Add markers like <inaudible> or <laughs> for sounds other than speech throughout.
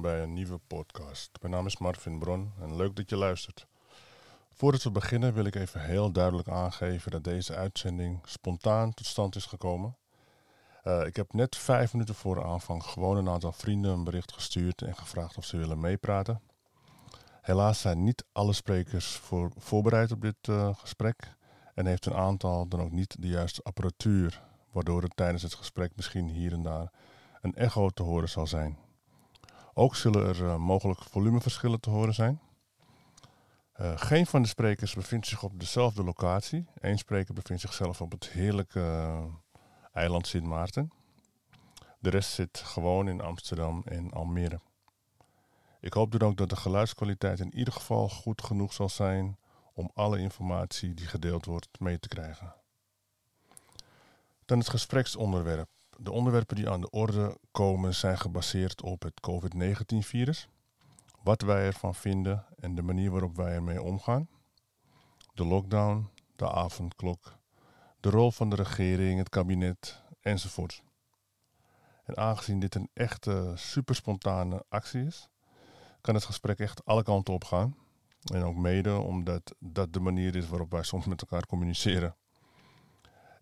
Bij een nieuwe podcast. Mijn naam is Marvin Bron en leuk dat je luistert. Voordat we beginnen wil ik even heel duidelijk aangeven dat deze uitzending spontaan tot stand is gekomen. Uh, ik heb net vijf minuten voor aanvang gewoon een aantal vrienden een bericht gestuurd en gevraagd of ze willen meepraten. Helaas zijn niet alle sprekers voor, voorbereid op dit uh, gesprek en heeft een aantal dan ook niet de juiste apparatuur, waardoor er tijdens het gesprek misschien hier en daar een echo te horen zal zijn. Ook zullen er uh, mogelijk volumeverschillen te horen zijn. Uh, geen van de sprekers bevindt zich op dezelfde locatie. Eén spreker bevindt zichzelf op het heerlijke uh, eiland Sint Maarten. De rest zit gewoon in Amsterdam en Almere. Ik hoop dan ook dat de geluidskwaliteit in ieder geval goed genoeg zal zijn om alle informatie die gedeeld wordt mee te krijgen. Dan het gespreksonderwerp. De onderwerpen die aan de orde komen zijn gebaseerd op het COVID-19-virus, wat wij ervan vinden en de manier waarop wij ermee omgaan, de lockdown, de avondklok, de rol van de regering, het kabinet enzovoort. En aangezien dit een echte superspontane actie is, kan het gesprek echt alle kanten op gaan. En ook mede omdat dat de manier is waarop wij soms met elkaar communiceren.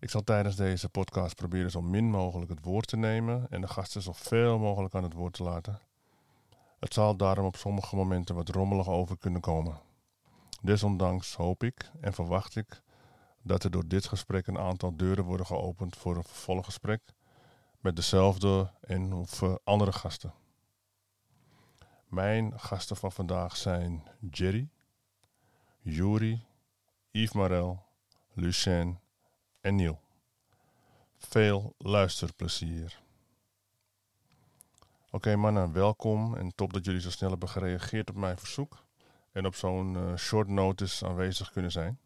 Ik zal tijdens deze podcast proberen zo min mogelijk het woord te nemen en de gasten zoveel mogelijk aan het woord te laten. Het zal daarom op sommige momenten wat rommelig over kunnen komen. Desondanks hoop ik en verwacht ik dat er door dit gesprek een aantal deuren worden geopend voor een vervolggesprek met dezelfde en of andere gasten. Mijn gasten van vandaag zijn Jerry, Yuri, Yves Marel, Lucien en Neil. Veel luisterplezier. Oké okay, mannen, welkom en top dat jullie zo snel hebben gereageerd op mijn verzoek en op zo'n uh, short notice aanwezig kunnen zijn.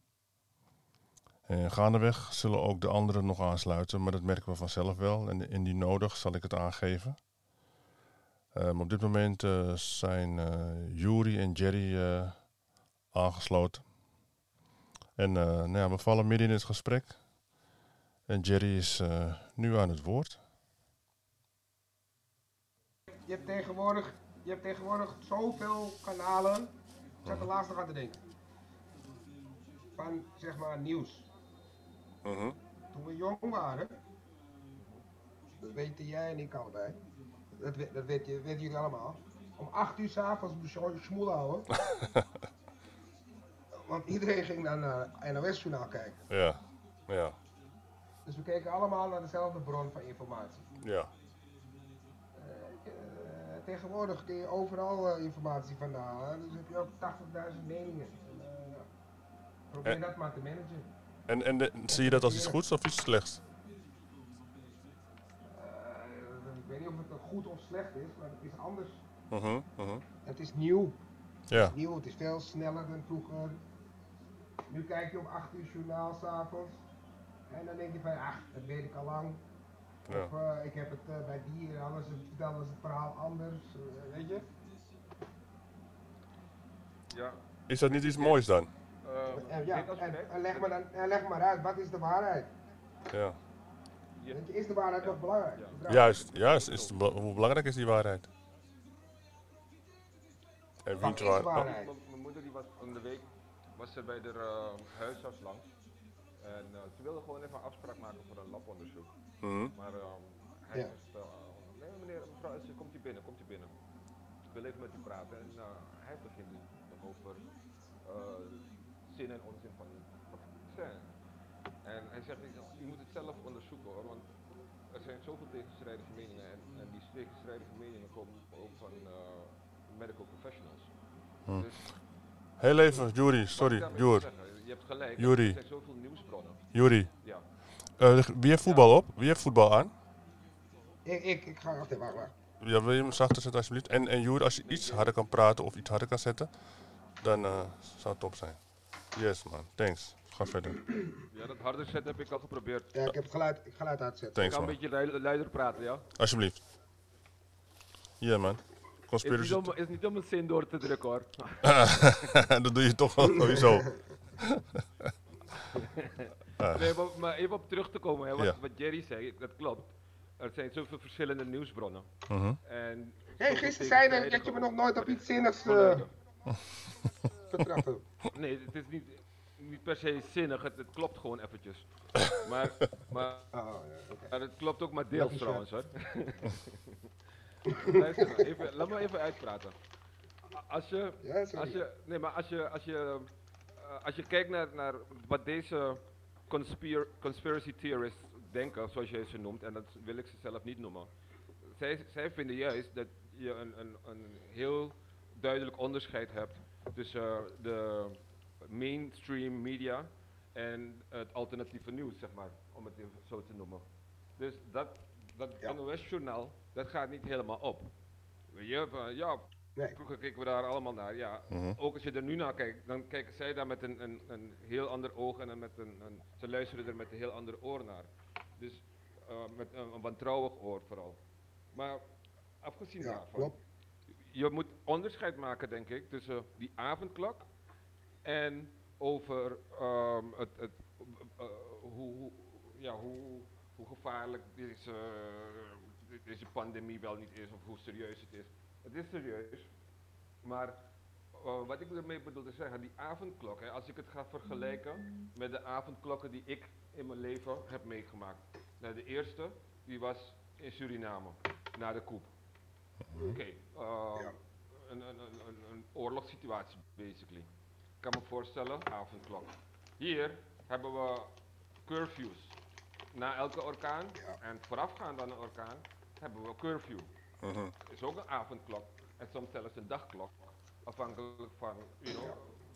En gaandeweg zullen ook de anderen nog aansluiten, maar dat merken we vanzelf wel en indien nodig zal ik het aangeven. Um, op dit moment uh, zijn uh, en Jerry aangesloten. En nou ja, we vallen midden in het gesprek. En Jerry is uh, nu aan het woord. Je hebt tegenwoordig, je hebt tegenwoordig zoveel kanalen. Ik zat er laatst nog aan te denken. Van zeg maar nieuws. Uh -huh. Toen we jong waren, dat weten jij en ik allebei. Dat, dat weet je, weten jullie allemaal. Om 8 uur s'avonds moest je je smoel houden. <laughs> Want iedereen ging dan naar NOS-journaal kijken. Ja, ja. Dus we keken allemaal naar dezelfde bron van informatie. Ja. Uh, uh, tegenwoordig kun je overal uh, informatie vandaan halen. Dus heb je ook 80.000 meningen. probeer en, dat maar te managen. En, en de, zie je dat als iets goeds of iets slechts? ik weet niet of het goed of slecht is, maar het is anders. -huh, -huh. Het is nieuw. Ja. Het is nieuw, het is veel sneller dan vroeger. Nu kijk je om 8 uur journaal s'avonds. En dan denk je van, ach, dat weet ik al lang. Ja. Of uh, ik heb het uh, bij die en alles, vertellen ze het verhaal anders, uh, weet je? Ja. Is dat niet iets moois dan? en, ja, en, en, leg maar dan, en leg maar uit, wat is de waarheid? Ja. Weet je, is de waarheid nog belangrijk? Ja. Juist, juist. Is de, hoe belangrijk is die waarheid? En wie is waarheid? Mijn moeder die was van de week was ze bij de huisarts langs. En uh, ze wilde gewoon even een afspraak maken voor een labonderzoek. Mm -hmm. Maar um, hij Ja. was wel, uh, nee meneer, mevrouw, Esther, komt u binnen, komt u binnen. Ik wil even met u praten. En uh, hij begint dan over zin en onzin van het vaccin. En hij zegt, u moet het zelf onderzoeken hoor, want er zijn zoveel tegenstrijdige meningen. En, en die tegenstrijdige meningen komen ook van medical professionals. Hm. Dus, Heel even, Juri, sorry, wat ik daarmee Jur. wil zeggen, Je hebt gelijk, Juri. er zijn zoveel nieuwsbronnen. Juri, Ja. uh, wie heeft voetbal op? Wie heeft voetbal aan? Ik, ik, ik ga, wacht even, wacht, wacht. Ja, wil je hem zachter zetten alsjeblieft? En, en Jur, als je iets harder kan praten of iets harder kan zetten, dan uh, zou het top zijn. Yes man, thanks. Ga verder. Ja, dat harde set heb ik al geprobeerd. Ja, ik heb geluid, ik geluid uitzetten. Ik Thanks kan een beetje luider, praten, ja? Alsjeblieft. Ja man. Is Conspiracy. niet, om, is niet om een zin door te drukken hoor. <laughs> dat doe je toch wel sowieso. <laughs> Nee, maar, maar even op terug te komen, hè, wat, Ja. wat Jerry zei, dat klopt. er zijn zoveel verschillende nieuwsbronnen. Mhm. En hey, gisteren zei je dat je me nog nooit op iets zinnigs eh betrapt <laughs> hebt. Nee, het is niet, niet per se zinnig, het, het klopt gewoon eventjes. <laughs> Maar, maar, Oh, ja, oké. maar het klopt ook maar deels trouwens hoor. <laughs> Luister, even, laat me even uitpraten. Als je, als je, nee, maar als je, als je, eh, als je kijkt naar, naar wat deze conspir conspiracy theorists denken, zoals jij ze noemt, en dat wil ik ze zelf niet noemen. Zij, zij vinden juist dat je een, een, een heel duidelijk onderscheid hebt tussen eh, de mainstream media en het alternatieve nieuws, zeg maar, om het even zo te noemen. Dus dat, dat Ja. NOS-journaal, dat gaat niet helemaal op. Je, van, ja, Nee. vroeger keken we daar allemaal naar, ja. Mhm. Ook als je er nu naar kijkt, dan kijken zij daar met een, een, een heel ander oog en dan met een, een, ze luisteren er met een heel ander oor naar. Dus eh, met een, een wantrouwig oor vooral. Maar afgezien Ja, daarvan, klopt. je moet onderscheid maken, denk ik, tussen die avondklok en over ehm, het, het, eh, hoe, hoe, ja, hoe, hoe gevaarlijk deze, deze pandemie wel niet is of hoe serieus het is. Het is serieus, maar eh, wat ik ermee bedoel te zeggen, die avondklok, hè, als ik het ga vergelijken met de avondklokken die ik in mijn leven heb meegemaakt. Nou, de eerste, die was in Suriname, na de coup. Oké, eh, Ja. een, een, een, een, een oorlogssituatie, basically. Ik kan me voorstellen, avondklok. Hier hebben we curfews. Na elke orkaan, Ja. en voorafgaand aan een orkaan, hebben we curfew. Mhm. is ook een avondklok. En soms zelfs een dagklok. Afhankelijk van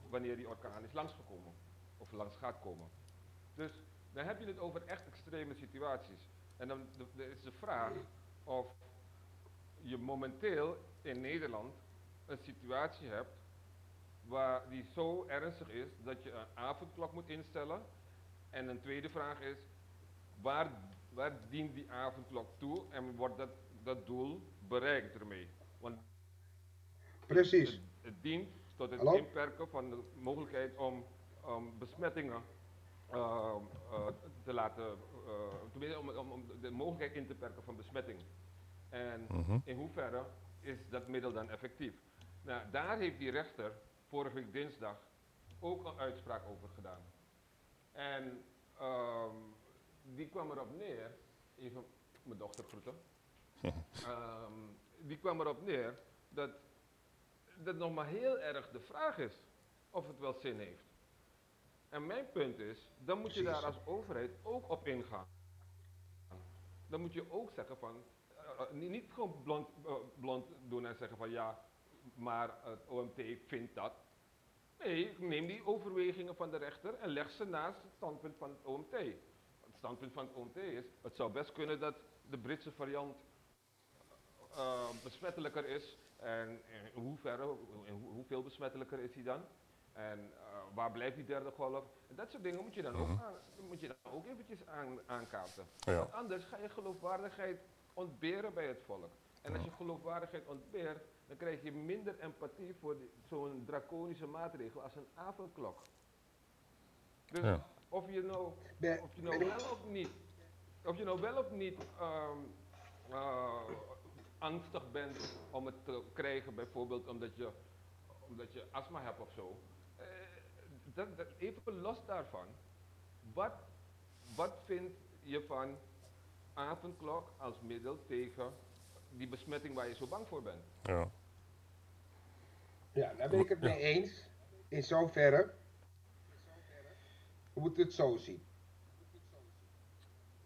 wanneer die orkaan is langsgekomen. Of langs gaat komen. Dus dan heb je het over echt extreme situaties. En dan de- is de vraag of je momenteel in Nederland een situatie hebt waar die zo ernstig is dat je een avondklok moet instellen. En een tweede vraag is, waar, waar dient die avondklok toe en wordt dat, dat doel bereikt ermee? Want Precies. het, het dient tot het Hallo? inperken van de mogelijkheid om, om besmettingen ehm, eh, te laten, eh, tenminste om, om, om de mogelijkheid in te perken van besmetting. En Mhm. in hoeverre is dat middel dan effectief? Nou, daar heeft die rechter vorige week dinsdag ook een uitspraak over gedaan. En ehm, die kwam erop neer, even mijn dochter groeten, Ehm, die kwam erop neer dat dat nog maar heel erg de vraag is of het wel zin heeft. En mijn punt is, dan moet je daar als overheid ook op ingaan. Dan moet je ook zeggen van, eh, eh, niet, niet gewoon blond, eh, blond doen en zeggen van ja, maar het OMT vindt dat. Nee, neem die overwegingen van de rechter en leg ze naast het standpunt van het OMT. Het standpunt van het OMT is, het zou best kunnen dat de Britse variant eh, besmettelijker is. En in hoeverre, in hoe- hoeveel besmettelijker is hij dan? En eh, waar blijft die derde golf? En dat soort dingen moet je dan ook, aan, moet je dan ook eventjes aan, aankaarten. Ja. Want anders ga je geloofwaardigheid ontberen bij het volk. En als je geloofwaardigheid ontbeert, dan krijg je minder empathie voor zo'n draconische maatregel als een avondklok. Dus Ja. of je nou, of je nou wel of niet, of je nou wel of niet ehm, eh, angstig bent om het te krijgen, bijvoorbeeld omdat je, omdat je astma hebt of zo. Eh, dat, dat, even los daarvan, wat, wat vind je van avondklok als middel tegen die besmetting waar je zo bang voor bent? Ja. Ja, daar ben ik het mee eens. In zoverre. We moeten het zo zien.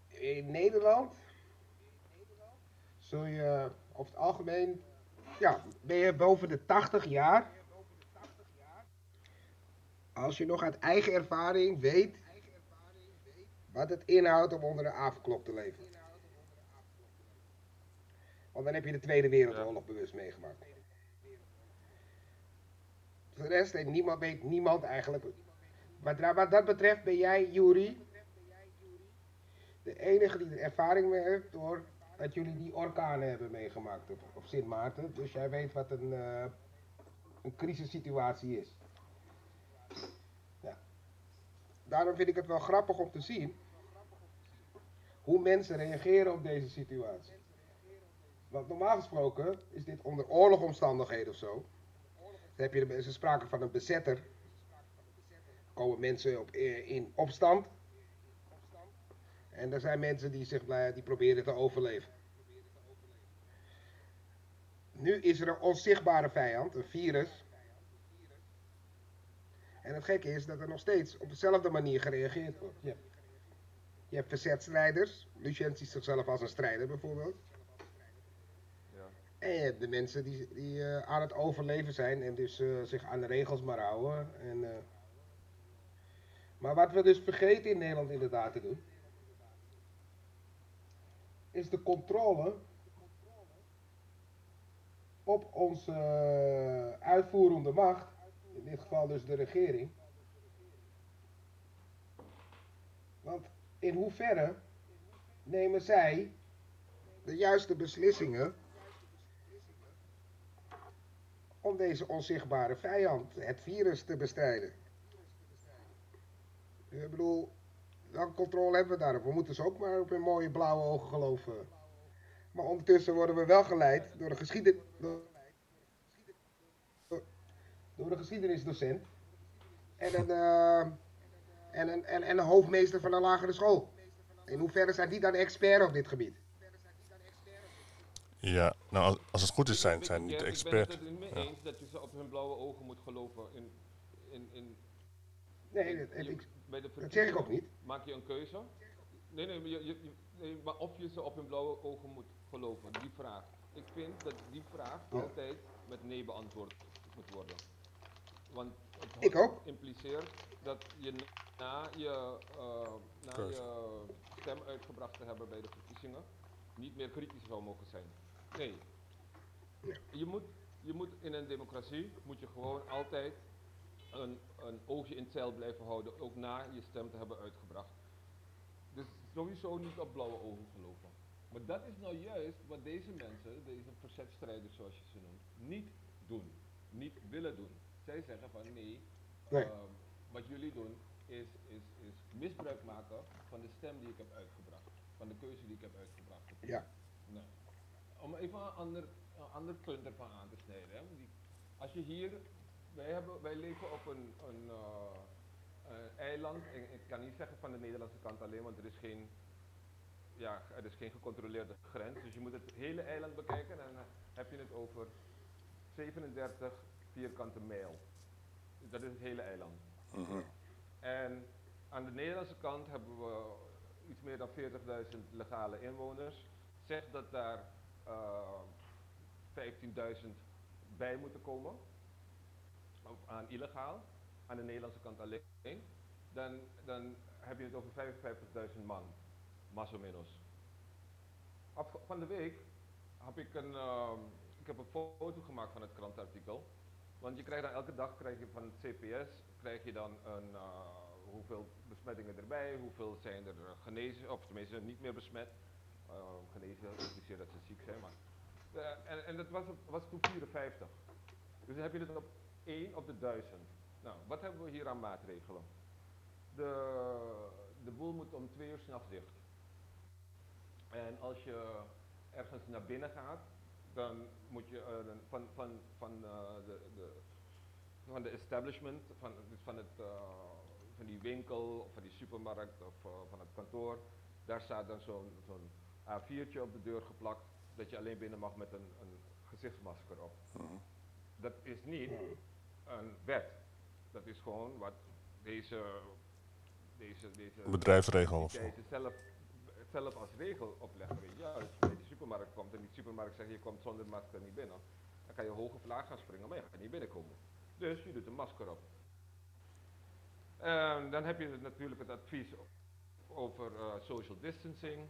In Nederland zul je over het algemeen, ja, ben je boven de 80 jaar. Als je nog uit eigen ervaring weet wat het inhoudt om onder de avondklok te leven. Want dan heb je de Tweede Wereldoorlog bewust meegemaakt. Voor de rest weet niemand, weet niemand eigenlijk. Da- wat dat betreft ben jij, Juri, de enige die er ervaring mee heeft door dat jullie die orkanen hebben meegemaakt op, Sint Maarten. Dus jij weet wat een, eh, een crisissituatie is. Ja. Daarom vind ik het wel grappig om te zien hoe mensen reageren op deze situatie. Want normaal gesproken is dit onder oorlogomstandigheden of zo. Dan heb je de, ze spraken van een bezetter. Komen mensen op, eh, in opstand. En er zijn mensen die, zich, die proberen te overleven. Nu is er een onzichtbare vijand, een virus. En het gekke is dat er nog steeds op dezelfde manier gereageerd wordt. Je hebt, je hebt verzetstrijders. Lucien ziet zichzelf als een strijder bijvoorbeeld. Ja. En je hebt de mensen die, die eh, aan het overleven zijn en dus eh, zich aan de regels maar houden. En, eh, Maar wat we dus vergeten in Nederland inderdaad te doen, is de controle op onze eh, uitvoerende macht, in dit geval dus de regering. Want in hoeverre nemen zij de juiste beslissingen om deze onzichtbare vijand, het virus, te bestrijden? Ik bedoel, welke controle hebben we daarop? We moeten ze ook maar op hun mooie blauwe ogen geloven. Maar ondertussen worden we wel geleid door een geschieden, door, door- een geschiedenisdocent en een, eh, en, een, en, en een hoofdmeester van een lagere school. In hoeverre zijn die dan expert op dit gebied? Ja, nou als, als het goed is zijn, zijn Ik- niet de ik expert. ben het er niet mee eens dat je ze op hun blauwe ogen moet geloven. In, in, in, Nee, ik, bij de dat zeg ik ook niet. Maak je een keuze? Nee, nee, maar, je, je, nee, maar of je ze op hun blauwe ogen moet geloven, die vraag. Ik vind dat die vraag Ja. altijd met nee beantwoord moet worden. Want het Ik ook. impliceert dat je na je, eh, na Keuze. je stem uitgebracht te hebben bij de verkiezingen niet meer kritisch zou mogen zijn. Nee. Ja. Je moet, je moet in een democratie moet je gewoon altijd een, een oogje in het zeil blijven houden, ook na je stem te hebben uitgebracht. Dus sowieso niet op blauwe ogen geloven. Maar dat is nou juist wat deze mensen, deze verzetstrijders zoals je ze noemt, niet doen. Niet willen doen. Zij zeggen van nee, Nee. ehm, wat jullie doen is, is, is misbruik maken van de stem die ik heb uitgebracht. Van de keuze die ik heb uitgebracht. Ja. Nou, om even een ander, een ander punt ervan aan te snijden. Hè. Die, als je hier, wij, hebben, wij leven op een, een eh, eh, eiland, en ik kan niet zeggen van de Nederlandse kant alleen, want er is geen, ja, er is geen gecontroleerde grens. Dus je moet het hele eiland bekijken en dan heb je het over 37 vierkante mijl. Dat is het hele eiland. Mhm. En aan de Nederlandse kant hebben we iets meer dan 40.000 legale inwoners. Zeg dat daar eh 15.000 bij moeten komen, aan illegaal, aan de Nederlandse kant alleen, dan, dan heb je het over 55.000 man, más o menos. Af, van de week heb ik een, ehm, ik heb een foto gemaakt van het krantartikel. Want je krijgt dan elke dag krijg je van het CPS krijg je dan een, eh, hoeveel besmettingen erbij, hoeveel zijn er genezen, of tenminste niet meer besmet. Eh, genezen dat ze ziek zijn, maar. eh, en, en dat was, was toen 54. Dus dan heb je het op 1 op de 1000. Nou, wat hebben we hier aan maatregelen? De, de boel moet om twee uur s'nachts dicht. En als je ergens naar binnen gaat, dan moet je eh, van, van, van, eh, de, de, van de establishment, van, van, het, eh, van die winkel of van die supermarkt of van het kantoor, daar staat dan zo'n zo'n A4'tje op de deur geplakt dat je alleen binnen mag met een, een gezichtsmasker op. Mhm. Dat is niet een wet. Dat is gewoon wat deze, deze, deze Bedrijfsregel of zelf, zelf als regel opleggen. Ja, als je bij de supermarkt komt en die supermarkt zegt je komt zonder masker niet binnen, dan kan je hoge vlaag gaan springen, maar je gaat niet binnenkomen. Dus je doet een masker op. Ehm, dan heb je natuurlijk het advies over eh, social distancing.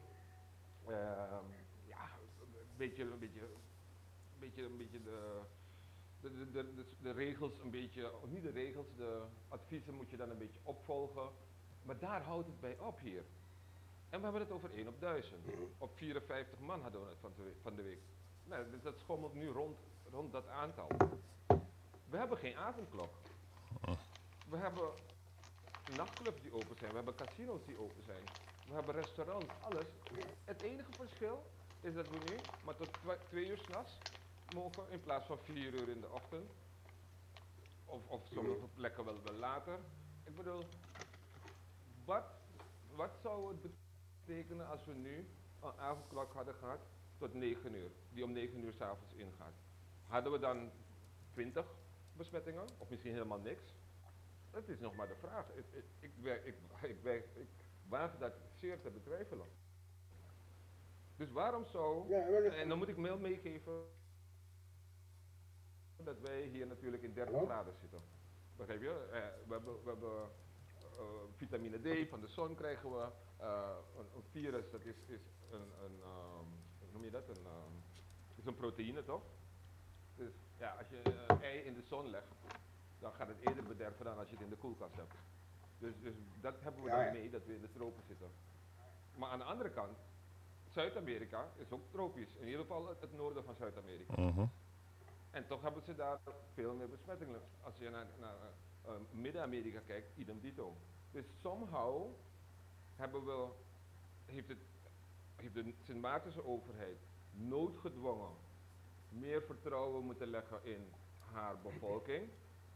Ehm, ja, een beetje, een beetje, een beetje, een beetje de, de, de, de, regels een beetje, of niet de regels, de adviezen moet je dan een beetje opvolgen. Maar daar houdt het bij op hier. En we hebben het over 1 op 1000. Op 54 man hadden we het van de. Van de week. Nou, dus dat schommelt nu rond, rond dat aantal. We hebben geen avondklok. We hebben nachtclubs die open zijn. We hebben casino's die open zijn. we hebben restaurants, alles. Het enige verschil is dat we nu maar tot twa- twee uur s'nachts mogen in plaats van vier uur in de ochtend. Of, of sommige plekken wel, wel later. Ik bedoel, wat, wat zou het betekenen als we nu een avondklok hadden gehad tot 9 uur, die om 9 uur s'avonds ingaat? Hadden we dan 20 besmettingen of misschien helemaal niks? Dat is nog maar de vraag. Ik, ik, ik, ik, ik, wer- ik waag dat zeer te betwijfelen. Dus waarom zou Ja, en dan moet ik mail meegeven dat wij hier natuurlijk in 30 Hallo? graden zitten. Begrijp je? Eh, we hebben, we hebben eh, vitamine D van de zon krijgen we. Eh, een, een virus, dat is, is een, een ehm, hoe noem je dat? Een, ehm, is een proteïne toch? Dus ja, als je een ei in de zon legt, dan gaat het eerder bederven dan als je het in de koelkast hebt. Dus, dus dat hebben we Ja, dan ja. mee, dat we in de tropen zitten. Maar aan de andere kant, Zuid-Amerika is ook tropisch. In ieder geval het, het noorden van Zuid-Amerika. Mhm. En toch hebben ze daar veel meer besmettingen. Als je naar, naar eh, Midden-Amerika kijkt, idem dito. Dus somehow hebben we, heeft, het, heeft de Sint Maartense overheid noodgedwongen meer vertrouwen moeten leggen in haar bevolking.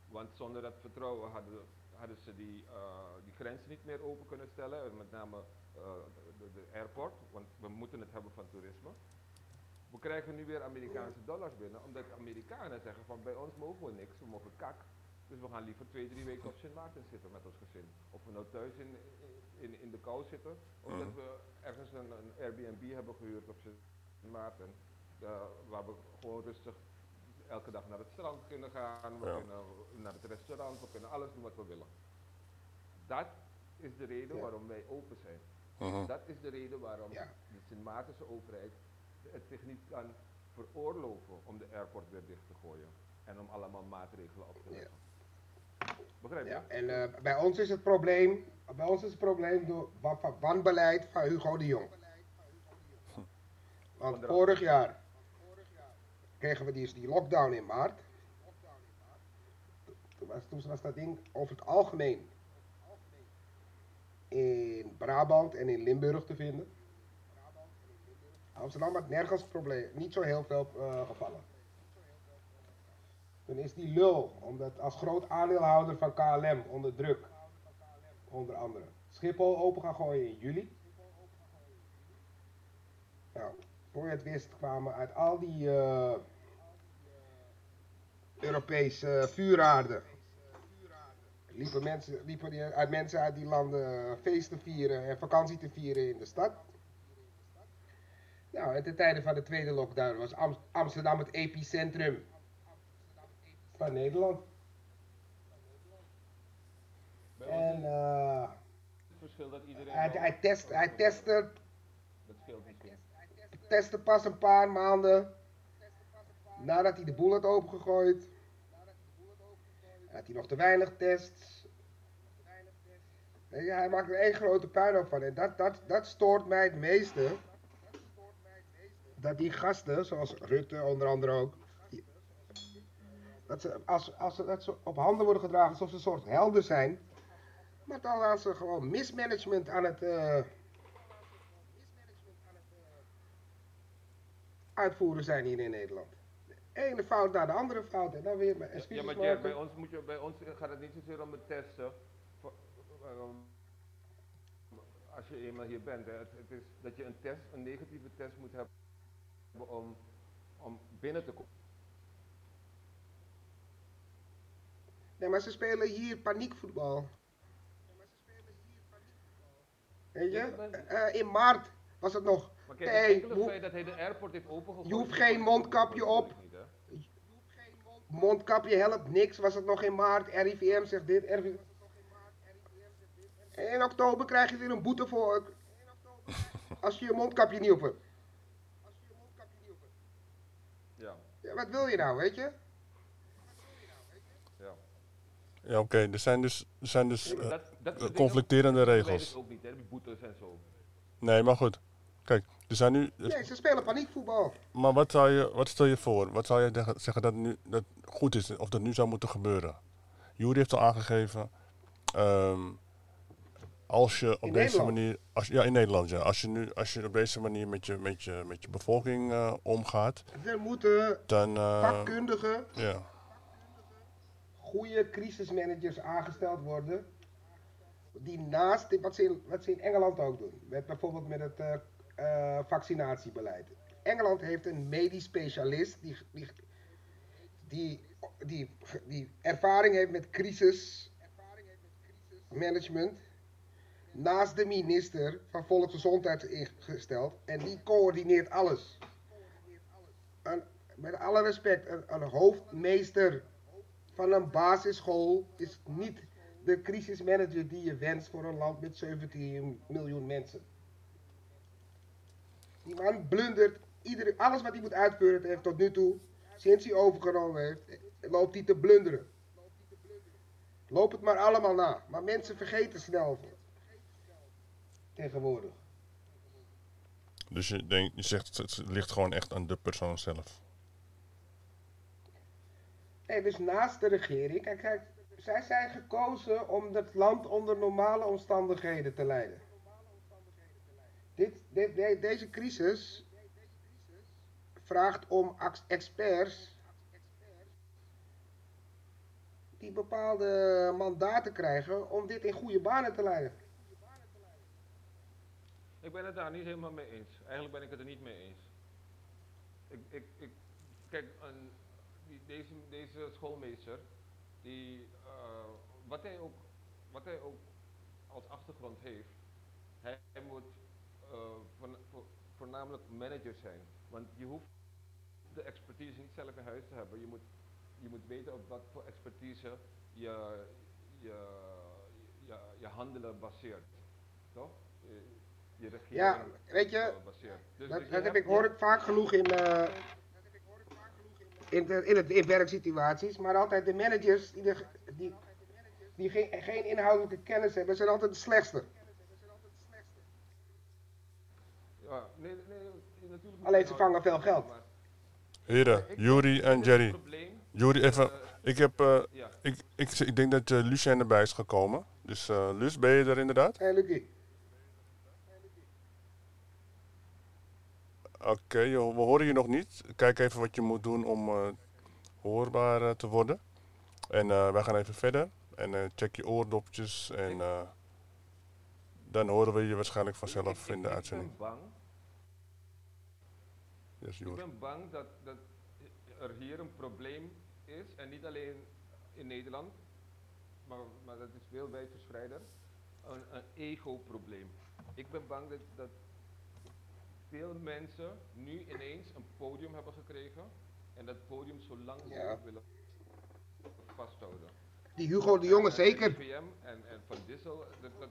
Want zonder dat vertrouwen hadden, hadden ze die, eh, die grenzen niet meer open kunnen stellen. En met name eh, de, de airport, want we moeten het hebben van toerisme. We krijgen nu weer Amerikaanse dollars binnen, omdat de Amerikanen zeggen van bij ons mogen we niks, we mogen kak. Dus we gaan liever twee, drie weken op Sint Maarten zitten met ons gezin. Of we nou thuis in, in, in de kou zitten, of dat we ergens een, een Airbnb hebben gehuurd op Sint Maarten. eh, waar we gewoon rustig elke dag naar het strand kunnen gaan, we Ja. kunnen naar het restaurant, we kunnen alles doen wat we willen. Dat is de reden Ja. waarom wij open zijn. Dat is de reden waarom Ja. de Sint Maartense overheid het zich niet kan veroorloven om de airport weer dicht te gooien. En om allemaal maatregelen op te Ja. leggen. Begrijp je? Ja, en eh, bij ons is het probleem, bij ons is het probleem door van wanbeleid van Hugo de Jong. Want vorig jaar kregen we die, die lockdown in maart. Toen was, toen was dat ding over het algemeen in Brabant en in Limburg te vinden. Amsterdam had nergens probleem, niet zo heel veel eh, gevallen. Toen is die lul, omdat als groot aandeelhouder van KLM onder druk, onder andere, Schiphol open gaan gooien in juli. Nou, voor je het wist kwamen uit al die eh, Europese vuuraarden, liepen, mensen, liepen uit mensen uit die landen feesten vieren en vakantie te vieren in de stad. Nou, en ten tijde van de tweede lockdown was Am- Amsterdam het epicentrum van Nederland. En verschil dat iedereen. hij, hij, test, hij testte, Dat scheelt misschien. testte pas een paar maanden nadat hij de boel had opengegooid. Had hij nog te weinig tests. Je, hij maakt er één grote puinhoop van. En dat, dat, dat stoort mij het meeste. Dat die gasten, zoals Rutte onder andere ook. Dat ze, als, als ze, dat ze op handen worden gedragen alsof ze een soort helden zijn. Maar dan als ze gewoon mismanagement aan het eh, uitvoeren zijn hier in Nederland. De ene fout naar de andere fout en dan weer mijn Ja, maar Jack, bij ons, moet je, bij ons gaat het niet zozeer om het testen. Voor- als je eenmaal hier bent, hè. Het, het is dat je een test, een negatieve test moet hebben om, om binnen te komen. Nee, maar ze spelen hier paniekvoetbal. Weet je? Eh, in maart was het nog. Maar kijk, Nee, het enkele hoe- feit dat hij de airport heeft opengegooid... Je hoeft geen mondkapje op. Mondkapje helpt niks, was het nog in maart. RIVM zegt dit, RIVM. En in oktober krijg je weer een boete voor. <laughs> Als je je mondkapje niet op hebt. Ja, Ja, wat wil je nou, weet je? ja. Ja, oké. Er zijn dus, er zijn dus eh, dat, dat conflicterende dat weet regels. ik ook niet, hè, die boetes en zo. Nee, maar goed. Kijk, er zijn nu. Nee, ze spelen paniekvoetbal. Maar wat, zou je, wat stel je voor? Wat zou je zeggen- zeggen dat, nu, dat goed is of dat nu zou moeten gebeuren? Jury heeft al aangegeven. ehm, Als je op In deze Nederland? manier, als, ja in Nederland ja, als je nu, als je op deze manier met je, met je, met je bevolking eh, omgaat, Er moeten dan, eh, vakkundige, ja, goede crisismanagers aangesteld worden. Die naast wat, ze in, wat ze in Engeland ook doen. Met bijvoorbeeld met het eh, vaccinatiebeleid. Engeland heeft een medisch specialist die, die, die, die, die ervaring heeft met crisismanagement. Naast de minister van Volksgezondheid ingesteld. En die coördineert alles. Met alle respect, een, een hoofdmeester van een basisschool is niet de crisismanager die je wenst voor een land met 17 miljoen mensen. Die man blundert iedere, alles wat hij moet uitvoeren heeft tot nu toe, sinds hij overgenomen heeft, loopt hij te blunderen. Loop het maar allemaal na. Maar mensen vergeten snel tegenwoordig. dus je, denkt, je zegt het ligt gewoon echt aan de persoon zelf. Nee, dus naast de regering, kijk, kijk, zij zijn gekozen om het land onder normale omstandigheden te leiden. Dit, dit, de- deze crisis vraagt om experts die bepaalde mandaten krijgen om dit in goede banen te leiden. Ik ben het daar niet helemaal mee eens. Eigenlijk ben ik het er niet mee eens. Ik, ik, ik, kijk, een, die, deze, deze schoolmeester, die, eh, wat, hij ook, wat hij ook als achtergrond heeft, hij, moet eh, voorna- voor- voornamelijk manager zijn. Want je hoeft de expertise niet zelf in huis te hebben. Je moet, je moet weten op wat voor expertise je, je, je, je handelen baseert. Toch? Je, je regering Ja, weet je. Dus Dat, je heb ik, hoor ik vaak genoeg in, eh, in, de, in, het, in werksituaties. Maar altijd de managers die, de, die, die geen, geen inhoudelijke kennis hebben, zijn altijd de slechtste. Ja, nee, nee, Alleen ze vangen veel geld. Heren, Juri en Jerry. Juri, even, eh, ik heb, eh, ja, ik, ik, ik denk dat uh, Lucien erbij is gekomen. Dus eh Luc, ben je er inderdaad? Hé, Lucie. Oké, we horen je nog niet. Kijk even wat je moet doen om eh, hoorbaar eh, te worden. En eh, wij gaan even verder. En check je oordopjes en dan horen we je waarschijnlijk vanzelf ik- in de ik uitzending. ben bang, Yes, ik ben bang dat, dat er hier een probleem is, en niet alleen in Nederland, maar, maar dat is wereldwijd verspreider, een, een ego-probleem. Ik ben bang dat, dat veel mensen nu ineens een podium hebben gekregen en dat podium zo lang Ja. mogelijk willen vasthouden. Die Hugo de Jonge En zeker. IBM en, en Van Dissel, dat, dat,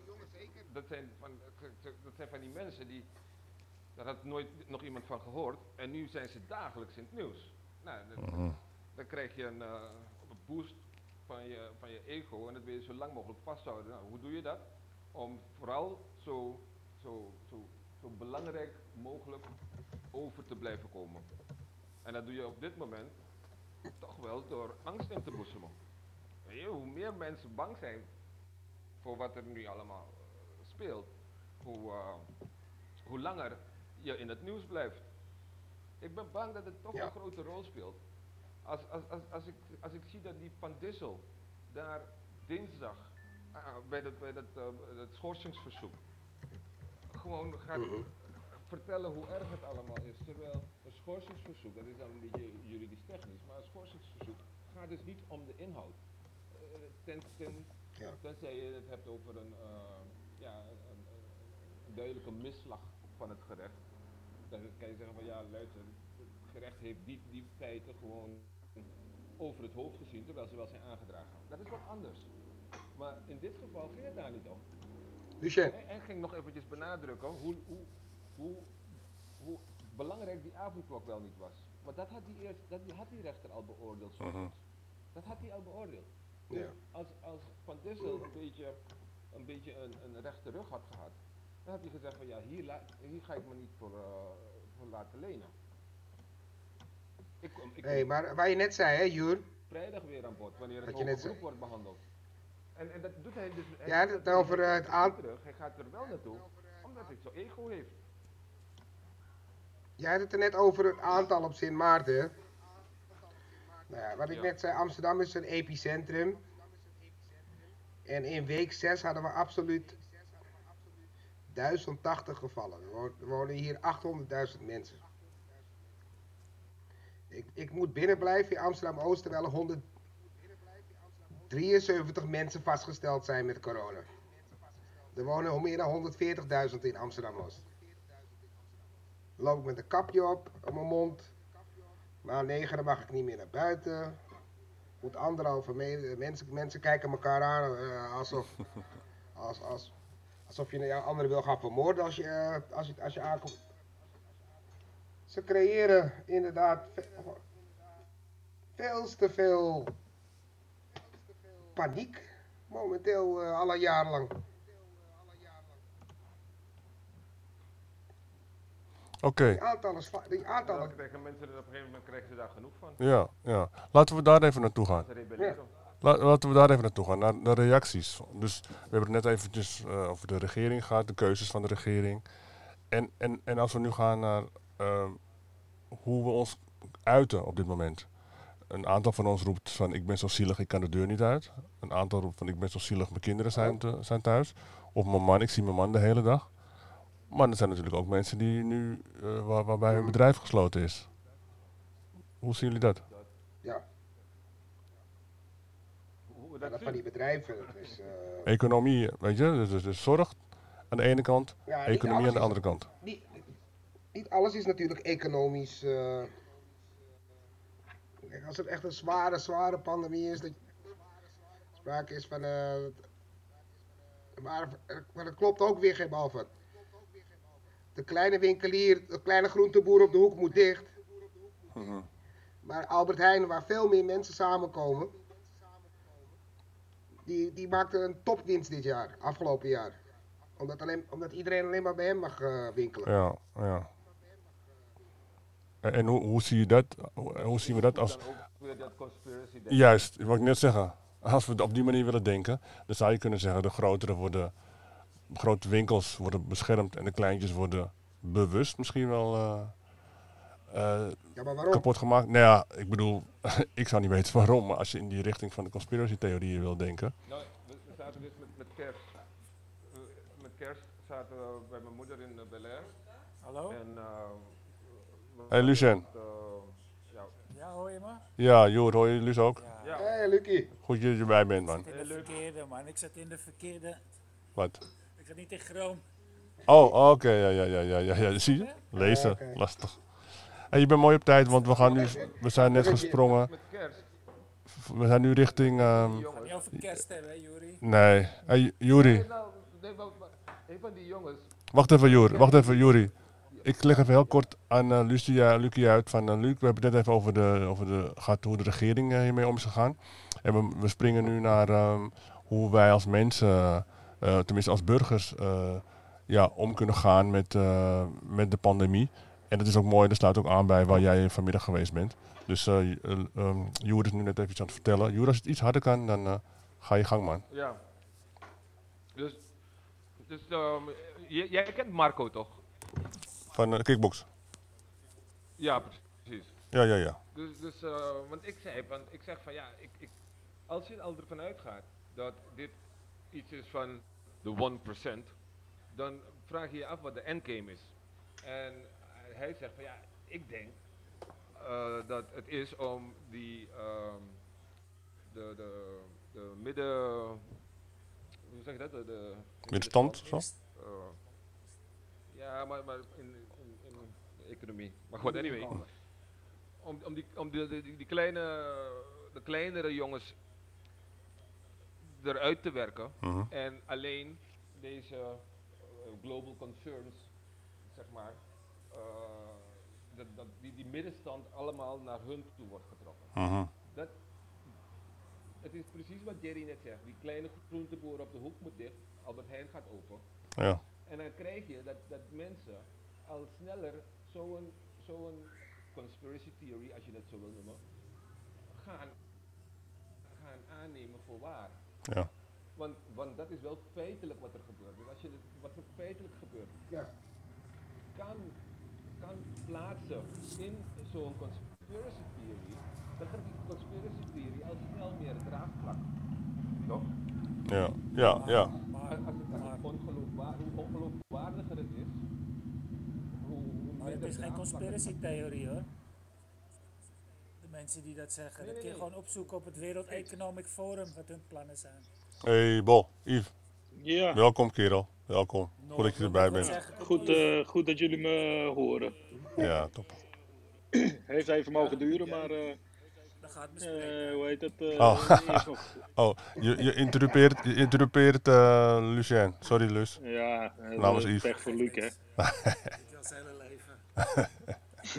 dat, zijn van, dat zijn van die mensen die, daar had nooit nog iemand van gehoord. En nu zijn ze dagelijks in het nieuws. Nou, dan, Mhm. dan krijg je een, eh, een boost van je, van je ego en dat wil je zo lang mogelijk vasthouden. Nou, hoe doe je dat? Om vooral zo, zo, zo, zo belangrijk mogelijk over te blijven komen. En dat doe je op dit moment toch wel door angst in te boezemen. Je, hoe meer mensen bang zijn voor wat er nu allemaal eh, speelt, hoe, eh, hoe langer je in het nieuws blijft. Ik ben bang dat het toch Ja. een grote rol speelt. Als, als, als, als, ik, als ik zie dat die Van Dissel daar dinsdag ah, bij dat, bij dat, eh, dat schorsingsverzoek gewoon gaat vertellen hoe erg het allemaal is. Terwijl een schorsingsverzoek, dat is dan een beetje juridisch technisch, maar een schorsingsverzoek gaat dus niet om de inhoud. Eh, ten, ten, Ja. Tenzij je het hebt over een, eh, ja, een, een duidelijke misslag van het gerecht. Dan kan je zeggen van ja, luister, het gerecht heeft die, die feiten gewoon over het hoofd gezien terwijl ze wel zijn aangedragen. Dat is wat anders. Maar in dit geval ging het daar niet om. Lucien. En, en ging nog eventjes benadrukken hoe, hoe, hoe, hoe belangrijk die avondklok wel niet was. Maar dat had die, eerst, dat die had die rechter al beoordeeld. goed. Dat had hij al beoordeeld. Ja. Als, als Van Dissel een beetje, een, beetje een, een rechte rug had gehad, dan had hij gezegd van ja, hier, la- hier ga ik me niet voor, eh, voor laten lenen. Ik kom, ik Nee, maar waar je net zei, hè, Jur. vrijdag weer aan bod, wanneer het net hoge wordt behandeld. En, en dat doet hij dus. hij Ja, dat over, eh, het aan- niet terug. Hij gaat er wel naartoe, omdat hij zo'n ego heeft. Jij had het er net over het aantal op Sint Maarten. Nou ja, wat ik Ja. net zei, Amsterdam is een epicentrum. En in week 6 hadden we absoluut 1080 gevallen. Er er wonen hier 800.000 mensen. Ik, ik moet binnen blijven in Amsterdam-Oost terwijl er 173 mensen vastgesteld zijn met corona. Er wonen meer dan 140.000 in Amsterdam-Oost loop ik met een kapje op, op mijn mond. Na negen mag ik niet meer naar buiten. Moet anderhalve meter. Mensen, mensen kijken elkaar aan eh, alsof, <laughs> als, als, alsof je een andere wil gaan vermoorden als je, eh, als je, als je aankomt. Ze creëren inderdaad ve- veel te veel paniek. Momenteel eh, al een jaar lang. Oké, Die aantallen, die aantallen mensen er op een gegeven moment krijgen ze daar genoeg van. ja, ja. Laten we daar even naartoe gaan. La- laten we daar even naartoe gaan, naar de reacties. Dus we hebben het net eventjes eh, over de regering gehad, de keuzes van de regering. En, en, en als we nu gaan naar ehm, hoe we ons uiten op dit moment. Een aantal van ons roept van ik ben zo zielig, ik kan de deur niet uit. Een aantal roept van ik ben zo zielig, mijn kinderen zijn, te- zijn thuis. Of mijn man, ik zie mijn man de hele dag. Maar er zijn natuurlijk ook mensen die nu, eh, waar, waarbij hun bedrijf gesloten is. Hoe zien jullie dat? ja, dat dat van die bedrijven. Is, eh, Economie, weet je, dus, dus, dus zorg aan de ene kant, ja, economie aan de is- andere kant. Niet, niet alles is natuurlijk economisch. eh, kijk, als het echt een zware, zware pandemie is, dat sprake is van. eh, maar, maar dat klopt ook weer geen bal van. De kleine winkelier, de kleine groenteboer op de hoek moet dicht. Maar Albert Heijn, waar veel meer mensen samenkomen, die, die maakte een topwinst dit jaar, afgelopen jaar. Omdat, alleen, omdat iedereen alleen maar bij hem mag eh, winkelen. Ja, ja. En, en hoe, hoe zie je dat? Hoe, hoe zien we dat als... Juist, wat ik net zeggen. Als we op die manier willen denken, dan zou je kunnen zeggen de grotere worden, grote winkels worden beschermd en de kleintjes worden bewust misschien wel eh, eh, Ja, maar waarom? kapot gemaakt. Nou ja, ik bedoel, <laughs> ik zou niet weten waarom, maar als je in die richting van de conspiracy theorieën wil denken. Nou, we, we zaten dus met, met kerst. Eh, met kerst zaten we bij mijn moeder in Bel Air. Hallo? En, Hey, Lucien. ja, hoor je me? Ja, Joer, hoor je Luus ook? Ja. hey, Lucky. Goed dat je erbij bent, Ik man. zat in de verkeerde, man. Ik zat in de verkeerde. Wat? Ik zat niet in Chroom. Oh, oké, ja, ja, ja, ja, ja, ja, zie je? Lezen, lastig. En je bent mooi op tijd, want we gaan nu, we zijn net gesprongen. Met kerst. We zijn nu richting, ehm, Ga jongens. niet over kerst hebben, hè, Juri? nee, hey, Juri, Nee, nou, nee, maar, maar een van die jongens. wacht even Juri, wacht even Juri. Ik leg even heel kort aan eh Lucia, Lucie uit van, eh, Luc, we hebben het net even over, de, over de, gehad hoe de regering eh, hiermee om is gegaan. En we, we springen nu naar ehm, hoe wij als mensen, tenminste als burgers, ja, om kunnen gaan met, met de pandemie. En dat is ook mooi, dat sluit ook aan bij waar jij vanmiddag geweest bent. Dus uh, is nu net even iets aan het vertellen. Joer, als het iets harder kan, dan ga je gang, man. Ja. Dus, dus ehm, jij kent Marco toch? Van uh, Kickbox. Ja, precies. Ja, ja, ja. Dus, dus eh, want ik zei, want ik zeg van ja, ik, ik, als je al ervan uitgaat dat dit iets is van de 1%, dan vraag je je af wat de endgame is. En hij zegt van ja, ik denk eh, dat het is om die, ehm, de, de, de midden, hoe zeg je dat? De, de, Middenstand, zo? eh, ja, maar, maar in, economie. Maar goed, anyway. Om, om, die, om die, die, die kleine, de kleinere jongens eruit te werken. Mhm. En alleen deze eh, global concerns, zeg maar, eh, dat, dat die, die middenstand allemaal naar hun toe wordt getrokken. Mhm. Dat, het is precies wat Jerry net zegt. Die kleine groenteboer op de hoek moet dicht. Albert Heijn gaat open. Ja. En dan krijg je dat, dat mensen al sneller zo'n zo'n conspiracy theory, als je dat zo wil noemen, gaan, gaan aannemen voor waar. Ja. want, want dat is wel feitelijk wat er gebeurt. Dus als je dit- wat er feitelijk gebeurt, Ja. kan, kan plaatsen in zo'n conspiracy theory, dan krijgt die conspiracy theory al snel meer draagvlak. Toch? Ja, ja, ja. Maar, Als, als het, als maar, het ongeloofwaar, hoe ongeloofwaardiger het is, hoe, hoe maar het is geen conspiracy theorie hoor. De mensen die dat zeggen, Nee, dat nee, kun je nee. gewoon opzoeken op het Wereld Economic Forum wat hun plannen zijn. Hey Bol, Yves, Ja, welkom kerel. Welkom. Goed dat je erbij bent. goed, eh, goed dat jullie me horen. Ja, top. <clears throat> Heeft even mogen duren, maar eh, Dan gaat eh, bespreken. hoe heet het? Oh. nog- <laughs> Oh, je, je interrupeert, je interrupeert eh, Lucien. Sorry, Luc. ja, eh, Namens eh, Yves. pech voor Luc, hè. <laughs>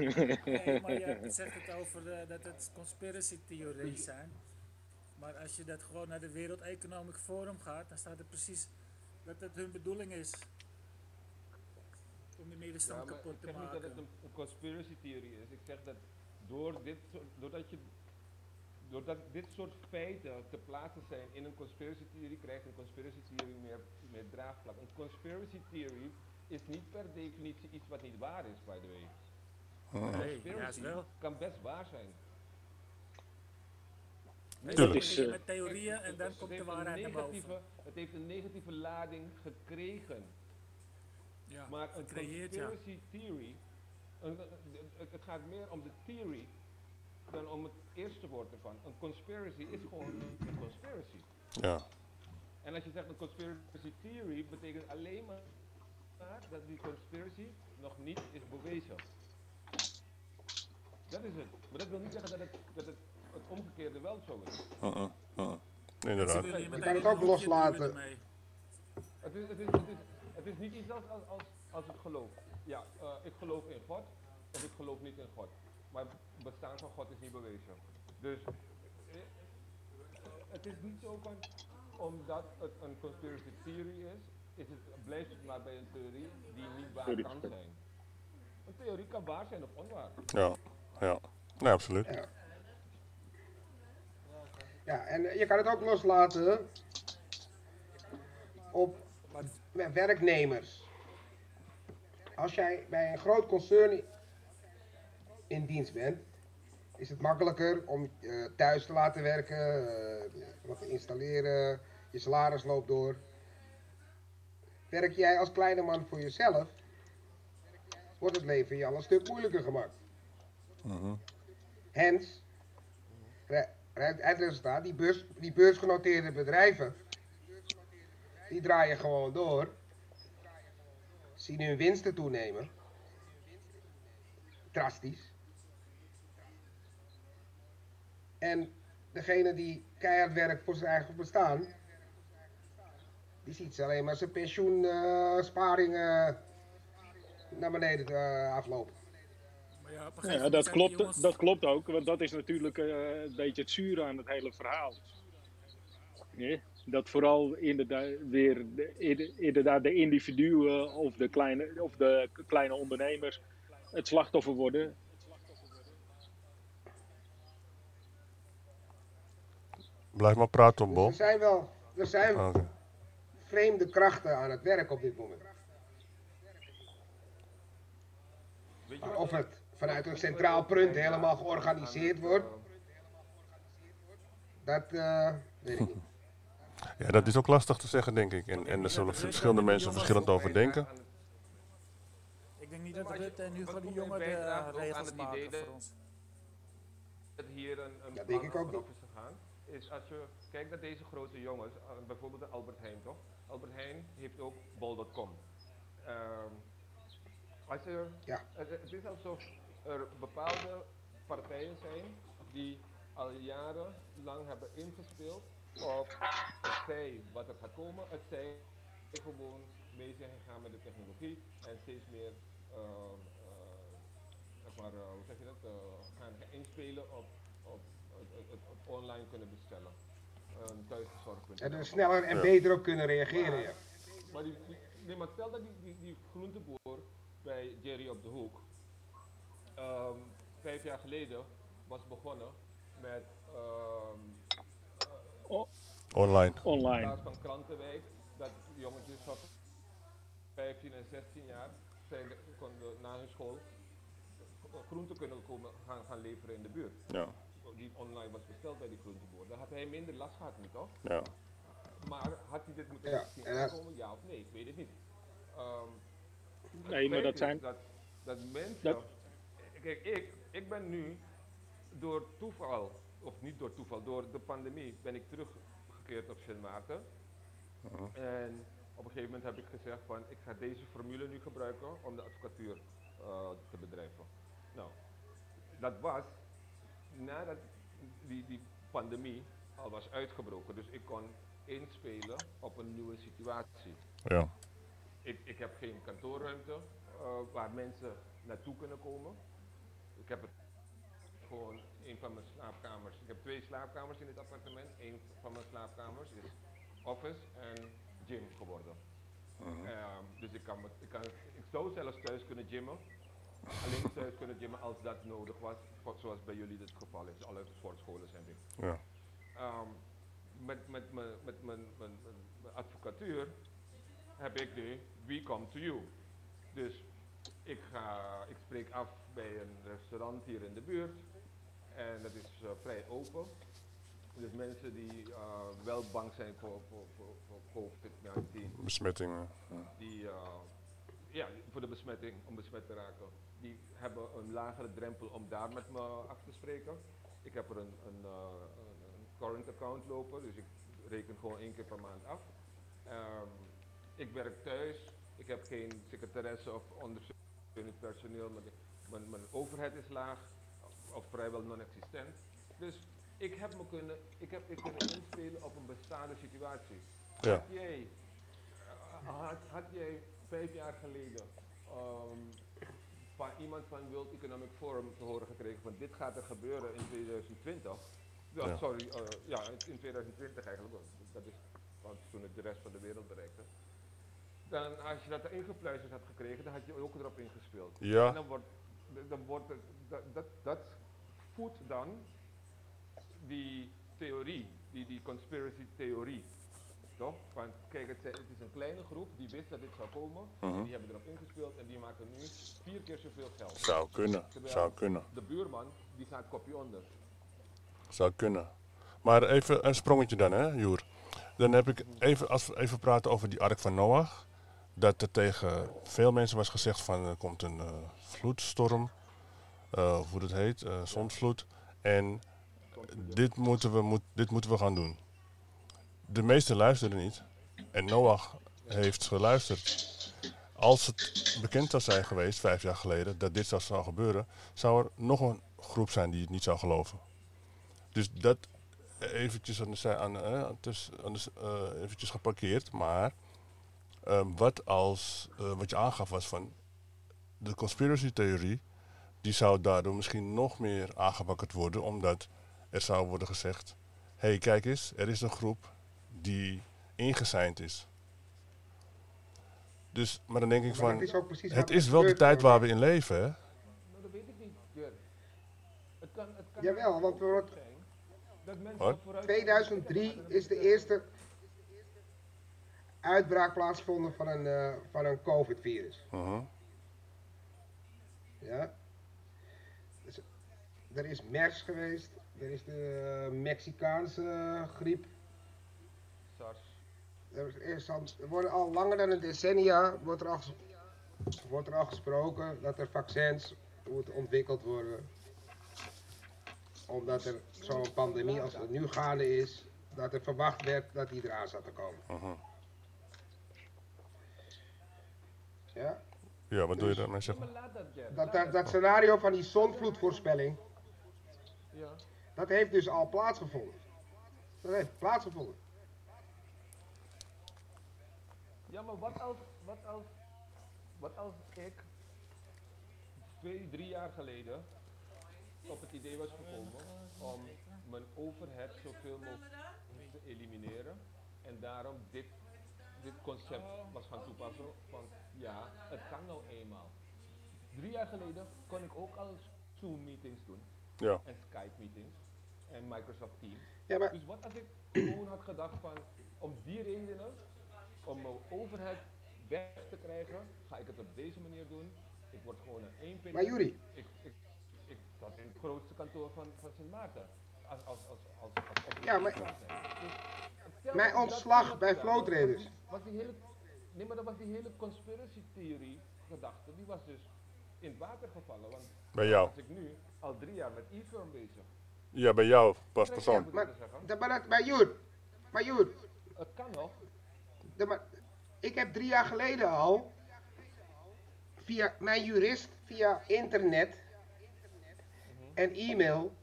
nee, maar je <laughs> zegt het over eh, dat het conspiracy theorieën zijn. Maar als je dat gewoon naar de Wereld Economic Forum gaat, dan staat er precies dat het hun bedoeling is. Om de middenstand ik kapot te zeg niet dat het maken. een, een conspiracy theorie is. Ik zeg dat door dit, soort- doordat, je, doordat dit soort feiten te plaatsen zijn in een conspiracy theory, krijgt een conspiracy theory meer, meer draagvlak. Een conspiracy theory is niet per definitie iets wat niet waar is, by the way. Een Nee, wel. kan best waar zijn. Begin is, met theorieën en dan Het komt de heeft een waarheid naar boven. negatieve- Het heeft een negatieve lading gekregen. Ja, Maar een ja. conspiracy theory, een- het, het gaat meer om de theory dan om het eerste woord ervan. Een conspiracy is gewoon een conspiracy. Ja, En als je zegt een conspiracy theory, betekent alleen maar dat die conspiracy nog niet is bewezen. Dat is het. Maar dat wil niet zeggen dat het, dat het, het omgekeerde wel zo is. uh-uh, uh-uh. Ze inderdaad. je kan het een ook loslaten. Het is, het is, het is, het is niet iets als, als, als, als het geloof. Ja, eh, ik geloof in God of ik geloof niet in God. Maar het bestaan van God is niet bewezen. Dus eh, het is niet zo van, omdat het een conspiracy theory is, is het, blijft het maar bij een theorie die niet waar kan zijn. Een theorie kan waar zijn of onwaar. Ja, ja. Nee, absoluut. Ja. Ja, en eh, je kan het ook loslaten op met werknemers. Als jij bij een groot concern in dienst bent, is het makkelijker om eh, thuis te laten werken, eh, wat te installeren, je salaris loopt door. Werk jij als kleine man voor jezelf, wordt het leven je al een stuk moeilijker gemaakt. Mhm. Hens, het resultaat, die, beurs, die beursgenoteerde bedrijven, die draaien gewoon door, zien hun winsten toenemen, drastisch. En degene die keihard werkt voor zijn eigen bestaan, die ziet ze alleen maar zijn pensioensparingen naar beneden eh, aflopen. Ja, Ja, dat klopt, jongens- dat klopt ook, want dat is natuurlijk eh, een beetje het zure aan het hele verhaal. Dat vooral inderdaad weer de, inder- inderdaad de individuen of de, kleine, of de kleine ondernemers het slachtoffer worden. Blijf maar praten, Bol. er zijn wel, er zijn Oké. Vreemde krachten aan het werk op dit moment. Maar of het vanuit een centraal punt helemaal georganiseerd wordt, eh, dat eh, weet ik niet. Ja, dat is ook lastig te zeggen, denk ik. En, en er zullen verschillende mensen verschillend over denken. Ik denk niet dat Rutte en Hugo de Jonge de regels het idee maken dat- voor ons. dat hier een, een plan denk ik ook is gegaan, is als je kijkt naar deze grote jongens, uh, bijvoorbeeld de Albert Heijn toch? Albert Heijn heeft ook bol.com. Ehm, als er, Ja. het, is alsof er bepaalde partijen zijn die al jarenlang hebben ingespeeld op het zij wat er gaat komen, het zij gewoon mee zijn gegaan met de technologie en steeds meer ehm, eh, zeg maar, eh, hoe zeg je dat, eh, gaan inspelen op, op het online kunnen bestellen. Um, thuisgezorgd En er sneller en Ja. beter op kunnen reageren. Ja. Maar, die, die, nee, maar stel dat die, die, die groenteboer bij Jerry op de hoek ehm, vijf jaar geleden was begonnen met ehm, Online. In online. plaats van krantenwijk, dat jongetjes van 15 en 16 jaar zijn, konden na hun school groenten kunnen komen, gaan, gaan leveren in de buurt. Ja, Die online was besteld bij die groenteboer. Dan had hij minder last gehad nu toch? ja. Maar had hij dit moeten Ja, zien aankomen, ja of nee? Ik weet het niet. Ehm, het Nee, maar dat zijn- Dat, dat mensen... Dat- Kijk, ik, ik ben nu door toeval, of niet door toeval, door de pandemie ben ik teruggekeerd op Sint Maarten. En op een gegeven moment heb ik gezegd van, ik ga deze formule nu gebruiken om de advocatuur eh, te bedrijven. Nou, dat was nadat die, die pandemie al was uitgebroken. Dus ik kon inspelen op een nieuwe situatie. Ja, Ik, ik heb geen kantoorruimte eh, waar mensen naartoe kunnen komen. Ik heb het gewoon een van mijn slaapkamers. Ik heb twee slaapkamers in dit appartement. Een van mijn slaapkamers is office en gym geworden. Ehm, dus ik, kan, ik, kan, ik zou zelfs thuis kunnen gymmen. Alleen thuis kunnen gymmen als dat nodig was. Zoals bij jullie dit geval is. Alle sportscholen zijn dicht. ja. Ehm, met, met, mijn- met mijn, mijn, mijn, mijn advocatuur heb ik nu We Come To You. Dus ik, ga, ik spreek af bij een restaurant hier in de buurt. En dat is eh, vrij open. Dus mensen die eh, wel bang zijn voor, voor, voor, voor COVID-19, Besmettingen. Ja. die, eh, ja, voor de besmetting, om besmet te raken, die hebben een lagere drempel om daar met me af te spreken. Ik heb er een, een, eh, een, current account lopen, dus ik reken gewoon één keer per maand af. Ehm, ik werk thuis, ik heb geen secretaresse of ondersteunend personeel, mijn, mijn, overheid is laag of, vrijwel non-existent. Dus ik heb me kunnen, ik heb ik kunnen inspelen op een bestaande situatie. Ja. Had jij had, had jij vijf jaar geleden ehm, van iemand van World Economic Forum te horen gekregen van dit gaat er gebeuren in 2020? Ja, Ja. Sorry, eh, ja, in 2020 eigenlijk, want dat is want toen het de rest van de wereld bereikte. Dan als je dat erin gepluisterd had gekregen, dan had je ook erop ingespeeld. En Ja, dan wordt, dan wordt het, dat, dat, dat voedt dan die theorie, die, die conspiracy theorie. Toch? Want kijk, het, is een kleine groep die wist dat dit zou komen. En die hebben erop ingespeeld en die maken nu vier keer zoveel geld. zou kunnen. Terwijl Zou kunnen. De buurman, die gaat kopje onder. Zou kunnen. Maar even een sprongetje dan, hè, Joer. Dan heb ik even, als we even praten over die ark van Noach. Dat er tegen veel mensen was gezegd van er komt een eh, vloedstorm. of hoe dat heet, eh zonsvloed. En dit moeten, we, moet, dit moeten we gaan doen. De meesten luisterden niet. En Noach heeft geluisterd. Als het bekend zou zijn geweest, vijf jaar geleden, dat dit zou, gebeuren, zou er nog een groep zijn die het niet zou geloven. Dus dat eventjes aan de, aan, eh, aan eh, eventjes geparkeerd. Maar ehm, wat als, eh, wat je aangaf was van de conspiracy theorie, die zou daardoor misschien nog meer aangewakkerd worden, omdat er zou worden gezegd, hé hey, kijk eens, er is een groep die ingezijnd is. Dus, maar dan denk ik van, is het is wel de tijd waar we in leven, hè? Maar dat weet ik niet, Jur. Het kan, het kan Jawel, want we wordt- zijn dat mensen Wat? vooruit 2003 is de eerste uitbraak plaatsgevonden van een, eh, van een COVID-virus. Mhm. Ja. Dus, er is MERS geweest, er is de eh, Mexicaanse griep. Er, is eerst al- er worden al langer dan een decennia wordt er al, wordt er al gesproken dat er vaccins moeten ontwikkeld worden. Omdat er zo'n pandemie als er nu gaande is, dat er verwacht werd dat die eraan zat te komen. Mhm. Ja? Ja, wat doe je daarmee zeggen? Dat, dat scenario van die zonvloedvoorspelling, Ja. dat heeft dus al plaatsgevonden. Dat heeft plaatsgevonden. Ja, maar wat als, wat als, wat als ik twee, drie jaar geleden op het idee was gekomen om mijn overhead zoveel mogelijk te elimineren en daarom dit, dit concept was gaan toepassen van ja, het kan nou eenmaal. Drie jaar geleden kon ik ook al Zoom meetings doen Ja. en Skype meetings en Microsoft Teams. Ja, maar Dus wat als ik gewoon had gedacht van, om die redenen, om mijn overheid weg te krijgen, ga ik het op deze manier doen. Ik word gewoon een één Maar Juri. Ik, ik, ik zat in het grootste kantoor van, van Sint Maarten. Als, als, als, als, als, als Ja, maar- Dus, Mijn dat dat ontslag bij gedaan, Flow Traders. was die- Was die hele, nee, maar dat was die hele conspiracy theorie gedachte, die was dus in het water gevallen. Want Bij jou. was ik nu al drie jaar met e-firm bezig. Ja, bij jou, pas persoon. Maar, dat maar, dat, maar Joer, maar Joer, Het kan nog. Maar, ik heb drie jaar geleden al, via mijn jurist, via internet en e-mail,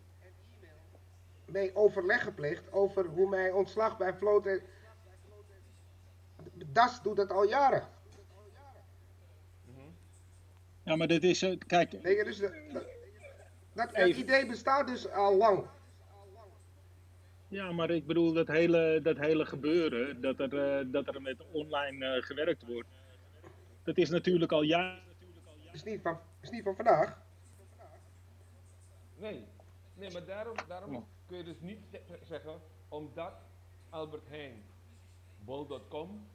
mee overleg gepleegd over hoe mijn ontslag bij Float. DAS doet dat al jaren. Ja, maar dit is, eh, kijk, dus dat, dat, dat Even. idee bestaat dus al lang. Ja, maar ik bedoel, dat hele, dat hele gebeuren, dat er, eh, dat er met online eh, gewerkt wordt, dat is natuurlijk al jaren. Is niet van, is niet van vandaag. Nee, nee maar daarom, daarom kun je dus niet ze- zeggen, omdat Albert Heijn bol.com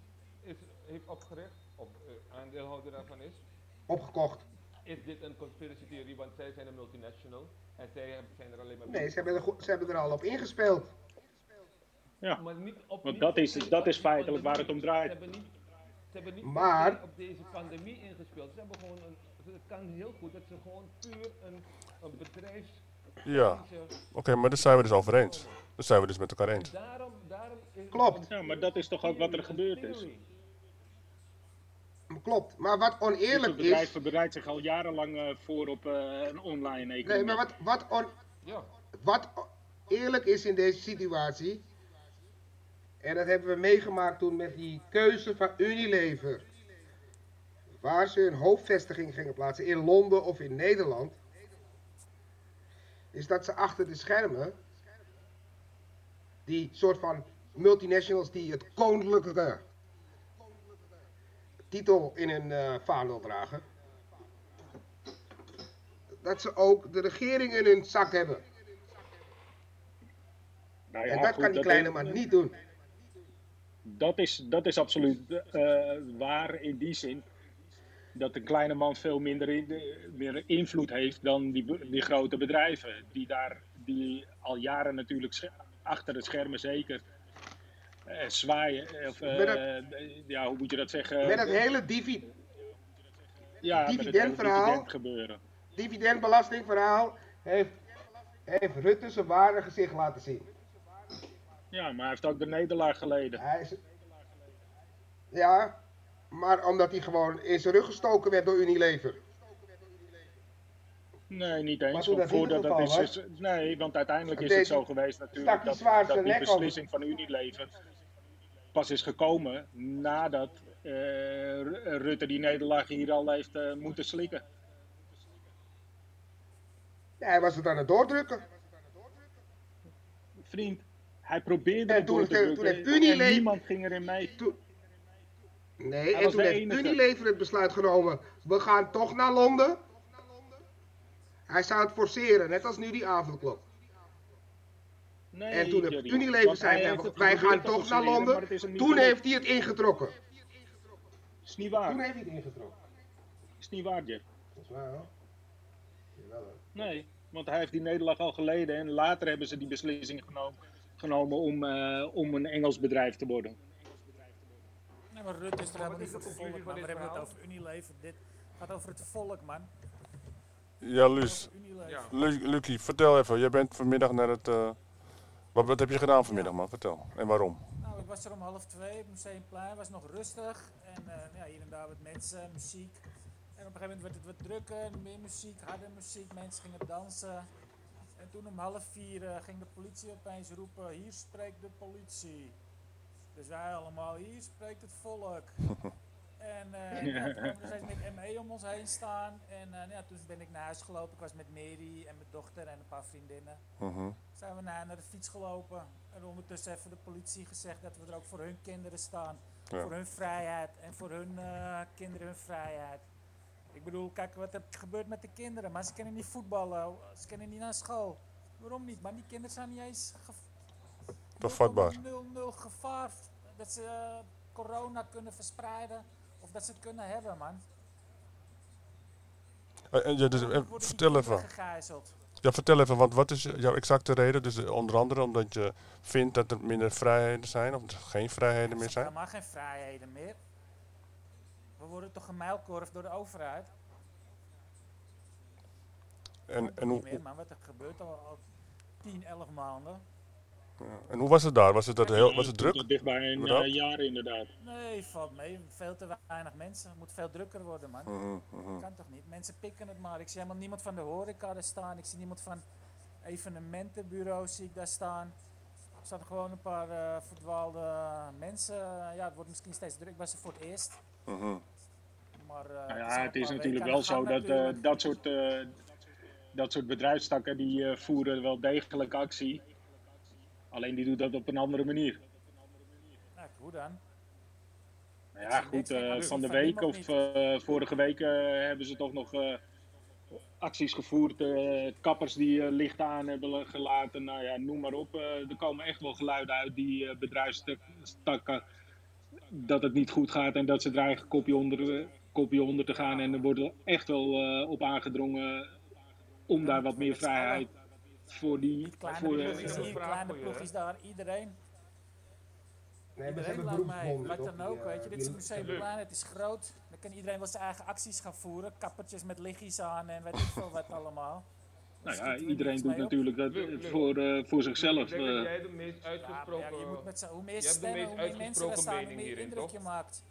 is, heeft opgericht, of eh, aandeelhouder daarvan is, Opgekocht. is dit een conspiracy theorie, want zij zijn een multinational en zij zijn er alleen maar Nee, ze hebben, er, ze hebben er al op ingespeeld. Ja, Maar niet op, Want dat is- dat is feitelijk waar het om draait. Ze hebben niet, ze hebben niet Maar- op deze pandemie ingespeeld. Ze hebben gewoon een, het kan heel goed dat ze gewoon puur een, een bedrijfs... Ja, oké, maar daar zijn we dus over eens. Daar zijn we dus met elkaar eens. Daarom, daarom is Klopt. ja, maar dat is toch ook wat er gebeurd is. Klopt. Maar wat Dus oneerlijk het bedrijf is. bereidt zich al jarenlang eh, voor op eh, een online economie. Nee, maar wat, wat, on, Ja, wat eerlijk is in deze situatie. En dat hebben we meegemaakt toen met die keuze van Unilever. Waar ze hun hoofdvestiging gingen plaatsen, in Londen of in Nederland. Is dat ze achter de schermen. Die soort van multinationals die het koninklijke titel in hun eh vaandel dragen. Dat ze ook de regering in hun zak hebben. Nou ja, En dat goed, kan die kleine man niet doen. Dat is, dat is absoluut eh, waar in die zin. Dat een kleine man veel minder, in- meer invloed heeft dan die, die grote bedrijven. Die daar die al jaren natuurlijk achter de schermen zeker eh, zwaaien. Of, eh, Met dat- ja, hoe moet je dat zeggen? Met het hele divi ja, het dividendverhaal. dividend gebeuren. dividendbelastingverhaal heeft, heeft Rutte zijn ware gezicht laten zien. Ja, maar hij heeft ook de nederlaag geleden. Hij is, ja, maar omdat hij gewoon in zijn rug gestoken werd door Unilever. Nee, niet eens. dat voordat dat is, is- nee, want uiteindelijk is het zo geweest natuurlijk dat, dat die over. beslissing van Unilever pas is gekomen nadat eh, Ru- Rutte die nederlaag hier al heeft eh, moeten slikken. Ja, hij was het aan het doordrukken. Vriend, hij probeerde En het toen- door te toen heeft Unilever- niemand ging erin mee. Nee, Hij en toen heeft enige. Unilever het besluit genomen. We gaan toch naar Londen. Hij zou het forceren, net als nu die avondklok. Nee, En toen heeft Unilever zei, wij gaan toch naar Londen. Toen heeft hij het ingetrokken. Is niet waar. Toen heeft hij het ingetrokken. Is niet waar, Jeff. Dat is waar hoor. Jawel, hoor. Nee, want hij heeft die nederlaag al geleden en later hebben ze die beslissing genomen, genomen om, eh, om een Engels bedrijf te worden. Nee, maar Rutte is er Maar helemaal niet voor het volk, man. We hebben het over Unilever. Dit gaat over het volk, man. Ja, Luus. Ja. Lu- Lucie, vertel even. Jij bent vanmiddag naar het... eh, wat, wat heb je gedaan vanmiddag, man? Vertel. En waarom? Nou, ik was er om half twee op Museumplein, was nog rustig. En eh, ja, hier en daar wat mensen, muziek. En op een gegeven moment werd het wat drukker, meer muziek, harde muziek, mensen gingen dansen. En toen om half vier eh, ging de politie opeens roepen, hier spreekt de politie. Dus wij allemaal, hier spreekt het volk. <laughs> En eh ja, toen kwamen er steeds met ME om ons heen staan. En eh, ja, toen ben ik naar huis gelopen. Ik was met Mary en mijn dochter en een paar vriendinnen Mhm. zijn we naar, naar de fiets gelopen. En ondertussen heeft de politie gezegd dat we er ook voor hun kinderen staan. Ja. Voor hun vrijheid en voor hun kinderen hun vrijheid. Ik bedoel, kijk wat er gebeurt met de kinderen. Maar ze kunnen niet voetballen, ze kunnen niet naar school. Waarom niet? Maar die kinderen zijn niet eens Bevatbaar. 0,00 gevaar dat ze eh, corona kunnen verspreiden of dat ze het kunnen hebben, man. Eh, en dus, eh, Worden die vertel even. gegijzeld. Ja, vertel even, want wat is jouw exacte reden? Dus onder andere omdat je vindt dat er minder vrijheden zijn, of er geen vrijheden Er meer zijn zijn? helemaal geen vrijheden meer. We worden toch gemijlkorfd door de overheid? En, en, niet hoe, meer, man, wat er gebeurt al, al 10, 11 maanden. ja, en hoe was het daar? Was het, dat heel, was het druk? Tot dicht bij een eh, jaar inderdaad. Nee, valt mee. Veel te weinig mensen. Het moet veel drukker worden, man. Mhm, mhm. Kan toch niet? Mensen pikken het maar. Ik zie helemaal niemand van de horeca daar staan. Ik zie niemand van evenementenbureaus zie ik daar staan. Er staan gewoon een paar eh, verdwaalde mensen. Ja, het wordt misschien steeds druk. Ik was er voor het eerst. Mhm. Maar, eh, Nou ja, het is natuurlijk wel zo dat eh, dat, soort, eh, dat soort bedrijfstakken die voeren wel degelijk actie. Alleen die doet dat op een andere manier. Nou, hoe dan? Nou ja, goed, van de week of vorige week hebben ze toch nog acties gevoerd. kappers die licht aan hebben gelaten. Nou ja, noem maar op. er komen echt wel geluiden uit die bedrijfstakken dat het niet goed gaat en dat ze dreigen kopje onder, kopje onder te gaan. En er wordt er echt wel eh, op aangedrongen om daar wat meer vrijheid voor die... Voor, eh, vraag kleine ploegjes daar. Iedereen. Nee, Iedereen hebben lijkt mij. Wat toch? dan ook, weet je. Dit is museumplein, het is groot. Dan kan iedereen wel zijn eigen acties gaan voeren. Kappertjes met liggies aan en weet ik veel wat <laughs> allemaal. nou ja, iedereen doet natuurlijk dat voor, eh, voor Ik zichzelf. denk dat eh. jij de meest Ja, maar uitgesproken... ja, je moet met hoe meer de stemmen, hoe meer mensen er staan, hoe meer hierin, indruk toch? je maakt.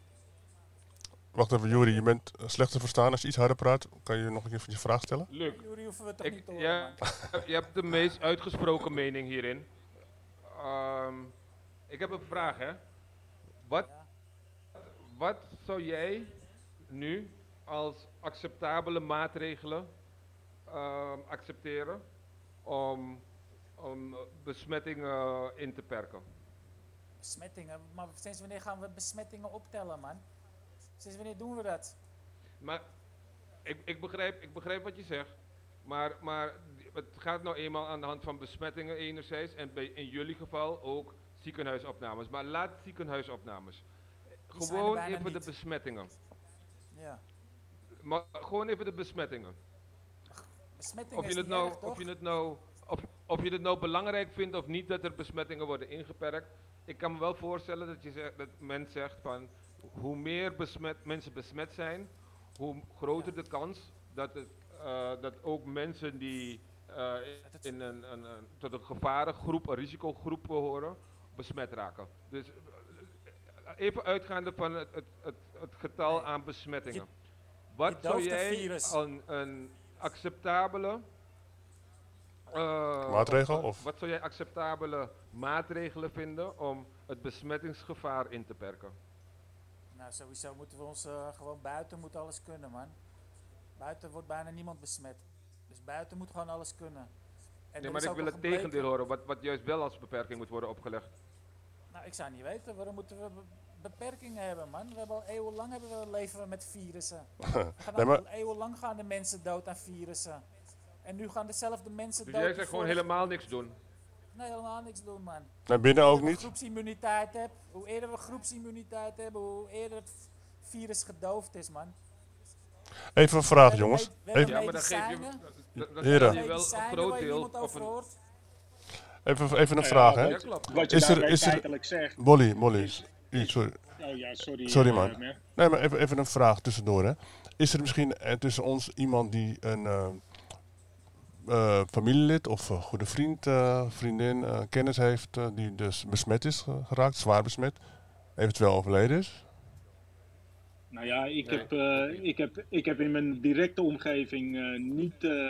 Wacht even, Juri, je bent eh, slecht te verstaan. Als je iets harder praat, kan je nog een keer je vraag stellen? Luc, Jullie hoeven we toch Ik- niet te horen, ja, je hebt de meest uitgesproken mening hierin. Ehm, ik heb een vraag, hè. Wat, wat zou jij nu als acceptabele maatregelen ehm, accepteren om, om besmettingen in te perken? Besmettingen, maar sinds wanneer gaan we besmettingen optellen, man? Sinds wanneer doen we dat? Maar ik, ik, begrijp, ik begrijp wat je zegt. Maar, maar het gaat nou eenmaal aan de hand van besmettingen enerzijds. En bij, in jullie geval ook ziekenhuisopnames. Maar laat ziekenhuisopnames. Die Gewoon even de besmettingen. Ja. Maar gewoon even de besmettingen. Besmetting Of je, het nou, erg, toch? of, je het nou, of, of je het nou belangrijk vindt of niet dat er besmettingen worden ingeperkt. Ik kan me wel voorstellen dat, je zegt, dat men zegt van hoe meer besmet, mensen besmet zijn, hoe groter de kans dat, het, eh, dat ook mensen die eh, het- in een, een, een, tot een gevarengroep, een risicogroep behoren, besmet raken. Dus eh, even uitgaande van het, het, het, het getal aan besmettingen. je Wat zou jij een, een acceptabele eh, Maatregel, of? Wat zou jij acceptabele maatregelen vinden om het besmettingsgevaar in te perken? Sowieso moeten we ons eh, gewoon buiten moet alles kunnen, man. Buiten wordt bijna niemand besmet. Dus buiten moet gewoon alles kunnen. En Nee, maar ik wil het gebleken- tegendeel horen, wat, wat juist wel als beperking moet worden opgelegd. Nou, ik zou niet weten. Waarom moeten we be- beperkingen hebben, man? We hebben al eeuwenlang hebben we leven we met virussen. <laughs> We gaan Nee, maar- al eeuwenlang gaan de mensen dood aan virussen. En nu gaan dezelfde mensen Dus dood. jij zegt gewoon helemaal niks doen. Nee, helemaal niks doen, man. Nee, binnen ook Hoe niet? groepsimmuniteit hebt, hoe eerder we groepsimmuniteit hebben, hoe eerder het virus gedoofd is, man. Even een vraag, hebben jongens. hebben Even, Ja, maar dan geef je, je wel een groot waar je deel. Of over een, hoort. even, even een Ja, vraag, hè? Is er- is er- zegt. Molly, Molly. Sorry, Oh ja, sorry. Sorry, eh, man. Nee, maar even, even een vraag tussendoor, hè? Is er misschien eh, tussen ons iemand die een eh, eh, familielid of een goede vriend, eh, vriendin, eh, kennis heeft eh, die dus besmet is ge- geraakt, zwaar besmet, eventueel overleden is? Nou ja, ik, Nee. heb, eh, ik, heb, ik heb in mijn directe omgeving eh, niet, eh,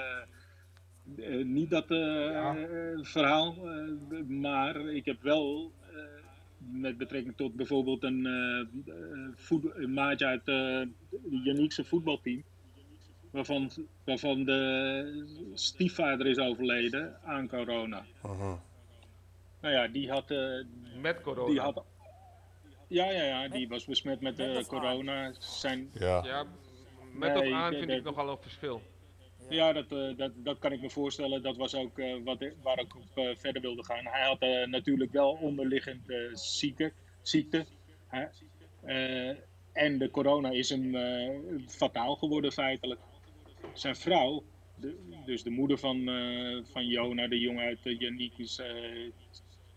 eh, niet dat eh, Ja. eh, verhaal. eh, maar ik heb wel eh, met betrekking tot bijvoorbeeld een, eh, eh, voet- een maatje uit eh het Janiekse voetbalteam. Waarvan, waarvan de stiefvader is overleden aan corona. Nou ja, die had, eh, Met corona. die had ja, ja, ja, die was besmet met met eh, corona. Zijn, Ja. Ja, met Nee, of aan vind de- ik nogal een verschil. Ja, dat, eh, dat, dat kan ik me voorstellen. Dat was ook eh, wat, waar ik op verder wilde gaan. Hij had natuurlijk wel onderliggend eh, zieke, ziekte. Hè? Eh, en de corona is hem eh, fataal geworden feitelijk. Zijn vrouw, dus de moeder van, eh, van Jona, de jongen uit uh, Janiek's eh,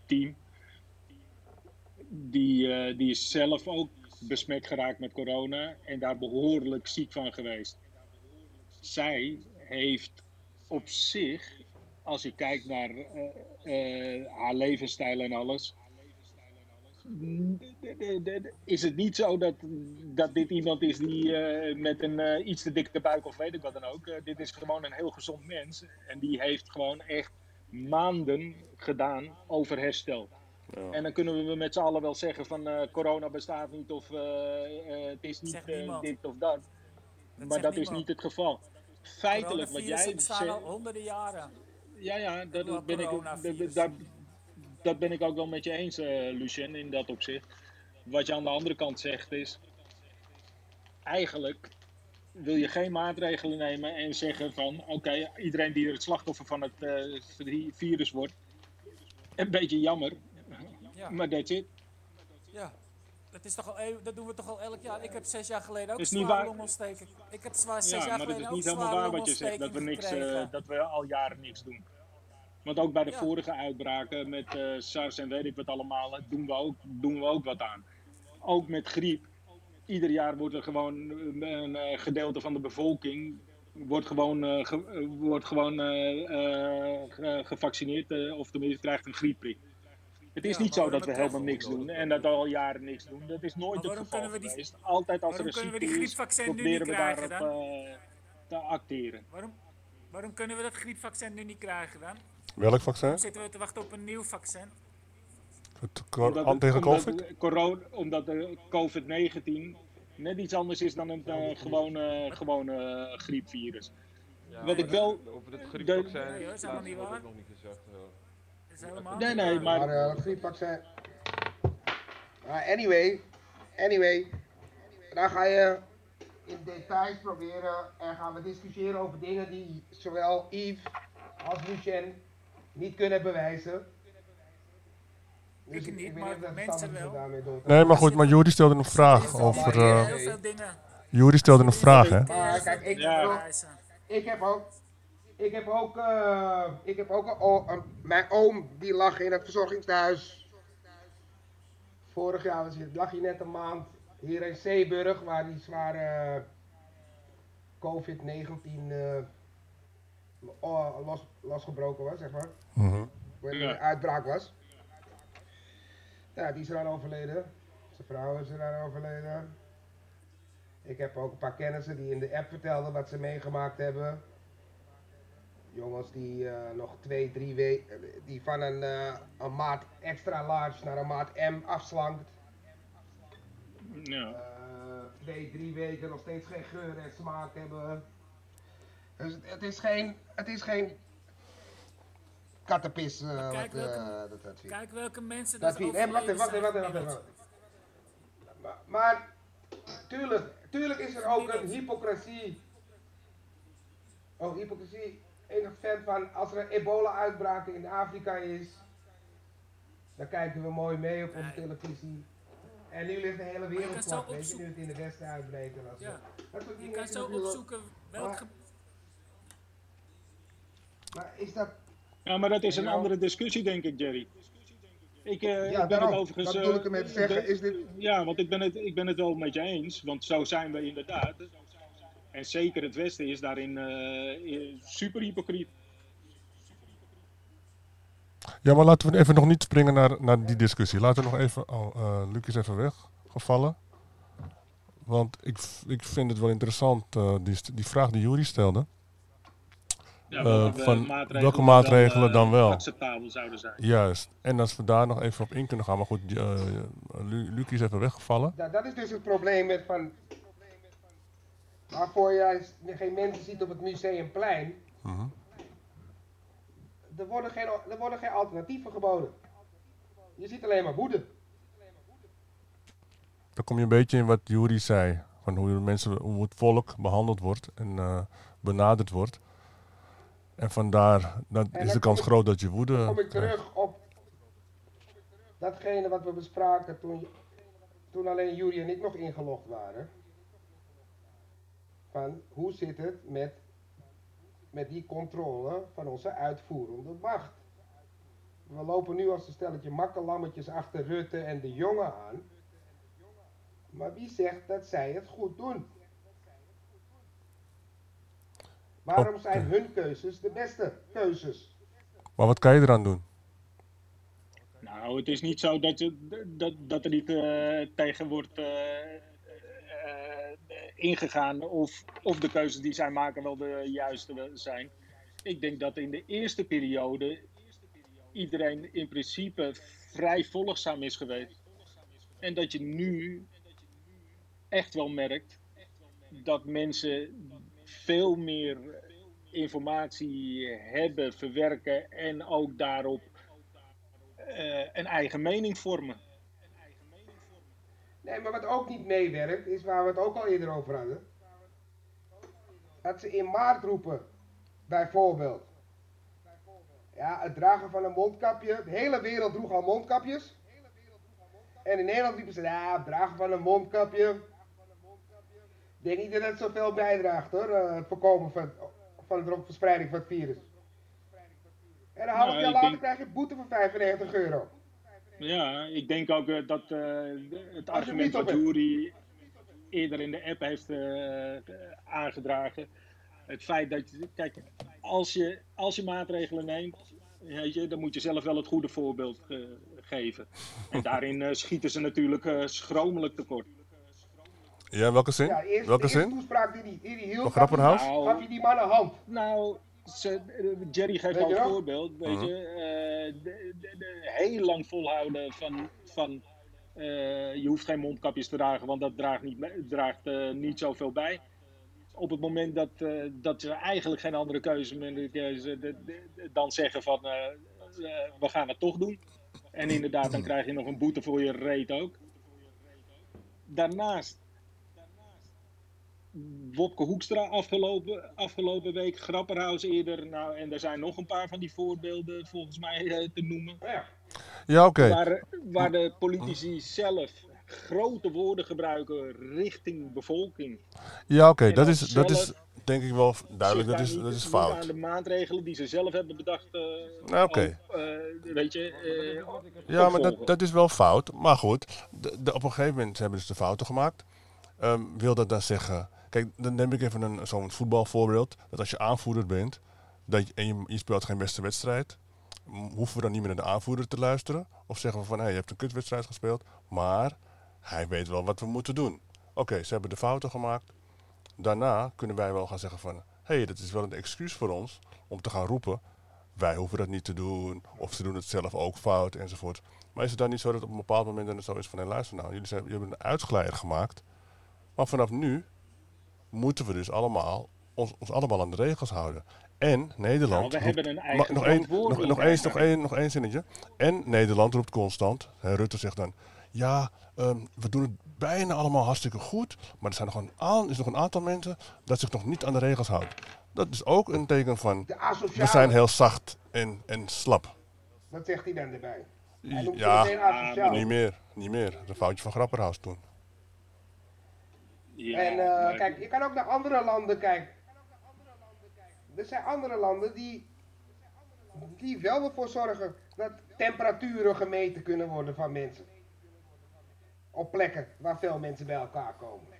team, die, eh, die is zelf ook besmet geraakt met corona en daar behoorlijk ziek van geweest. Zij heeft op zich, als je kijkt naar eh, eh, haar levensstijl en alles, is het niet zo dat, dat dit iemand is die eh, met een eh, iets te dikke buik of weet ik wat dan ook. Eh, dit is gewoon een heel gezond mens. En die heeft gewoon echt maanden gedaan over herstel. Ja. En dan kunnen we met z'n allen wel zeggen van eh, corona bestaat niet of eh, eh, het is niet Zegt dit of dat. maar zegt dat is niet het geval. Feitelijk wat jij bestaan al zegt. honderden jaren. Ja, ja, dat, ben ik, coronavirus. Dat, dat, dat ben ik ook wel met je eens, eh, Lucien, in dat opzicht. Wat je aan de andere kant zegt is, eigenlijk wil je geen maatregelen nemen en zeggen van, oké, iedereen die er het slachtoffer van het eh, vi- virus wordt, een beetje jammer, Ja, maar that's it. ja. Dat, is toch al, dat doen we toch al elk jaar. Ik heb zes jaar geleden ook Is een niet waar. longontsteking. Ik heb zwaar zes Ja, jaar maar het geleden is ook niet een helemaal zware waar wat je zegt, dat we, niks, eh, dat we al jaren niks doen. Want ook bij de Ja. vorige uitbraken met eh, SARS en weet ik wat allemaal, doen we, ook, doen we ook wat aan. Ook met griep. Ieder jaar wordt er gewoon een, een, eh, gedeelte van de bevolking wordt gewoon, eh, ge- eh, wordt gewoon eh, eh, ge- gevaccineerd, eh, of tenminste krijgt een griepprik. Het is Ja, niet zo dat we helemaal niks doen en dat we al jaren niks doen. Dat is nooit het geval we die- geweest. Altijd als waarom er een kunnen we die ziekte is, griepvaccin nu niet proberen we krijgen daarop dan? eh, te acteren. Waarom, waarom kunnen we dat griepvaccin nu niet krijgen dan? Welk vaccin? Zitten we te wachten op een nieuw vaccin? Het cor- Omdat, tegen omdat COVID? de corona, omdat de COVID-19 net iets anders is dan een eh, gewone, gewone griepvirus. Ja, Wat ik wel- Over het griepvaccin Nee, is helemaal niet waar. nog niet gezegd. eh. Dat is helemaal Nee, nee, maar- Maar eh, het griepvaccin. Maar anyway, anyway. Dan ga je in details proberen en gaan we discussiëren over dingen die zowel Yves als Lucien niet kunnen bewijzen. Dus Ik niet, weet maar dat mensen wel. Nee, maar goed, maar Juri stelde een vraag over... eh. Juri stelde een vraag, hè? Maar kijk, ik, Ja. heb ook. Ik heb ook, eh, ik heb ook een, mijn oom die lag in het verzorgingstehuis. Vorig jaar was hij, lag hij net een maand hier in Zeeburg, waar die zware COVID-19 eh, o- los, losgebroken was, zeg maar. Wanneer Ja. de uitbraak was. Ja, die is eraan overleden. Zijn vrouw is eraan overleden. Ik heb ook een paar kennissen die in de app vertelden wat ze meegemaakt hebben. Jongens die eh, nog twee, drie weken, die van een, eh, een maat extra large naar een maat M afslankt. Ja. Eh, twee, drie weken nog steeds geen geur en smaak hebben. Dus het, het is geen, het is geen kattenpis eh kijk wat, eh, welke- dat, dat Kijk welke mensen dat nee, wacht even, wacht even, wacht even. Maar, maar tuurlijk, tuurlijk is er ook een hypocrisie. Oh, hypocrisie. Enig fan van als er een ebola-uitbraak in Afrika is, dan kijken we mooi mee op onze televisie. En nu ligt de hele wereld plat, weet je, nu het in de Westen uitbreekt. En als Ja. dat Je kan zo opzoeken welk Maar- is dat, ja, maar dat is een andere discussie, denk ik, Jerry. Ik, eh, ik ja, ben daarom, het overigens. dat bedoel eh, ik ermee te zeggen, is dit, Ja, want ik ben, het, ik ben het wel met je eens, want zo zijn we inderdaad. En zeker het Westen is daarin eh, super hypocriet. Ja, maar laten we even nog niet springen naar, naar die discussie. Laten we nog even... Oh, eh Luc is even weggevallen. Want ik, ik vind het wel interessant, eh, die, die vraag die Juri stelde. Ja, Eh, welke van maatregelen welke maatregelen eh, dan wel? acceptabel zouden zijn. Juist. En als we daar nog even op in kunnen gaan. Maar goed, eh, Lu- Luc is even weggevallen. Dat, dat is dus het probleem met van. Waarvoor je geen mensen ziet op het museumplein. Mhm. Er worden, geen, er worden geen alternatieven geboden. Je ziet alleen maar woede. Dan kom je een beetje in wat Juri zei. Van hoe, de mensen, hoe het volk behandeld wordt en eh, benaderd wordt. En vandaar dan is de kans groot dat je woede kom ik terug op datgene wat we bespraken toen, toen alleen Jury en ik nog ingelogd waren. Van hoe zit het met, met die controle van onze uitvoerende macht? We lopen nu als een stelletje makkelammetjes achter Rutte en de jongen aan. Maar wie zegt dat zij het goed doen? Waarom zijn hun keuzes de beste keuzes? Maar wat kan je eraan doen? Nou, het is niet zo dat, je, dat, dat er niet eh, tegen wordt eh, eh, ingegaan of, of de keuzes die zij maken wel de juiste zijn. Ik denk dat in de eerste periode iedereen in principe vrij volgzaam is geweest. En dat je nu echt wel merkt dat mensen veel meer informatie hebben, verwerken en ook daarop eh, een eigen mening vormen. Nee, maar wat ook niet meewerkt, is waar we het ook al eerder over hadden. Dat ze in maart roepen, bijvoorbeeld. Ja, het dragen van een mondkapje. De hele wereld droeg al mondkapjes. En in Nederland riepen ze, ja, het dragen van een mondkapje. Ik denk niet dat het zoveel bijdraagt hoor, eh, het voorkomen van, van de verspreiding van het virus. En een half Nou, jaar later denk- krijg je boete van 95 euro. Ja, ik denk ook eh, dat eh, het argument hebt. Jury eerder in de app heeft aangedragen. Het feit dat, je- kijk, als je, als je maatregelen neemt, weet je, dan moet je zelf wel het goede voorbeeld geven. En daarin schieten ze natuurlijk schromelijk tekort. Ja, welke zin? Ja, eerst, welke zin? toespraak die die, die, die hield, Van gaf je- Grapperhaus? gaf je die man een hand. Nou, ze, eh, Jerry geeft al nog? voorbeeld. Weet Mhm. je, eh, de, de, de- heel lang volhouden van, van eh, je hoeft geen mondkapjes te dragen, want dat draagt niet, draagt, eh, niet zoveel bij. Op het moment dat, eh, dat ze eigenlijk geen andere keuze meer dan zeggen van we gaan het toch doen. En inderdaad, dan krijg je nog een boete voor je reet ook. Daarnaast Wopke Hoekstra afgelopen, afgelopen week, Grapperhaus eerder. Nou, en er zijn nog een paar van die voorbeelden volgens mij eh, te noemen. Nou ja, Ja, oké. Waar, waar de politici zelf grote woorden gebruiken richting bevolking. Ja, oké. Dat is, dat is denk ik wel duidelijk. Dat is, niet- dat is fout. aan de maatregelen die ze zelf hebben bedacht. eh, Nou, oké. eh, weet je, eh, Ja, maar dat, dat is wel fout. Maar goed, de, de- op een gegeven moment hebben ze de fouten gemaakt. Ehm, wil dat dan zeggen... Kijk, dan neem ik even een, zo'n voetbalvoorbeeld. Dat als je aanvoerder bent dat je, en je, speelt geen beste wedstrijd... hoeven we dan niet meer naar de aanvoerder te luisteren? Of zeggen we van, hé, je hebt een kutwedstrijd gespeeld... maar hij weet wel wat we moeten doen. Oké, ze hebben de fouten gemaakt. Daarna kunnen wij wel gaan zeggen van... hé, hey, dat is wel een excuus voor ons om te gaan roepen... wij hoeven dat niet te doen, of ze doen het zelf ook fout, enzovoort. Maar is het dan niet zo dat op een bepaald moment dan het zo is van... hé, luister nou, jullie, zijn, jullie hebben een uitgeleider gemaakt... maar vanaf nu moeten we dus allemaal ons, ons allemaal aan de regels houden. En Nederland... Nou, we roept- hebben een eigen nog, één, nog, nog, eens, nog, één, nog één zinnetje. En Nederland roept constant, hè, Rutte zegt dan... Ja, ehm, we doen het bijna allemaal hartstikke goed... maar er zijn nog een, aan, is nog een aantal mensen dat zich nog niet aan de regels houdt. Dat is ook een teken van... We zijn heel zacht en, en slap. Dat zegt hij dan erbij. Hij Ja, niet meer, niet meer. Dat een foutje van Grapperhaus toen. Ja, en eh, maar- kijk, je kan ook naar andere landen kijken. Er zijn andere landen die, die wel ervoor zorgen dat temperaturen gemeten kunnen worden van mensen. Op plekken waar veel mensen bij elkaar komen.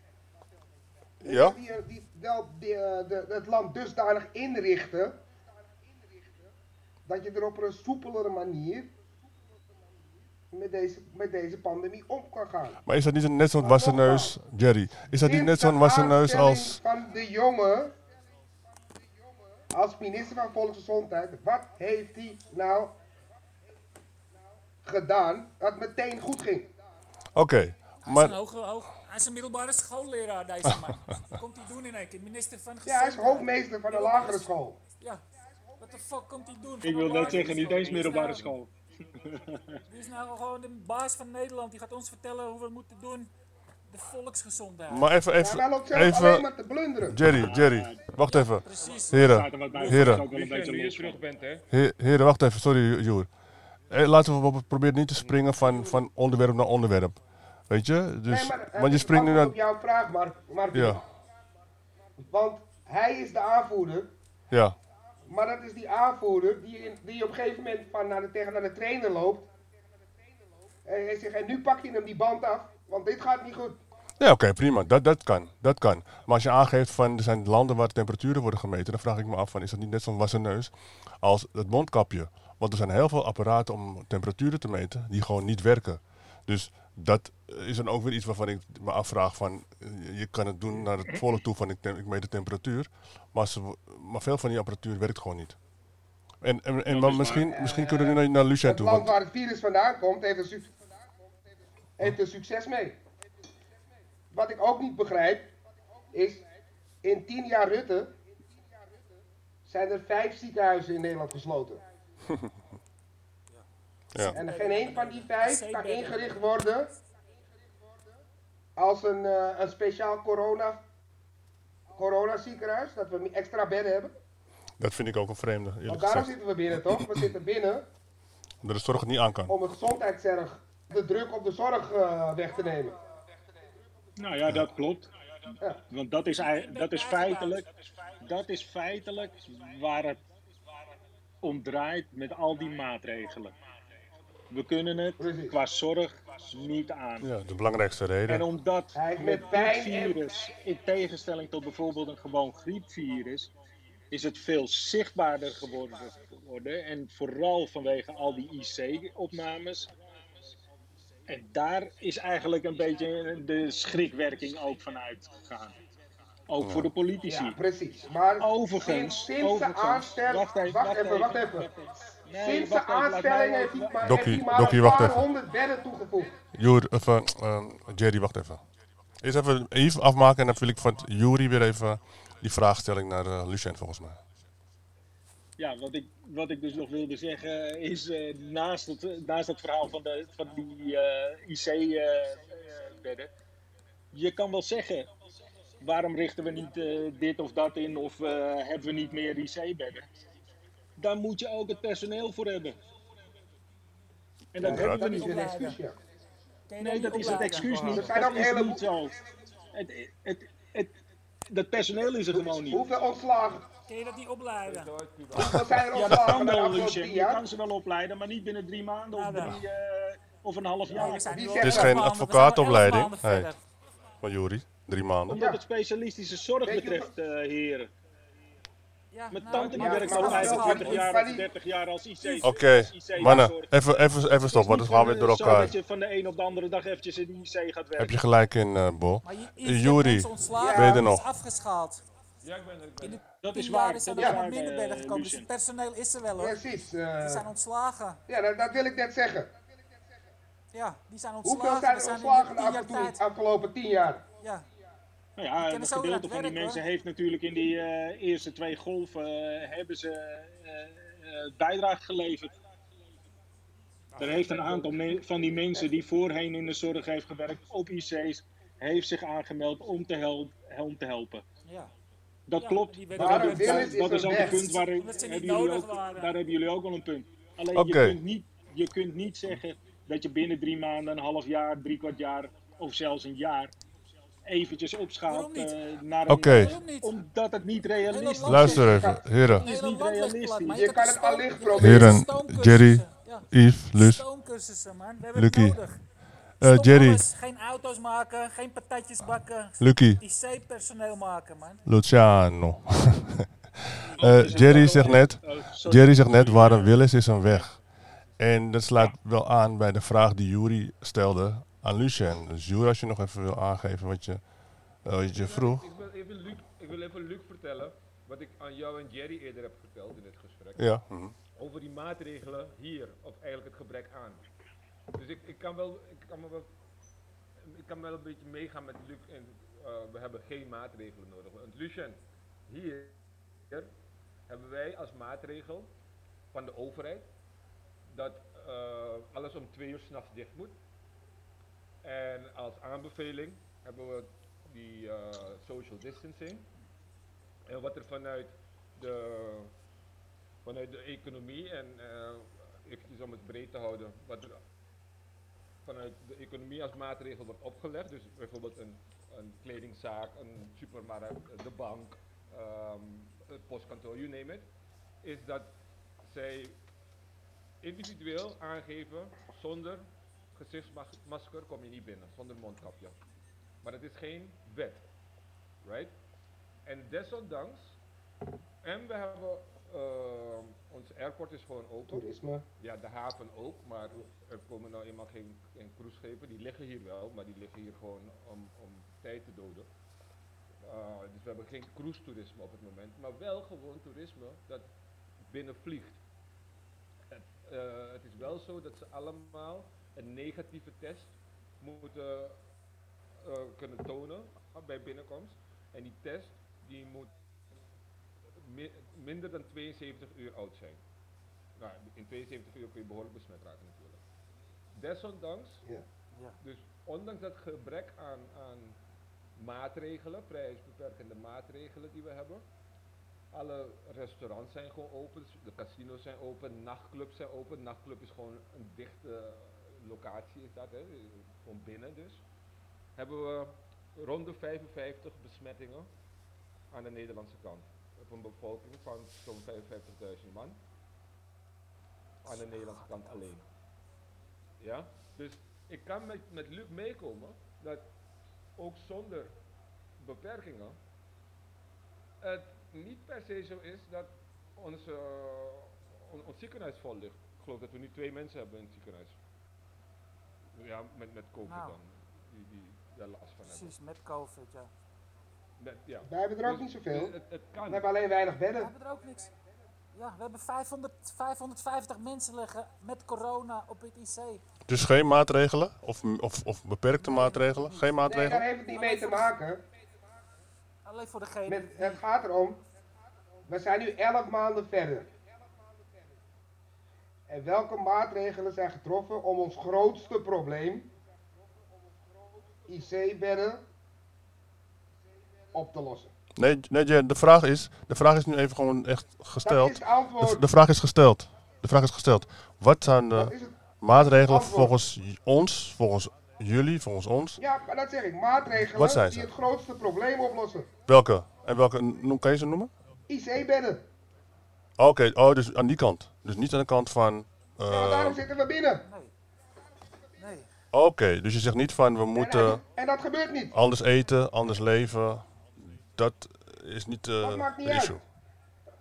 Ja? Die, die wel die, eh, de, het land dusdanig inrichten dat je er op een soepelere manier met deze, met deze pandemie om kan gaan. Maar is dat niet een net zo'n Maar wassen nogmaals, neus, Jerry? Is dat niet net zo'n de wassen neus aanstelling als... van de jongen als minister van Volksgezondheid, wat heeft hij nou gedaan dat meteen goed ging? Oké, Hij is, een maar... hij is een middelbare schoolleraar, deze man. <laughs> Wat komt hij doen in één keer? Minister van Ja, hij is Gezondheid. hoofdmeester van de lagere sch- school. Ja, wat de fuck komt hij doen? Ik wil net zeggen, niet eens middelbare school. Die is nou gewoon de baas van Nederland. Die gaat ons vertellen hoe we het moeten doen. de volksgezondheid. Maar even, even, hij loopt zelf alleen even, maar te blunderen. Jerry, Jerry, wacht even. Precies. Heren, er heren. nu je terug bent, hè. He- Heren, wacht even, sorry Joer. Eh, laten we op- proberen niet te springen van, van onderwerp naar onderwerp. Weet je? Dus, nee, maar, eh, want je springt nu antwoord naar... op jouw vraag, Mark. Mark Ja, Want hij is de aanvoerder. ja, Maar dat is die aanvoerder die, die op een gegeven moment van naar de, tegen naar de trainer loopt. En hij zegt, en nu pak je hem die band af, want dit gaat niet goed. ja oké, prima. Dat, dat kan, dat kan. Maar als je aangeeft van er zijn landen waar temperaturen worden gemeten, dan vraag ik me af van is dat niet net zo'n wassen neus als het mondkapje? Want er zijn heel veel apparaten om temperaturen te meten die gewoon niet werken. Dus dat is dan ook weer iets waarvan ik me afvraag van eh, je kan het doen naar het volle toe van ik, meet de temperatuur, maar, ze, maar veel van die apparatuur werkt gewoon niet. En, en, en maar is misschien, misschien kunnen we nu naar, naar Lucien Het toe. land Want, waar het virus vandaan komt, heeft er, heeft er succes mee. Wat ik ook niet begrijp, is in tien jaar Rutte zijn er vijf ziekenhuizen in Nederland gesloten. <laughs> ja. En geen één van die vijf kan ingericht worden als een, eh, een speciaal corona, corona ziekenhuis, dat we extra bedden hebben. Dat vind ik ook een vreemde, Want daarom gezegd. zitten we binnen, toch? We zitten binnen Dat de zorg het niet aan kan. om de gezondheidszorg, de druk op de zorg eh, weg te nemen. Nou ja, dat klopt. Ja. Want dat is, dat is feitelijk, dat is feitelijk waar het om draait met al die maatregelen. We kunnen het Precies. qua zorg niet aan. Ja, de belangrijkste En reden. omdat Hij heeft met met dit pijn en- virus, in tegenstelling tot bijvoorbeeld een gewoon griepvirus, is het veel zichtbaarder geworden. En vooral vanwege al die IC-opnames. En daar is eigenlijk een beetje de schrikwerking ook van uitgegaan. Ook voor de politici. Ja, precies. Maar Overigens, sinds, sinds overigens, de aanstelling... wacht even, wacht wacht even, wacht even. Sinds de wacht even, laat aanstelling heeft hij even- maar, Dokkie, Dokkie, een wacht paar even. honderd bedden toegevoegd. Joer, even, ehm, Jerry, wacht even. Eerst even Yves afmaken en dan wil ik van Jury weer even die vraagstelling naar eh, Lucien volgens mij. Ja, wat ik, wat ik dus nog wilde zeggen is, eh, naast, het, naast het verhaal van, de, van die eh, IC-bedden, je kan wel zeggen, waarom richten we niet eh, dit of dat in of eh, hebben we niet meer IC-bedden? Daar moet je ook het personeel voor hebben. En dat Ja, hebben dat we is niet. een excuus, ja. Ken je Nee, dat is het excuus niet. Zijn Dat ook is hele- niet zo. Het, het, het, dat personeel is er gewoon niet. Hoeveel ontslagen? Ken je dat niet opleiden? Hoeveel zijn er Ja, dat ontslagen kan wel, Lucien. Je kan ze wel opleiden, maar niet binnen drie maanden of, drie, eh, of een half jaar. Het is geen advocaatopleiding. Nee. Van Jury, drie maanden. Omdat het specialistische zorg betreft, eh, heren. Ja, Mijn nou, tante die werkt al dat is 25 wel- jaar of die- 30 jaar als IC. Oké, IC mannen, even, even, even stoppen, want dan gaan we weer door Zo elkaar. dat je van de een op de andere dag eventjes in de IC gaat werken. Heb je gelijk in, eh Bo. Maar je, je Eh, ontslagen, ben je er is nog? afgeschaald. Ja, ik ben er. Ik ben In er. de Dat is waar, is dat er is nog waar, minder eh, bedden gekomen, dus het personeel is er wel hoor. Precies. Die eh, zijn ontslagen. ja, dat, dat wil ik net zeggen. Ja, die zijn ontslagen. Hoeveel zijn We er ontslagen de afgelopen, tijd. afgelopen tien jaar? Ja, Nou ja, een gedeelte van die mensen hoor. heeft natuurlijk in die eh, eerste twee golven eh, hebben ze eh, bijdrage geleverd. Er heeft een aantal van die mensen die voorheen in de zorg heeft gewerkt op IC's, heeft zich aangemeld om te, help, om te helpen. ja. Dat Ja, klopt. Dat, Maar is dat is een ook een punt waar hebben jullie nodig ook, waren. daar hebben jullie ook wel een punt. Alleen Oké. je, kunt niet, je kunt niet zeggen dat je binnen drie maanden, een half jaar, drie kwart jaar of zelfs een jaar eventjes opschaalt eh, naar een. Waarom niet? omdat het niet realistisch is. Luister even, heren. is Hele niet realistisch. Je kan het allicht proberen. Heren. Jerry, Yves, hebben Lucky. het nodig. eh, Stop Jerry. Geen auto's maken, geen patatjes bakken. Lucky, IC-personeel maken man. Luciano. <laughs> Eh, Jerry zegt net, Oh. Jerry zegt net, waar een wil is, is een weg. En dat sluit wel aan bij de vraag die Jury stelde aan Lucien. Dus Jury, als je nog even wil aangeven wat je, eh, wat je vroeg. Ik wil, even Luc, ik wil even Luc vertellen wat ik aan jou en Jerry eerder heb verteld in het gesprek. Ja. Over die maatregelen hier, of eigenlijk het gebrek aan. Dus ik, ik kan wel, ik kan me wel, ik kan wel een beetje meegaan met Luc en eh, we hebben geen maatregelen nodig. Want Lucien, hier hebben wij als maatregel van de overheid dat eh, alles om twee uur s'nachts dicht moet. En als aanbeveling hebben we die eh, social distancing. En wat er vanuit de, vanuit de economie en uh, eventjes om het breed te houden, wat er vanuit de economie als maatregel wordt opgelegd. Dus bijvoorbeeld een, een kledingzaak, een supermarkt, de bank, ehm, het postkantoor, you name it. Is dat zij individueel aangeven zonder gezichtsmasker kom je niet binnen, zonder mondkapje. Maar het is geen wet. Right? En desondanks, en we hebben, uh, ons airport is gewoon open. Toerisme. Ja, de haven ook, maar er komen nou eenmaal geen, geen cruiseschepen. Die liggen hier wel, maar die liggen hier gewoon om, om tijd te doden. Uh, dus we hebben geen cruise toerisme op het moment, maar wel gewoon toerisme dat binnenvliegt. Het, uh, het is wel zo dat ze allemaal een negatieve test moeten uh, kunnen tonen bij binnenkomst. En die test die moet mi minder dan 72 uur oud zijn. Nou, in 72 uur kun je behoorlijk besmet raken natuurlijk. Desondanks, Ja. Ja. dus ondanks dat gebrek aan, aan maatregelen, prijsbeperkende maatregelen die we hebben, alle restaurants zijn gewoon open, de casinos zijn open, nachtclubs zijn open. Nachtclub is gewoon een dichte locatie is dat, hè? gewoon binnen dus. Hebben we rond de 55 besmettingen aan de Nederlandse kant. Op een bevolking van zo'n 55.000 man. Aan de Nederlandse kant alleen. Ja? Dus ik kan met, met Luc meekomen dat ook zonder beperkingen het niet per se zo is dat onze, uh, on, ons ziekenhuis vol ligt. Ik geloof dat we nu twee mensen hebben in het ziekenhuis. Ja, met, met COVID Nou. dan. Die, die daar last van hebben. Precies, met COVID, ja. Met, ja. Wij hebben er ook Dus niet zoveel. Het, het We hebben alleen weinig We bedden. hebben er ook niks. Ja, we hebben 500, 550 mensen liggen met corona op het IC. Dus geen maatregelen? Of, of, of beperkte maatregelen? Geen Nee, daar maatregelen? heeft het niet mee te maken. Alleen voor degene Met, het gaat erom, we zijn nu 11 maanden verder. En welke maatregelen zijn getroffen om ons grootste probleem, IC-bedden, op te lossen? Nee, nee de vraag is, de vraag is nu even gewoon echt Dat gesteld. is De, vraag is gesteld. De vraag is gesteld. Wat zijn de maatregelen antwoord. volgens ons, volgens jullie, volgens ons? Ja, maar dat zeg ik. Maatregelen Wat zijn die het grootste probleem oplossen. Welke? En welke, kan je ze noemen? IC-bedden. Oké, oh, dus aan die kant. Dus niet aan de kant van... Ja, eh, daarom zitten we binnen. Nee. Nee. Oké, dus je zegt niet van we En, moeten en, en dat gebeurt niet. anders eten, anders leven. Dat is niet eh Dat maakt niet de uit. issue.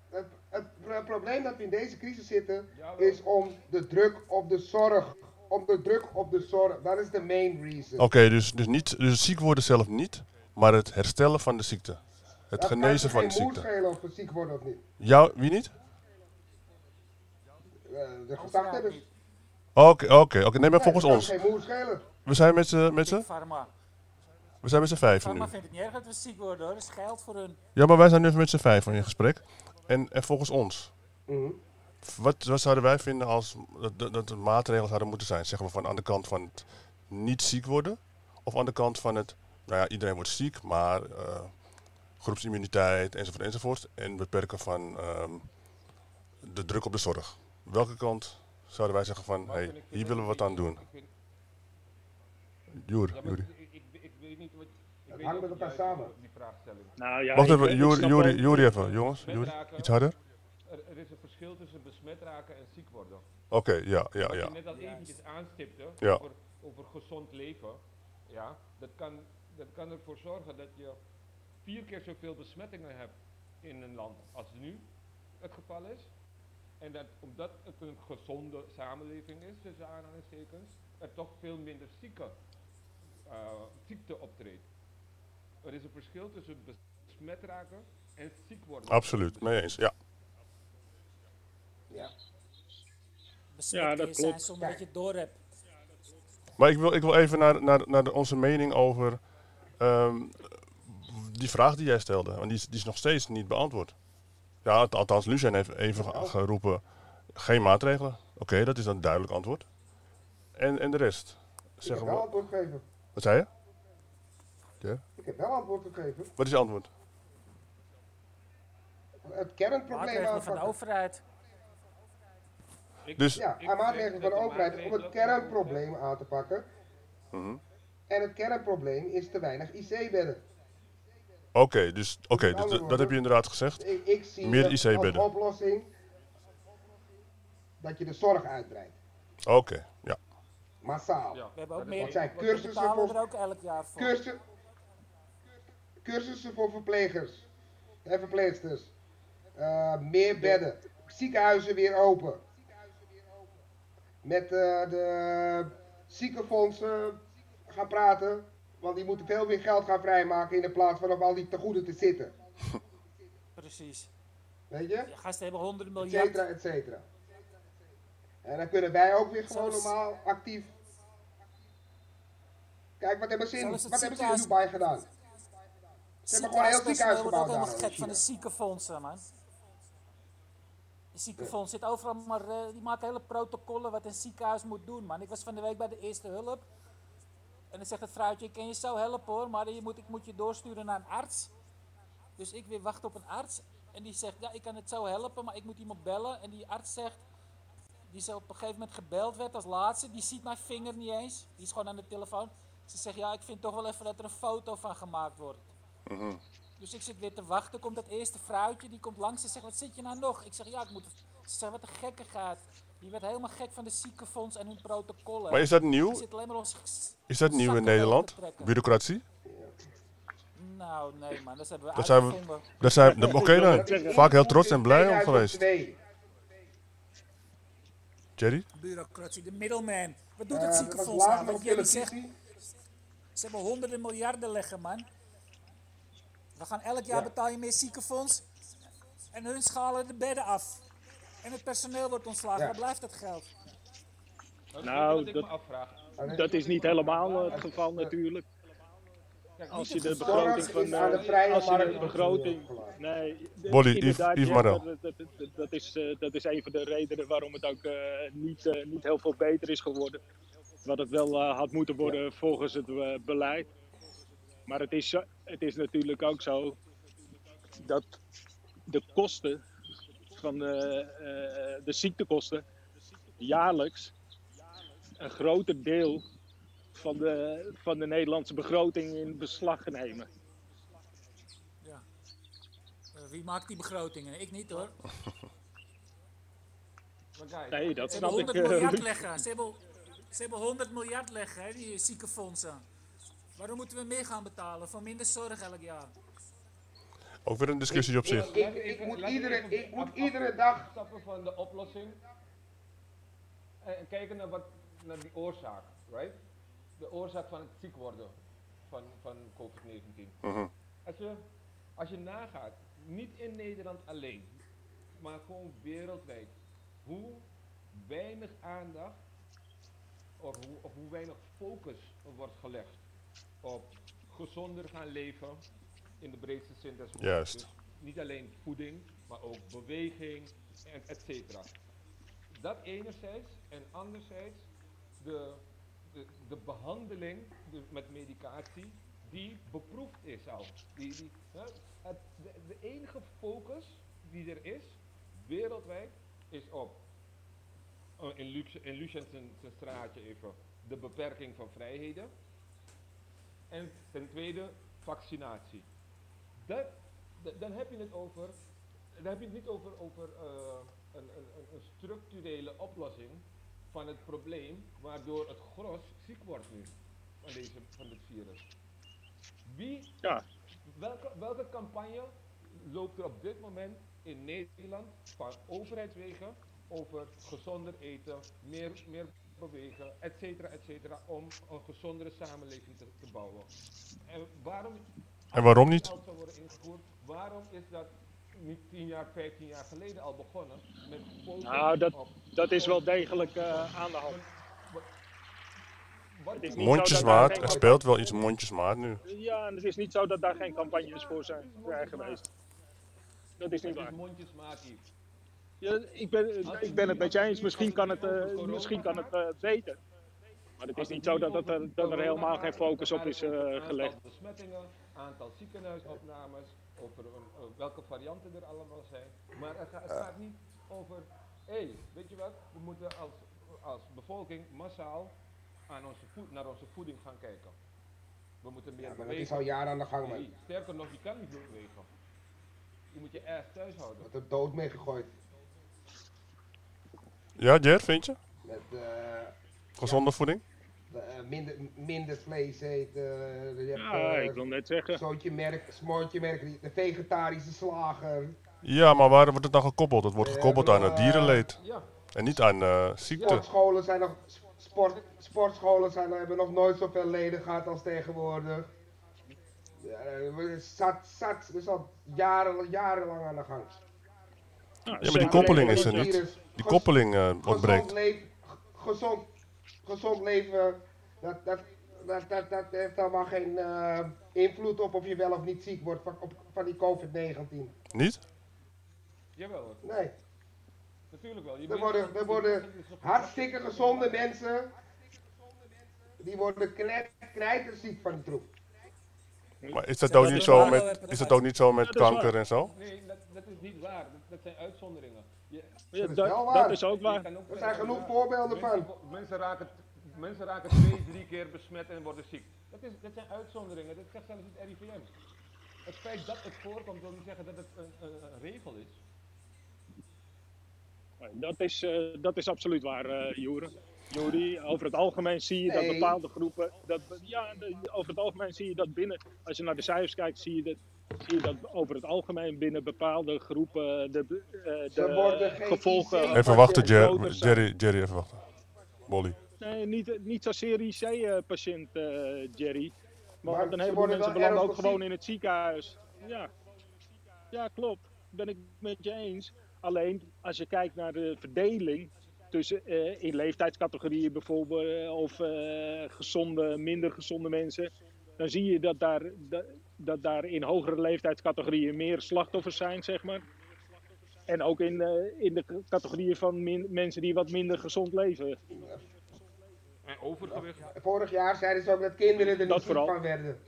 Het, het pro- probleem dat we in deze crisis zitten, is om de druk op de zorg. Om de druk op de zorg. Dat is de main reason. Oké, dus, dus, niet, dus het ziek worden zelf niet, maar het herstellen van de ziekte. Het Dat genezen kan van de ziekte. schelen of we ziek worden of niet. Jou, wie niet? Eh, de gedachte dus. Oké, oké, oké. Nee, maar volgens ons. geen schelen. We zijn met z'n, met z'n, Pharma. we zijn met z'n vijven nu. Pharma vindt het niet erg dat we ziek worden hoor. Dat is geld voor hun. Ja, maar wij zijn nu even met z'n vijven in gesprek. En, en volgens ons, Mhm. wat, wat zouden wij vinden als dat, dat, dat er maatregelen zouden moeten zijn? Zeggen we van aan de kant van het niet ziek worden? Of aan de kant van het, nou ja, iedereen wordt ziek, maar eh, groepsimmuniteit enzovoort enzovoort. En beperken van ehm, de druk op de zorg. Welke kant zouden wij zeggen van, vind hier willen we wat aan doen? ik weet niet wat. Ik Het weet hangt niet met elkaar samen. Die vraagstelling. Nou ja, Wacht even, wel- Joeri even, jongens. Raken. iets harder? Er, er is een verschil tussen besmet raken en ziek worden. Oké, ja, ja, Wat ja. je net al eventjes aanstipte Ja. over, over gezond leven, ja, dat, kan, dat kan ervoor zorgen dat je vier keer zoveel besmettingen hebt in een land als nu het geval is. En dat omdat het een gezonde samenleving is, tussen aanhalingstekens, er toch veel minder zieke, eh, ziekte optreedt. Er is een verschil tussen besmet raken en ziek worden. Absoluut, mee eens. Ja. Ja. Besmet Ja, dat klopt. zonder dat je het door hebt. Maar ik wil, ik wil even naar, naar, naar de- onze mening over ehm, die vraag die jij stelde. Want die is, die is nog steeds niet beantwoord. Ja, alt- althans, Lucien heeft even ge- geroepen, geen maatregelen. Oké, dat is dan een duidelijk antwoord. En, en de rest? Ik heb Zeggen wel we, antwoord gegeven. wat zei je? Ja? Ik heb wel antwoord gegeven. Wat is je antwoord? Het kernprobleem Maatregelen van de aanpakken. overheid. Dus- Ja, aan maatregelen van de overheid om het kernprobleem aan te pakken. Mhm. En het kernprobleem is te weinig IC-bedden. Oké, dus, oké, dus andere dat, dat heb je inderdaad gezegd. Ik, ik zie Meer IC-bedden. oplossing dat je de zorg uitbreidt. Oké, ja. Massaal. Ja, We hebben ook meer. Zijn cursussen voor, er ook elk jaar voor. cursu- cursussen voor verplegers en verpleegsters. Eh, meer bedden. Ziekenhuizen weer open. Met eh, de ziekenfondsen gaan praten. Want die moeten veel meer geld gaan vrijmaken in plaats van op al die tegoeden te zitten. <laughs> Precies. Weet je? Die gasten hebben honderden miljard. cetera, et cetera. En dan kunnen wij ook weer gewoon normaal actief. Kijk, wat hebben ze in, wat hebben ze in Dubai gedaan? Ze hebben gewoon heel ziekenhuis Ziekenhuispersoneel wordt ook gebouwd helemaal daar gek van de ziekenfondsen, man. De ziekenfonds zit overal, maar eh, die maken hele protocollen wat een ziekenhuis moet doen, man. Ik was van de week bij de eerste hulp. En dan zegt het vrouwtje, ik kan je zo helpen hoor, maar je moet, ik moet je doorsturen naar een arts. Dus ik weer wachten op een arts. En die zegt, ja, ik kan het zo helpen, maar ik moet iemand bellen. En die arts zegt, die zo op een gegeven moment gebeld werd als laatste, die ziet mijn vinger niet eens. Die is gewoon aan de telefoon. Ze zegt, ja, ik vind toch wel even dat er een foto van gemaakt wordt. Dus ik zit weer te wachten, komt dat eerste vrouwtje, die komt langs en zegt, wat zit je nou nog? Ik zeg, ja, ik moet... Ze zegt, wat een gekkigheid. Die werd helemaal gek van de ziekenfonds en hun protocollen. Maar is dat nieuw? Is dat nieuw in Nederland? Bureaucratie? Nou, nee man, dat hebben we Dat zijn we-. Dat zijn, dat- oké dan. Dat is Vaak heel trots en blij om geweest. 2002. Jerry? Bureaucratie, de middleman. Wat doet Eh, het ziekenfonds nou? Wat op jullie zegt, televisie. ze hebben honderden miljarden leggen man. We gaan elk jaar Ja. betaal je meer ziekenfonds. En hun schalen de bedden af. En het personeel wordt ontslagen. Ja. Waar blijft dat geld? Dat Nou, dat-. Dat is niet helemaal eh, het geval natuurlijk. Kijk, Als je de begroting van de eh, als je de begroting. Nee, de- Bolly, Yves- inderdaad, Yves Marel. dat, dat, is, eh, dat is een van de redenen waarom het ook eh, niet, eh, niet heel veel beter is geworden. Wat het wel eh, had moeten worden volgens het eh, beleid. Maar het is, het is natuurlijk ook zo dat de kosten van de, eh, de ziektekosten jaarlijks een groter deel van de, van de Nederlandse begroting in beslag nemen. Ja. Eh, wie maakt die begrotingen? Ik niet hoor. <laughs> Nee, dat Ze snap hebben ik. 100 eh, miljard Luc. leggen. Ze hebben, ze hebben 100 miljard leggen, hè, die ziekenfondsen. Waarom moeten we meer gaan betalen voor minder zorg elk jaar? Ook weer een discussie op Ik, zich. ik, ik, moet, iedere, ik moet iedere dag. Stappen van de oplossing. En kijken naar, wat, naar die oorzaak, right? De oorzaak van het ziek worden van, van COVID-19. Mhm. Als je, als je nagaat, niet in Nederland alleen, maar gewoon wereldwijd, hoe weinig aandacht of hoe, of hoe weinig focus er wordt gelegd op gezonder gaan leven in de breedste zin des woords. Juist. Dus niet alleen voeding, maar ook beweging, en et cetera. Dat enerzijds en anderzijds de, de, de behandeling de, met medicatie die beproefd is al. Die, die, het, de, de enige focus die er is, wereldwijd, is op, eh, in, Luc, in Lucien zijn straatje even, de beperking van vrijheden. En ten tweede, vaccinatie. Dat, dan heb je het over, dan heb je het niet over, over eh, een, een, een- een structurele oplossing van het probleem, waardoor het gros ziek wordt nu van, deze, van dit virus. Wie, Ja, welke, welke campagne loopt er op dit moment in Nederland van overheidswegen over gezonder eten, meer, meer bewegen, et cetera, et cetera, om een gezondere samenleving te, te bouwen? En waarom En waarom niet? waarom is dat niet 10 jaar, 15 jaar geleden al begonnen? Met Nou, dat- dat is wel degelijk eh, aan de hand. Mondjesmaat. Er speelt wel iets mondjesmaat nu. Ja, en het is niet zo dat daar geen campagnes voor zijn, zijn geweest. Dat is niet waar. mondjesmaat. Ja, ik, ben, ik ben het met je eens. Misschien kan het, eh, misschien kan het eh, beter. Maar het is niet zo dat, dat, er, dat er helemaal geen focus op is gelegd. Aantal ziekenhuisopnames, over eh, welke varianten er allemaal zijn. Maar het, ga- het gaat niet over, hé, weet je wat, we moeten als, als bevolking massaal aan onze voed, naar onze voeding gaan kijken. We moeten meer Ja, maar dat is al jaren aan de gang, man. Nee, sterker nog, je kan niet bewegen. Je moet je erg thuis houden. Wordt er dood mee gegooid. Ja, Jer, vind je? Met eh, Gezonde voeding? Eh, minder, minder vlees eten. je hebt, Ja, eh, ik wil net zeggen. Zootje merk, smoortje merk, de vegetarische slager. Ja, maar waar wordt het dan gekoppeld? Het wordt Eh, gekoppeld aan het eh, dierenleed. Ja, En niet aan eh, ziekte. Sportscholen zijn nog, sport, sportscholen zijn, hebben nog nooit zoveel leden gehad als tegenwoordig. Ja, eh, zat, zat, is al jaren, jarenlang aan de gang. Ja, maar die koppeling is er niet. Die koppeling eh, Gezond ontbreekt. leven, gezond, gezond leven, dat, dat, dat, dat, dat heeft helemaal geen eh, invloed op of je wel of niet ziek wordt van, op, van die COVID-19. Niet? jawel hoor. Nee, Natuurlijk wel. Je er worden, er worden nog- hartstikke gezonde mensen, die worden knijt, knijterziek van die troep. Maar is dat ook niet de zo met, is dat ook niet zo met kanker en zo? Nee, dat, dat is niet waar. Dat, dat zijn uitzonderingen. Ja, Dat is dat, wel dat waar. is ook waar. Er zijn genoeg ja, voorbeelden mensen, van. Mensen raken, mensen raken twee, drie keer besmet en worden ziek. Dat, is, dat zijn uitzonderingen. Dat zegt zelfs het RIVM. Het feit dat het voorkomt wil niet zeggen dat het een, een, een regel is. Dat is, eh, dat is absoluut waar, eh Joeren. Juri, over het algemeen zie je dat bepaalde groepen. Dat, ja, de- over het algemeen zie je dat binnen. Als je naar de cijfers kijkt, zie je dat, zie je dat over het algemeen binnen bepaalde groepen de, eh, de gevolgen. Even wachten. Jerry, Jerry, even wachten. Molly. Nee, niet, niet zozeer IC-patiënt, eh, Jerry. Maar, Maar heleboel worden mensen belanden ook gewoon in het ziekenhuis. Ja. ja, klopt. Ben ik met je eens. Alleen als je kijkt naar de verdeling tussen eh, in leeftijdscategorieën bijvoorbeeld, of eh, gezonde, minder gezonde mensen, dan zie je dat daar, dat, daar in hogere leeftijdscategorieën meer slachtoffers zijn, zeg maar. En ook in, eh, in de categorieën van min- mensen die wat minder gezond leven. En overgewicht. Vorig jaar zeiden ze ook dat kinderen er niet Dat ziek vooral. van werden.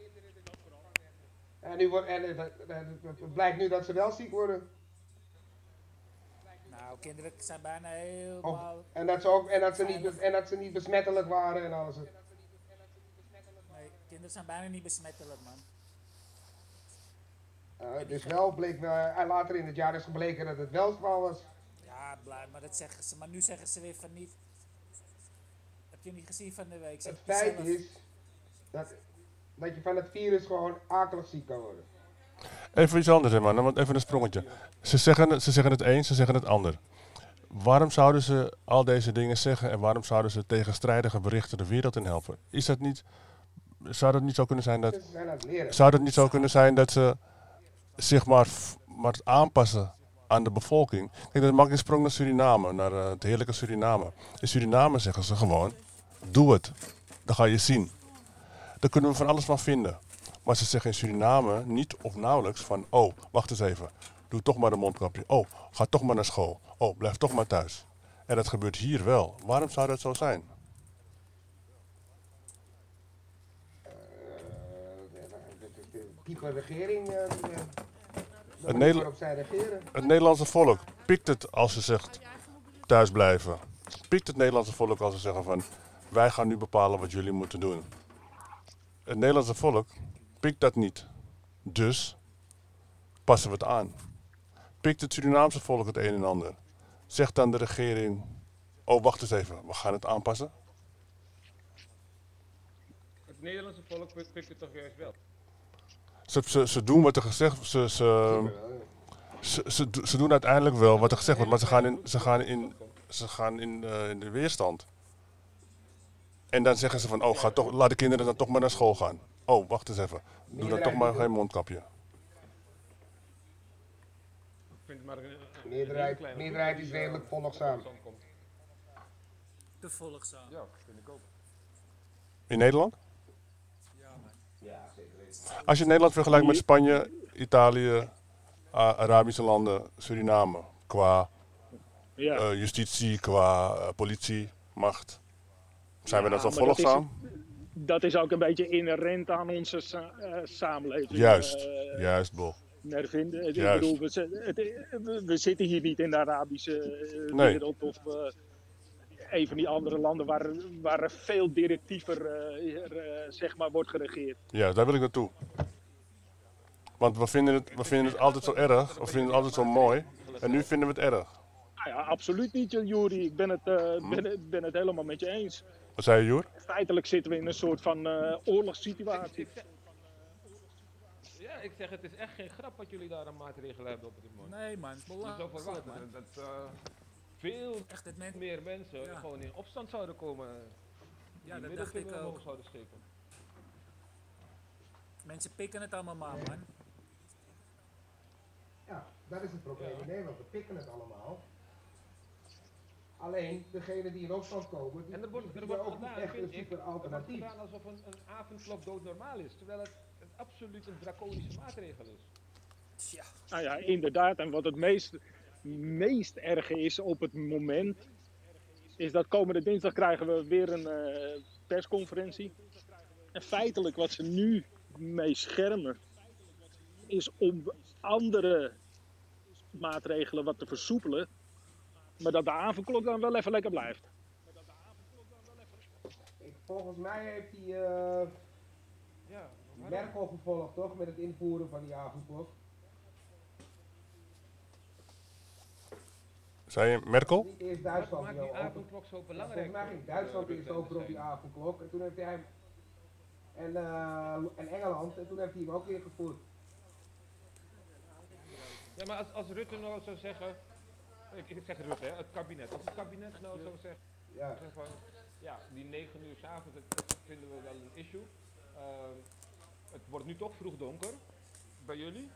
En, nu wordt, en het, het- blijkt nu dat ze wel ziek worden. Nou, kinderen zijn bijna Of, helemaal... en, dat ze ook, en, dat ze niet, en dat ze niet besmettelijk waren en alles. Nee, kinderen zijn bijna niet besmettelijk, man. Eh, dus wel bleek, en later in het jaar is gebleken dat het wel het geval was. Ja, blij, maar dat zeggen ze. Maar nu zeggen ze weer van niet. Heb je niet gezien van de week? Ze Het feit zelf- is dat, dat je van het virus gewoon akelig ziek kan worden. Even iets anders, hè, man. Want even een sprongetje. Ze zeggen, het- ze zeggen het een, ze zeggen het ander. Waarom zouden ze al deze dingen zeggen en waarom zouden ze tegenstrijdige berichten de wereld in helpen? Is dat niet, zou dat niet zo kunnen zijn dat, het zou dat niet zo kunnen zijn dat ze zich maar, maar aanpassen aan de bevolking? Kijk, dan maak ik een sprong naar Suriname, naar eh, het heerlijke Suriname. In Suriname zeggen ze gewoon, doe het. Dan ga je zien. Daar kunnen we van alles van vinden. Maar ze zeggen in Suriname niet of nauwelijks van, oh, wacht eens even. Doe toch maar een mondkapje. Oh, ga toch maar naar school. Oh, blijf toch maar thuis. En dat gebeurt hier wel. Waarom zou dat zo zijn? Eh, de- de- de- de regering eh, de Het manier Nederla- waarop zij regeren. Het Nederlandse volk pikt het als ze zegt thuis blijven. Pikt het Nederlandse volk als ze zeggen van wij gaan nu bepalen wat jullie moeten doen. Het Nederlandse volk pikt dat niet. Dus passen we het aan. Pikt het Surinaamse volk het een en ander. Zegt dan de regering, oh wacht eens even, we gaan het aanpassen. Het Nederlandse volk pikt het toch juist wel. Ze, ze, ze doen wat er gezegd ze, ze, ze, ze, ze doen uiteindelijk wel wat er gezegd wordt, maar ze gaan in, ze gaan in, ze gaan in, eh, in de weerstand. En dan zeggen ze van, oh, ga toch, laat de kinderen dan toch maar naar school gaan. Oh, wacht eens even. Doe dan toch maar geen mondkapje. Meerderheid- meerderheid is redelijk volgzaam. Te volgzaam. Ja, vind ik ook. In Nederland? Ja, man. Ja, zeker weten. Als je Nederland vergelijkt met Spanje, Italië, A- Arabische landen, Suriname, qua Ja. eh, justitie, qua eh, politie, macht. Zijn we Ja, dat is- volgzaam? Dat is ook een beetje inherent aan onze sa- eh, samenleving. Juist, eh, juist, Bol. Mervin. Ik Juist. bedoel, we, het- we, we zitten hier niet in de Arabische eh, Nee. wereld of eh, een van die andere landen waar, waar er veel directiever eh, er, eh, zeg maar, wordt geregeerd. Ja, daar wil ik naartoe. Want we vinden, het, we vinden het altijd zo erg, we vinden het altijd zo mooi. En nu vinden we het erg. Nou ja, absoluut niet, Juri. Ik ben het, eh, Hm. ben, het- ben het helemaal met je eens. Wat zei je, Joer? Feitelijk zitten we in een soort van eh, oorlogssituatie. Ik zeg- Ja, ik zeg, het is echt geen grap wat jullie daar aan maatregelen hebben op dit moment. Nee man, het is man. dat, dat eh, veel Echt, het men, meer mensen Ja. gewoon in opstand zouden komen. ja, die dat dacht ik ook. zouden steken. Mensen pikken het allemaal maar man. Ja, dat is het probleem in Nederland. We pikken het allemaal. Alleen, degene die in opstand komen, die, En er wordt, die er wordt ook gedaan, echt een super er wordt alternatief. gedaan alsof een, een avondklok doodnormaal is. Terwijl het, het absoluut een draconische maatregel is. Tja, Nou ja, inderdaad. En wat het meest, meest erge is op het moment, is dat komende dinsdag krijgen we weer een eh, persconferentie. En feitelijk wat ze nu mee schermen, is om andere maatregelen wat te versoepelen. Maar dat de avondklok dan wel even lekker blijft. Ik, volgens mij heeft die eh, Ja, Merkel gevolgd, toch? Met het invoeren van die avondklok. Zei je Merkel? Niet eerst Duitsland maakt die avondklok zo belangrijk? Volgens mij Duitsland eerst over op die avondklok. En toen heeft hij hem... En, eh, en Engeland. En toen heeft hij hem ook ingevoerd. Ja, maar als, als Rutte nou zou zeggen, ik, ik zeg Rutte, hè, het kabinet. Als het kabinet nou zou zeggen, Ja. zeg van, ja, die 9 uur s'avonds, dat, vinden we wel een issue. Ehm, het wordt nu toch vroeg donker bij jullie.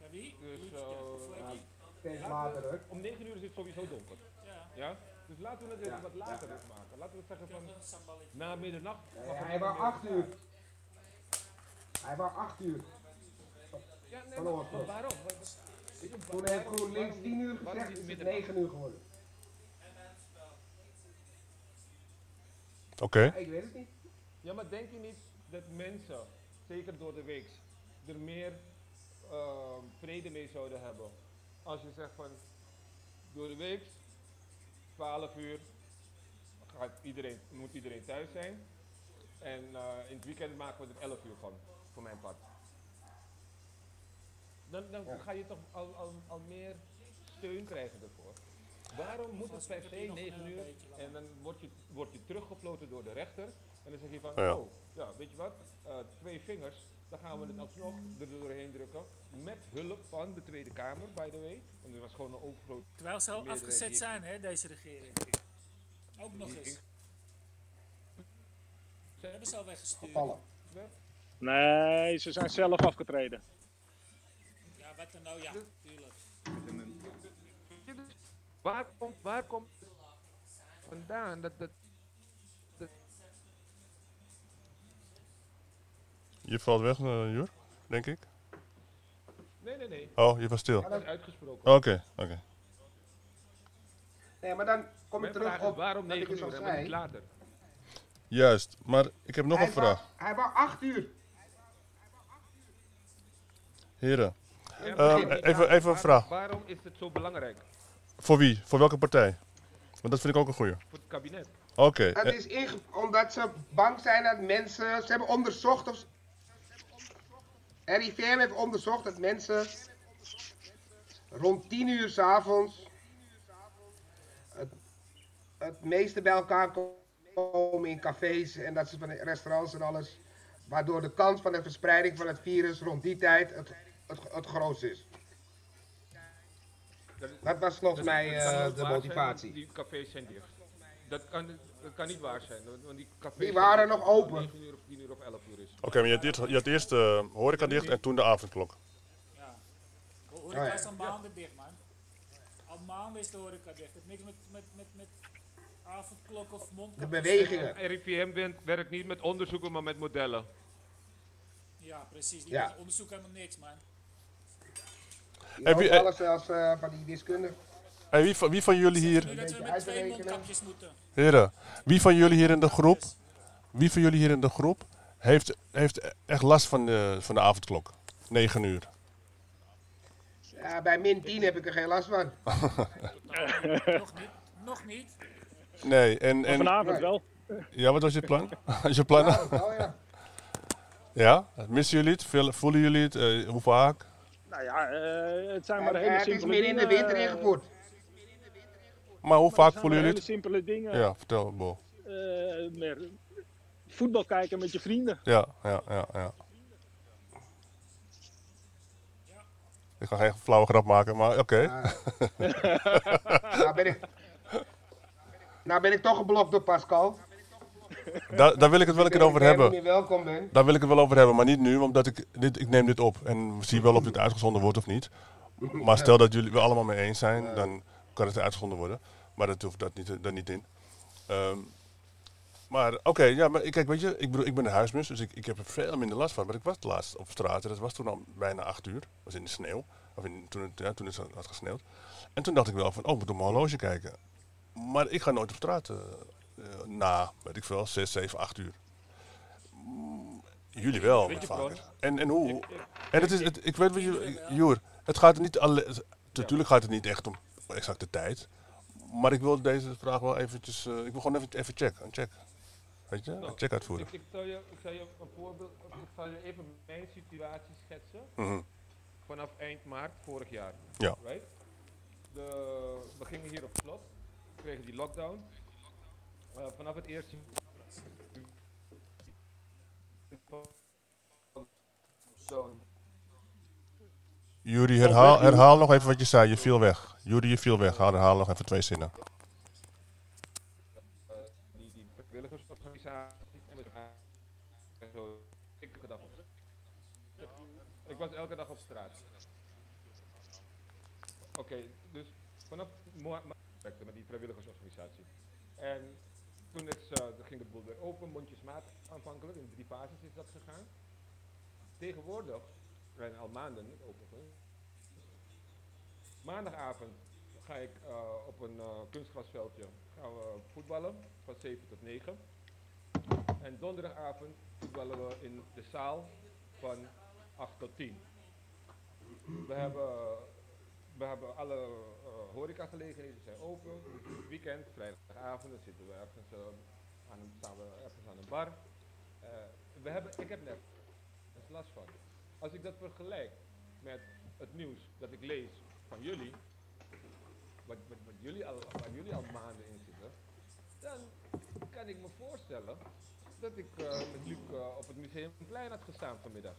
ja wie? Dus eh, Ja, Steeds later, om 9 uur is het sowieso donker. Ja. Ja? Dus laten we het even Ja, wat later maken. Laten we zeggen van na middernacht. Nee, het hij meer 8 uur. Hij wou 8 uur. Ja, nee, maar, maar waarom? Toen heeft GroenLinks waarom 10 uur gezegd, is het middernacht? 9 uur geworden. Oké. Ik weet het niet. Ja, maar denk je niet dat mensen, zeker door de week, er meer ehm, vrede mee zouden hebben? Als je zegt van, door de week, 12 uur, gaat iedereen, moet iedereen thuis zijn. En eh, in het weekend maken we er 11 uur van, voor mijn part. Dan, dan Ja. ga je toch al, al, al meer steun krijgen ervoor. Waarom moet het Vast, per ik heb se hier nog 9 een, uur en dan word je, word je teruggefloten door de rechter. En dan zeg je van, oh, ja, weet je wat, Eh, twee vingers, dan gaan we het alsnog er doorheen drukken. Met hulp van de Tweede Kamer, by the way. Want er was gewoon een overgroot... Terwijl ze al afgezet zijn, hè, deze regering. Ook nog eens. Ze hebben ze al weggestuurd. Vallen. Nee, ze zijn zelf afgetreden. Ja, wat dan nou? Ja, tuurlijk. Waar komt, waar komt vandaan dat, dat, Je valt weg, uh, Joer, denk ik. Nee, nee, nee. Oh, je was stil. Dat is uitgesproken. Oké, oké. Nee, maar dan kom ik Mijn terug is op waarom wat ik 9 dus uur en niet later? Juist, maar ik heb nog Hij een wou- vraag. Hij wou 8 uur. Heren, Ja, Ehm, maar even- even vraag, een waarom- vraag. Waarom is het zo belangrijk voor wie? Voor welke partij? Want dat vind ik ook een goeie. voor het kabinet? Oké, Het eh, is inge- omdat ze bang zijn dat mensen. Ze hebben onderzocht of. RIVM heeft onderzocht dat mensen rond 10 uur s'avonds het, het meeste bij elkaar komen in cafés en dat ze van restaurants en alles. Waardoor de kans van de verspreiding van het virus rond die tijd het, het, het grootst is. Dat, was volgens mij eh, de motivatie. Die cafés zijn dicht. Dat kan, dat kan niet waar zijn, want- die cafés Die waren nog als open. 9 uur of 10 uur of 11 uur is. oké, maar je had eerst, je had eerst eh, horeca dicht en toen de avondklok. Ja. De horeca Oh ja. is al maanden dicht, man. Al maanden is de horeca dicht. Het heeft niks met, met, met, met avondklok of mondkapjes. De bewegingen. RIVM werkt niet met onderzoeken, maar met modellen. Ja, precies. Die Ja. onderzoeken helemaal niks, man. Die Heb je- alles zelfs eh, van die wiskunde. Hey, wie, van, wie van jullie hier, Nu dat we beetje met twee uitrekenen. mondkapjes moeten. heren, wie van jullie hier in de groep, wie van jullie hier in de groep heeft, heeft echt last van de, van de avondklok? 9 uur. Ja, bij min 10 heb ik er geen last van. <laughs> Nog niet. Nog niet. Nee, en, en vanavond wel. ja, wat was je plan? <laughs> Is je plan? Ja, wel, ja. <laughs> Ja? Missen jullie het? Voelen jullie het? Eh, hoe vaak? Nou ja, eh, het zijn maar hele het simpele is meer in de winter eh, ingevoerd. Maar hoe vaak voelen jullie het? simpele dingen. Ja, vertel, Bo. Eh, meer voetbal kijken met je vrienden. Ja, ja, ja, ja. Ik ga geen flauwe grap maken, maar oké. <laughs> Nou ben ik... Nou ben ik toch geblokt door Pascal. Daar, daar wil ik het wel een keer over ben hebben. meer welkom ben. Daar wil ik het wel over hebben, maar niet nu, omdat ik, dit, ik neem dit op. En we zien wel of dit uitgezonden wordt of niet. Maar stel dat jullie het allemaal mee eens zijn, dan kan het uitgezonden worden. Maar dat hoeft dat niet, daar niet in. Ehm, maar oké, ja, maar ik- kijk, weet je, ik, bedoel, ik ben een huismus, dus ik, ik heb er veel minder last van. Maar ik was laatst op straat, en dat was toen al bijna acht uur. was in de sneeuw, of in, toen, het, ja, toen het had gesneeuwd. En toen dacht ik wel van, oh, ik moet op mijn horloge kijken. Maar ik ga nooit op straat eh, eh, na, weet ik veel, zes, zeven, acht uur. Mm, Jullie wel, Weet je, vaker. En, en hoe? En het is, het, ik weet wat je, Joer, het gaat er niet alleen, natuurlijk gaat het niet echt om exact de tijd. Maar ik wil deze vraag wel eventjes, eh, ik wil gewoon even, even check, een check. Weet je, een check uitvoeren. Ik, ik, zal je, ik zal je een voorbeeld, ik zal je even mijn situatie schetsen. Mhm. Vanaf eind maart vorig jaar. Ja. Right? De, we gingen hier op slot, we kregen die lockdown. Eh, vanaf het eerste. Zo, Jury, herhaal, herhaal nog even wat je zei, je viel weg. Jury, je viel weg, Haal- herhaal nog even twee zinnen. Ik, was elke dag op straat. Oké, dus vanaf werkte met die vrijwilligersorganisatie. En toen is, eh, toen ging de boel weer open, mondjesmaat aanvankelijk, in drie fases is dat gegaan. Tegenwoordig, zijn al maanden overigens, maandagavond ga ik eh, op een eh, kunstgrasveldje gaan voetballen van 7 tot 9. En donderdagavond voetballen we in de zaal van 8 tot 10. We hebben, we hebben alle eh horecagelegenheden zijn open. Weekend, vrijdagavond, dan zitten we ergens, aan, een- staan we ergens aan een bar. We hebben, ik heb nergens last van. Als ik dat vergelijk met het nieuws dat ik lees van jullie, wat, wat, wat jullie al, waar jullie al maanden in zitten, dan kan ik me voorstellen dat ik eh, met Luc eh, op het Museumplein had gestaan vanmiddag.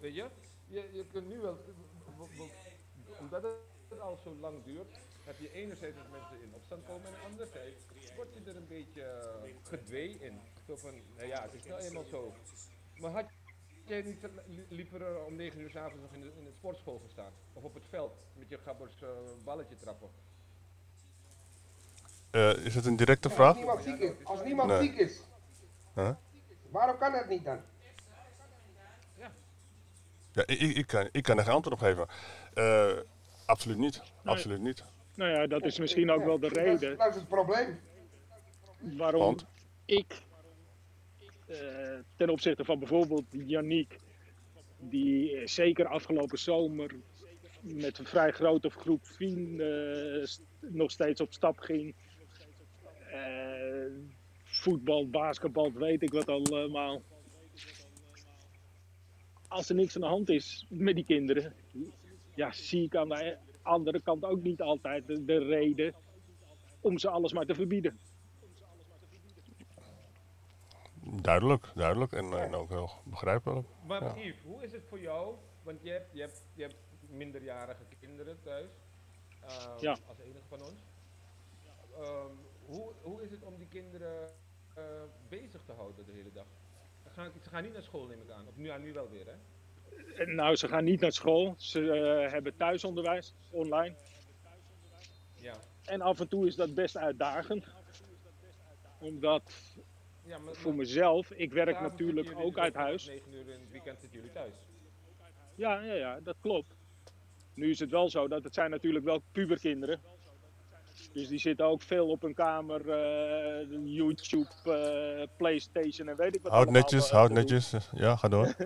Weet je? je? Je kunt nu wel, omdat het al zo lang duurt, heb je enerzijds dat mensen in opstand komen en anderzijds word je er een beetje eh, gedwee in. Zo van, nou ja, het is nou eenmaal zo. Maar had jij niet li- liever eh, om 9 uur s'avonds nog in de, in de sportschool gestaan? Of op het veld met je gabbers eh, balletje trappen? Eh, is het een directe Als vraag? niemand ziek is, als niemand Nee. ziek is, Huh? waarom kan dat niet dan? Ja, ik, ik, ik kan, ik kan er geen antwoord op geven. Eh, absoluut niet. Nee. Absoluut niet. Nou ja, dat is misschien ook wel de Dat is- reden Dat is het probleem. waarom Want? ik eh, ten opzichte van bijvoorbeeld Yannick, die eh, zeker afgelopen zomer met een vrij grote groep vrienden eh, nog steeds op stap ging. Eh, voetbal, basketbal, weet ik wat allemaal. Als er niks aan de hand is met die kinderen, ja, zie ik aan de andere kant ook niet altijd de reden om ze alles maar te verbieden. Duidelijk, duidelijk. En, en ook heel begrijpelijk. Maar Ja. Yves, hoe is het voor jou? Want je hebt, je hebt, je hebt minderjarige kinderen thuis. ehm, Ja. Als enige van ons. Ehm, hoe, hoe is het om die kinderen eh, bezig te houden de hele dag? Ze gaan, ze gaan niet naar school, neem ik aan. Of nu, ja, nu wel weer, hè? Eh, Nou, ze gaan niet naar school. Ze eh, hebben thuisonderwijs online. Ja. En af en toe is dat best uitdagend. Omdat ja maar, voor mezelf, ik werk natuurlijk ook uit huis. 9 uur in het weekend zitten jullie thuis. Ja, ja, ja, dat klopt. Nu is het wel zo dat het zijn natuurlijk wel puberkinderen. Dus die zitten ook veel op hun kamer, eh, YouTube, eh, Playstation en weet ik wat Houd netjes, houd netjes. Ja, ga door. <laughs>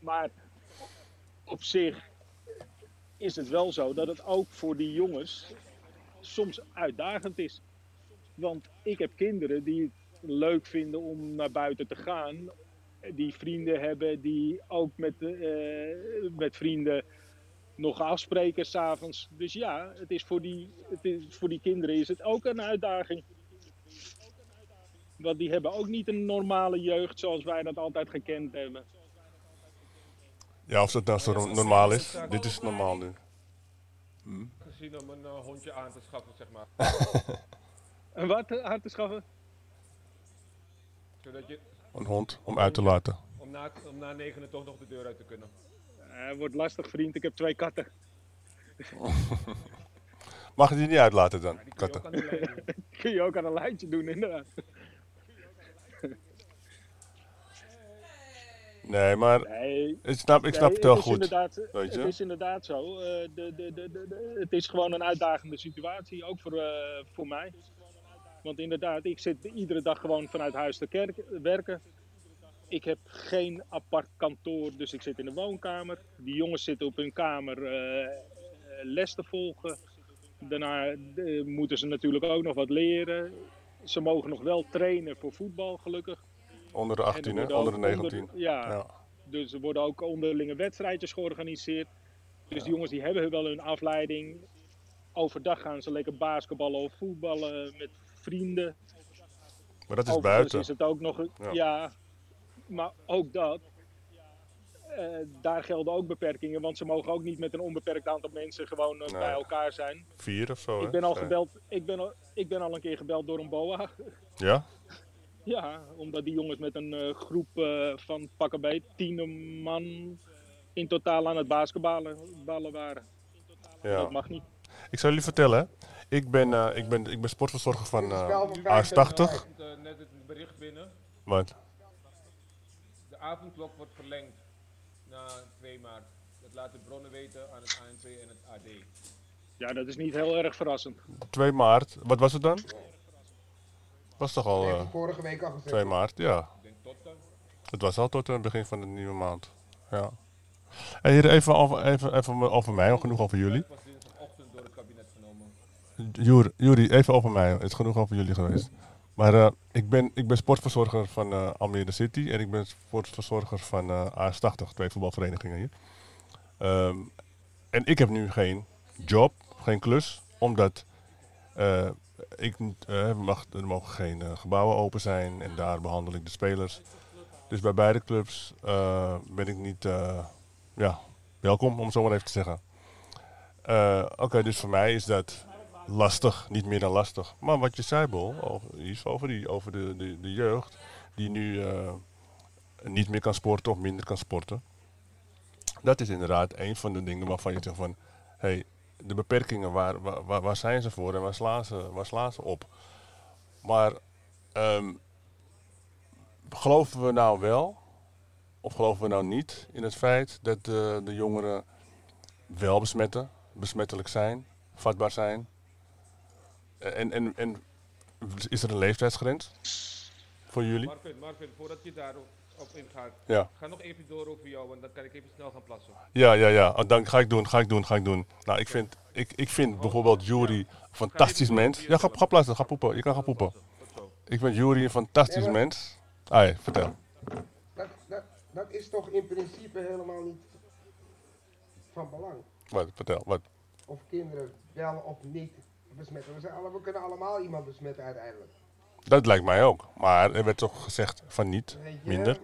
Maar op zich is het wel zo dat het ook voor die jongens soms uitdagend is. Want ik heb kinderen die het leuk vinden om naar buiten te gaan. Die vrienden hebben, die ook met, eh, met vrienden nog afspreken s'avonds. Dus ja, het is voor, die, het is, voor die kinderen is het ook een uitdaging. Want die hebben ook niet een normale jeugd zoals wij dat altijd gekend hebben. Ja, of dat nou zo normaal is. Dit is normaal nu. Gezien om een eh, hondje aan te schaffen, zeg maar. <laughs> En wat aan te schaffen? Zodat je Een hond om uit te laten. om na, om na negenen toch nog de deur uit te kunnen. Eh, wordt lastig, vriend. Ik heb twee katten. <laughs> Mag je die niet uitlaten dan, Die kun je katten? <laughs> Kun je ook aan een lijntje doen, inderdaad. Nee, maar Nee, ik snap, ik snap nee, het wel is goed. Inderdaad, weet je? Het is inderdaad zo. Eh, de, de, de, de, de- het is gewoon een uitdagende situatie, ook voor, eh, voor mij. Want inderdaad, ik zit iedere dag gewoon vanuit huis te kerk, werken. Ik heb geen apart kantoor, dus ik zit in de woonkamer. Die jongens zitten op hun kamer eh, les te volgen. Daarna eh, moeten ze natuurlijk ook nog wat leren. Ze mogen nog wel trainen voor voetbal, gelukkig. Onder de En er 18, hè? Onder de ook 19. ja, Ja. dus er worden ook onderlinge wedstrijdjes georganiseerd. Dus die jongens die hebben wel hun afleiding. Overdag gaan ze lekker basketballen of voetballen met vrienden. Maar dat is Overigens buiten. is het ook nog... een- Ja. Ja, maar ook dat... eh, daar gelden ook beperkingen, want ze mogen ook niet met een onbeperkt aantal mensen gewoon eh, Nee. bij elkaar zijn. Vier of zo? Ik ben al gebeld, ik ben al, ik ben al een keer gebeld door een BOA. Ja? <laughs> Ja, omdat die jongens met een eh, groep van pakken bij tien man in totaal aan het basketballen ballen waren. Ja. Dat mag niet. Ik zal jullie vertellen, hè. Ik ben, eh, ik ben, ik ben sportverzorger van is eh wel van vijf AS80. cent komt eh, net het bericht binnen. Wat? De avondklok wordt verlengd na 2 maart. Dat laten bronnen weten aan het ANP en het AD. Ja, dat is niet heel erg verrassend. 2 maart. Wat was het dan? Was toch al hij vorige week al gezegd. 2 maart? Ja. Ik denk tot dan. Het was al tot het begin van de nieuwe maand. Ja. En hier even over, even, even over mij, genoeg over jullie. Het was dinsdagochtend door het kabinet genomen. Juri, Juri, even over mij. Het is genoeg over jullie geweest. Maar eh, ik, ben, ik ben sportverzorger van eh, Almere City en ik ben sportverzorger van eh AS80, twee voetbalverenigingen hier. Ehm, en ik heb nu geen job, geen klus, omdat ik mag, er mogen geen gebouwen open zijn en daar behandel ik de spelers. Dus bij beide clubs ben ik niet ja, welkom, om het zo maar even te zeggen. Oké, dus voor mij is dat lastig, niet meer dan lastig. Maar wat je zei, Bol, over, over, die, over de, de, de jeugd die nu eh, niet meer kan sporten of minder kan sporten. Dat is inderdaad een van de dingen waarvan je zegt van, hey, de beperkingen, waar, waar, waar- zijn ze voor en waar slaan ze, waar slaan ze op? Maar ehm, geloven we nou wel, of geloven we nou niet in het feit dat de, de jongeren wel besmetten, besmettelijk zijn, vatbaar zijn? En, en, en is er een leeftijdsgrens voor jullie? Marvin, Marvin, voordat je daarop op ingaat, Ja, ga nog even door over jou, want dan kan ik even snel gaan plassen. ja, ja, ja. Oh, dank, ga ik doen, ga ik doen, ga ik doen. Nou, ik vind, ik, ik vind bijvoorbeeld Jury een fantastisch mens. Ja, ga, ga plassen, ga poepen. Je kan gaan poepen. Ik vind Jury een fantastisch mens. Ah, ja, vertel. Dat, dat, dat is toch in principe helemaal niet van belang. Wat, vertel, wat? Of kinderen wel of niet besmetten. We, zijn we kunnen allemaal iemand besmetten uiteindelijk. Dat lijkt mij ook. Maar er werd toch gezegd van niet, minder.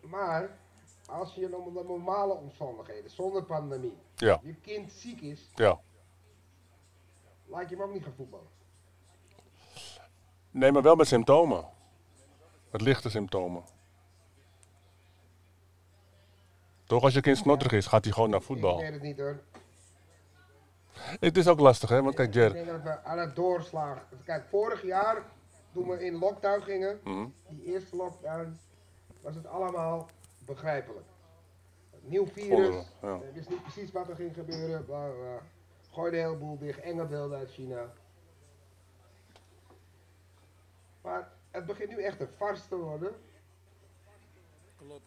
Maar als je onder normale omstandigheden, zonder pandemie, Ja, je kind ziek is, ja. laat je hem ook niet gaan voetballen. Nee, maar wel met symptomen. Met lichte symptomen. Toch, als je kind snotterig is, gaat hij gewoon naar Ik voetbal. weet het niet hoor. Het is ook lastig, hè? Want kijk, Ik Jer. denk dat we aan het doorslagen. Kijk, vorig jaar, toen we in lockdown gingen, Mhm. die eerste lockdown, was het allemaal begrijpelijk. nieuw virus. We, ja. Ik wist niet precies wat er ging gebeuren. Bla, bla, bla. Gooi de hele boel dicht. Enge beelden uit China. Maar het begint nu echt een farce te worden. Klopt.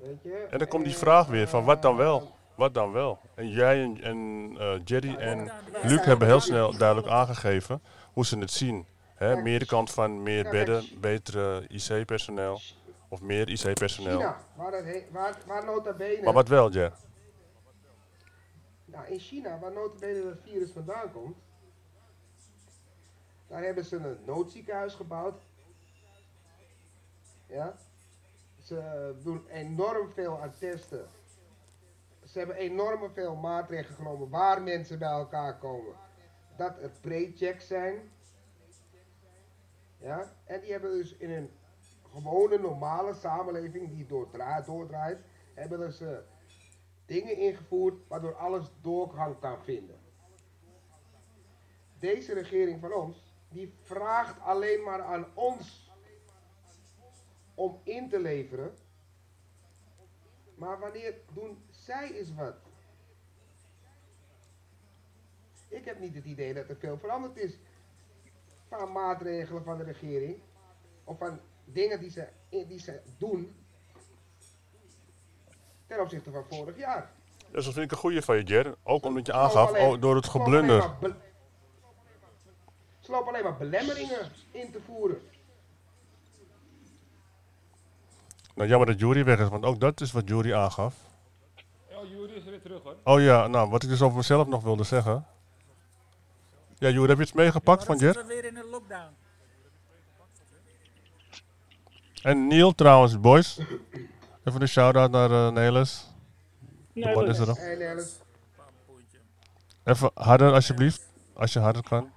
Weet je? En dan komt die vraag weer van wat dan eh, wel? Wat dan wel? En jij en, en eh, Jerry en Luc hebben heel snel duidelijk aangegeven hoe ze het zien. Hè, meer de kant van meer bedden, betere IC-personeel. Of meer IC-personeel. Waar, waar, waar nota bene... Maar wat wel, Jer? Nou, in China, waar notabene het virus vandaan komt, daar hebben ze een noodziekenhuis gebouwd. Ja. Ze doen enorm veel aan testen. Ze hebben enorm veel maatregelen genomen waar mensen bij elkaar komen. Dat er pre-checks zijn. Ja. En die hebben dus in een gewone normale samenleving die doordraait, doordraait hebben ze dingen ingevoerd waardoor alles doorgang kan vinden. Deze regering van ons, die vraagt alleen maar aan ons om in te leveren. Maar wanneer doen zij eens wat? Ik heb niet het idee dat er veel veranderd is van maatregelen van de regering. Of van dingen die ze, die ze doen ten opzichte van vorig jaar. Dus dat vind ik een goede van je, Jer. Ook omdat je aangaf, alleen- oh, door het geblunder. Ze lopen alleen maar belemmeringen in te voeren. Nou, jammer dat Jury weg is, want ook dat is wat Jury aangaf. Ja, Jury is weer terug hoor. Oh ja, nou, wat ik dus over mezelf nog wilde zeggen. Ja, Jury, heb je iets meegepakt van Dan Jer? zitten we weer in een lockdown. En Neil trouwens, boys. Even een shout-out naar uh, Nelis. Nee, Wat is er nog? Even harder alsjeblieft, als je harder kan.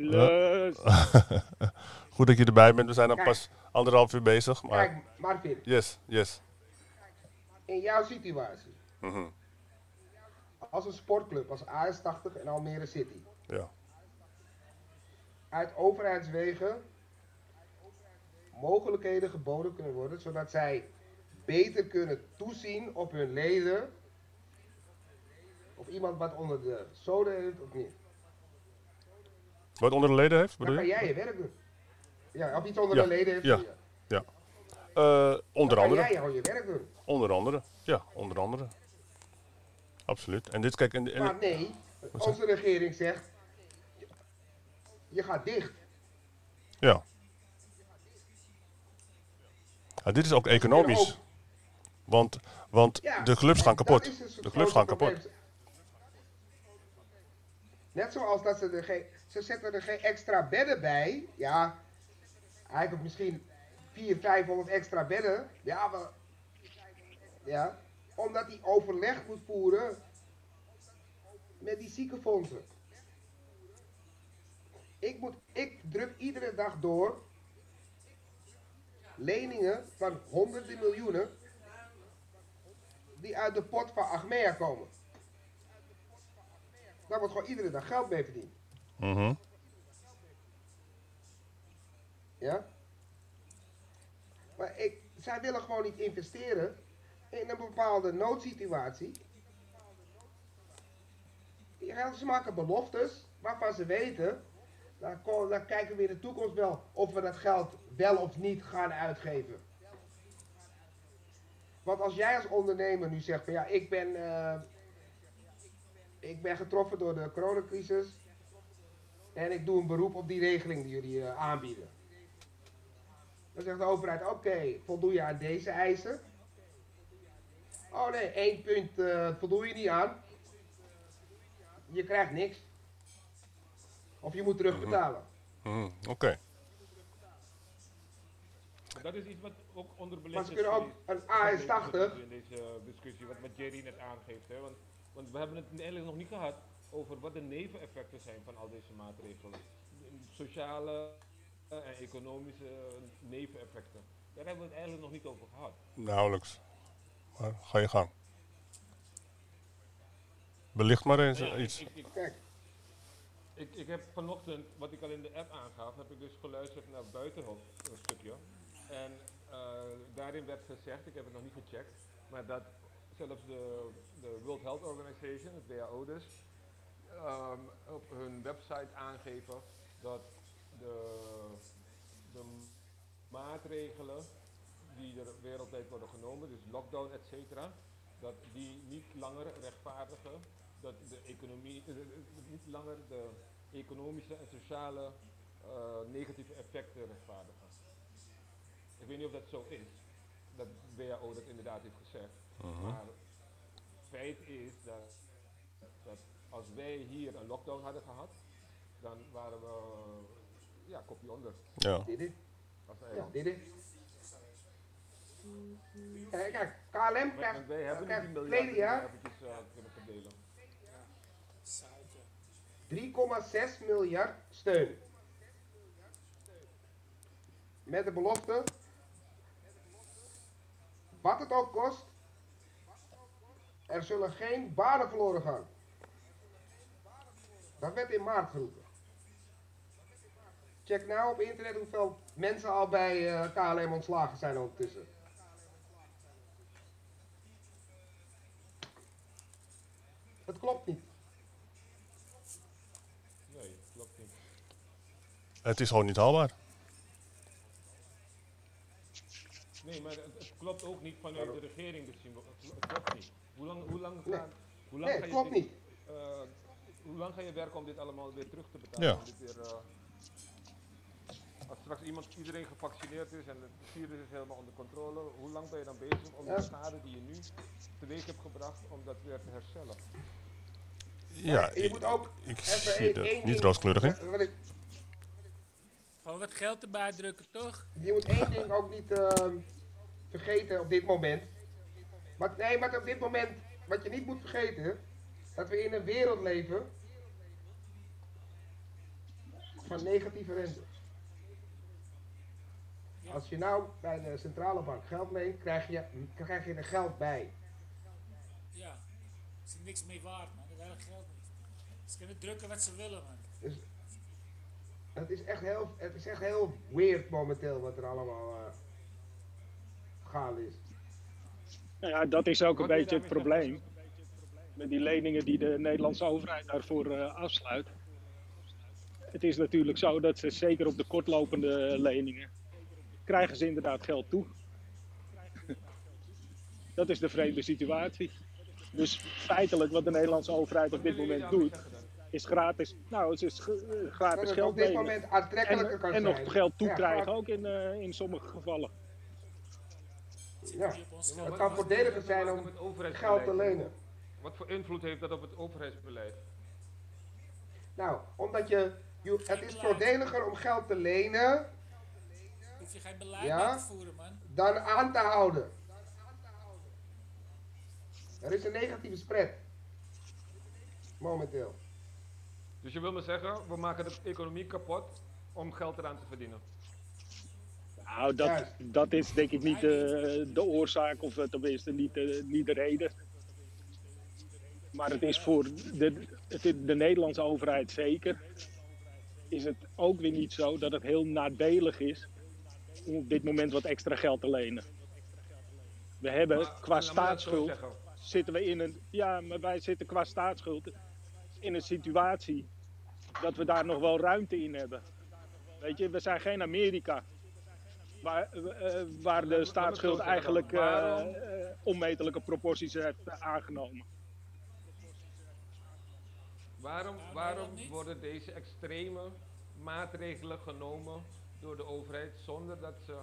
Lus. <laughs> Goed dat je erbij bent, we zijn dan pas anderhalf uur bezig. Maar kijk Marvin, yes, yes. In jouw situatie, Mhm, als een sportclub als AS80 en Almere City, Ja. uit overheidswegen mogelijkheden geboden kunnen worden, zodat zij beter kunnen toezien op hun leden, of iemand wat onder de zoden heeft of niet. Wat onder de leden heeft, Dan bedoel kan je? jij je werk doen. Ja, of iets onder Ja, de leden heeft. ja. Eh, onder andere. jij je werk doen. Onder andere. Ja, onder andere. Absoluut. En dit, kijk, en, en, Maar nee, onze regering zegt, je gaat dicht. ja. Ja, dit is ook economisch. ook- Want, want Ja, de clubs gaan kapot. De clubs gaan kapot. Net zoals dat ze er geen, ze zetten er geen extra bedden bij. Ja, eigenlijk misschien 400, 500 extra bedden. Ja, maar, ja, omdat hij overleg moet voeren met die ziekenfondsen. Ik, moet, ik druk iedere dag door leningen van honderden miljoenen die uit de pot van Achmea komen. Daar wordt gewoon iedere dag geld mee verdiend. Mhm. Ja? Ik, zij willen gewoon niet investeren in een bepaalde noodsituatie. Ja, Ze maken beloftes waarvan ze weten, dan kijken we in de toekomst wel of we dat geld wel of niet gaan uitgeven. Want als jij als ondernemer nu zegt van ja, ik ben, eh, ik ben getroffen door de coronacrisis en ik doe een beroep op die regeling die jullie eh, aanbieden. Dan zegt de overheid, oké, voldoe je aan deze eisen? Oh nee, één punt eh, voldoe je niet aan. Je krijgt niks. Of je moet terugbetalen. Mhm. Oké. Dat is iets wat ook onderbelicht Maar ze is kunnen ook een AS80. in deze discussie, wat, wat Jerry net aangeeft. Hè? Want, want we hebben het eigenlijk nog niet gehad over wat de neveneffecten zijn van al deze maatregelen. Sociale en economische eh, neveneffecten. Daar hebben we het eigenlijk nog niet over gehad. Nauwelijks. Maar ga je gang. Belicht maar eens Ja, iets. Ik, ik, ik, Kijk, ik, ik heb vanochtend, wat ik al in de app aangaf, heb ik dus geluisterd naar Buitenhof een stukje. En eh, daarin werd gezegd, ik heb het nog niet gecheckt, maar dat zelfs de, de World Health Organization, het WHO dus, ehm, op hun website aangeven dat de, de maatregelen die er wereldwijd worden genomen, dus lockdown et cetera, dat die niet langer rechtvaardigen, dat de economie, eh, eh, niet langer de economische en sociale eh, negatieve effecten rechtvaardigen. Ik weet niet of dat zo is, dat WHO dat inderdaad heeft gezegd, maar feit is dat, dat als wij hier een lockdown hadden gehad, dan waren we ja, kopje onder. Ja. Dit is, Als ja, dit is. Kijk, kijk, KLM krijgt, wij hebben niet krijgt we jaar eventjes eh. 3,6 miljard steun. Met de belofte, wat het ook kost, er zullen geen banen verloren gaan. Dat werd in maart geroepen. Check nou op internet hoeveel mensen al bij eh, KLM ontslagen zijn ondertussen. Het klopt niet. Nee, klopt niet. Het is gewoon niet haalbaar. Nee, maar het, het klopt ook niet vanuit de regering gezien. Het, het klopt niet. Hoe lang, hoe lang, Nee. gaat, hoe lang Nee, ga het je klopt dit- niet. eh, hoe lang ga je werken om dit allemaal weer terug te betalen? Ja. Om dit weer, eh, als straks iemand, iedereen gevaccineerd is en het virus is helemaal onder controle, hoe lang ben je dan bezig om Ja. de schade die je nu teweeg hebt gebracht, om dat weer te herstellen? Ja, je ik, moet ook ik even zie er één niet rooskleurig in. wat ik- Gewoon wat geld erbij drukken, toch? Je moet één ding ook niet ehm, vergeten op dit moment. Maar, nee, maar op dit moment, wat je niet moet vergeten, dat we in een wereld leven van negatieve rente. Als je nou bij de centrale bank geld leent, krijg je, krijg je er geld bij. Ja. Is er niks mee waard, man. Dat hele geld niet. Ze kunnen drukken wat ze willen, man. Dus het is echt heel, het is echt heel weird momenteel wat er allemaal eh gaande is. Nou ja, dat is ook een beetje het probleem. Met die leningen die de Nederlandse overheid daarvoor eh, afsluit. Het is natuurlijk zo dat ze zeker op de kortlopende leningen krijgen ze inderdaad geld toe. Dat is de vreemde situatie. Dus feitelijk wat de Nederlandse overheid op dit moment doet, is gratis. Nou, het is eh, gratis het geld op dit lenen. moment aantrekkelijker kan En, en zijn. nog geld toekrijgen ook in, eh, in sommige gevallen. Ja. Wat- kan voordeliger zijn om? Geld te lenen. Wat voor invloed heeft dat op het overheidsbeleid? Nou, omdat je, je het is voordeliger om geld te lenen je geen beleid Ja. te voeren, man. dan aan te houden. Er is een negatieve spread. Momenteel. Dus je wil me zeggen, we maken de economie kapot om geld eraan te verdienen. Nou, dat, Juist. dat is denk ik niet de, de oorzaak, of eh, tenminste niet de, niet de reden. Maar het is voor de, het is de Nederlandse overheid zeker, is het ook weer niet zo dat het heel nadelig is om op dit moment wat extra geld te lenen. We hebben Maar- qua staatsschuld, zitten we in een, ja, maar wij zitten qua staatsschuld in een situatie dat we daar nog wel ruimte in hebben. Weet je, we zijn geen Amerika. Waar, eh, waar de staatsschuld eigenlijk eh, eh, onmetelijke proporties heeft aangenomen. Waarom, waarom worden deze extreme maatregelen genomen door de overheid zonder dat ze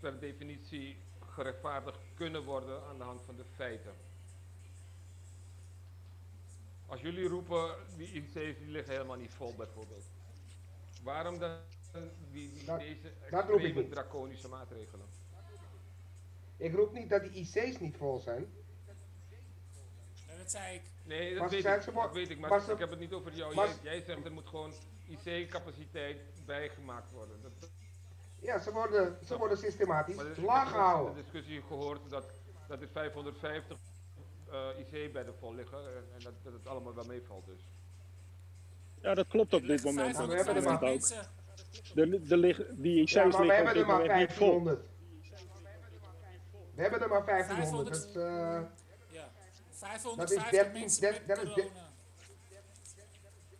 per definitie gerechtvaardigd kunnen worden aan de hand van de feiten? Als jullie roepen, die IC's die liggen helemaal niet vol bijvoorbeeld. Waarom dan die, die- Dat- deze extreme draconische maatregelen? Ik roep niet dat die IC's niet vol zijn. Dat zei ik. Nee, dat weet ik, dat weet ik, maar, maar ik heb het niet over jou. Jij, jij zegt er moet gewoon IC-capaciteit bijgemaakt worden. Dat, Ja, ze worden, ze worden systematisch maar ik laag heb gehouden. in de discussie gehoord dat, dat er 550 eh IC-bedden vol liggen en, en dat, dat het allemaal wel meevalt dus. Ja, dat klopt op dit moment. We hebben er maar- ook. De, de, lig- die IC's Ja, maar we liggen op hebben dit er maar moment niet vol. 1500. We hebben er maar 1500. Dat is, eh, Ja. Dat is 550 13 mensen dat- met dat is corona.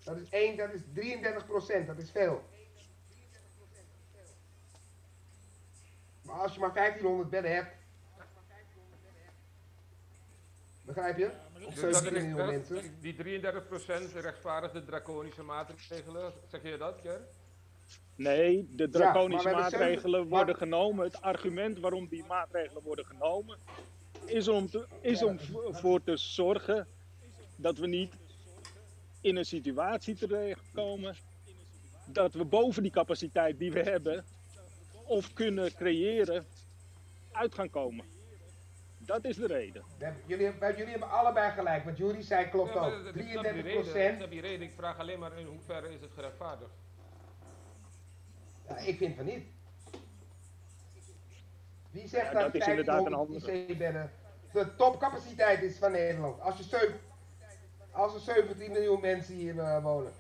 Dat is 1, dat is 33 procent. Dat is veel. Maar als je maar 1500 bedden hebt. Begrijp je? Of is- Dus dat 17 miljoen mensen. Die 33% rechtvaardigt de draconische maatregelen. Zeg je dat, Ker? Nee, de draconische maatregelen worden maar- genomen. Het argument waarom die maatregelen worden genomen is om, te, is om voor te zorgen dat we niet in een situatie terechtkomen dat we boven die capaciteit die we hebben of kunnen creëren uit gaan komen. Dat is de reden. Jullie, hebben- jullie hebben allebei gelijk. Wat Jury zei klopt ook. dat- ik snap die 33 reden, ik procent. snap die reden. Ik vraag alleen maar in hoeverre is het gerechtvaardigd. Ja, ik vind van niet. Wie zegt Ja, dat, dat is inderdaad een 1500 andere. IC-bedden de topcapaciteit is van Nederland? Als, je zeven, als er 17 miljoen mensen hier eh, wonen.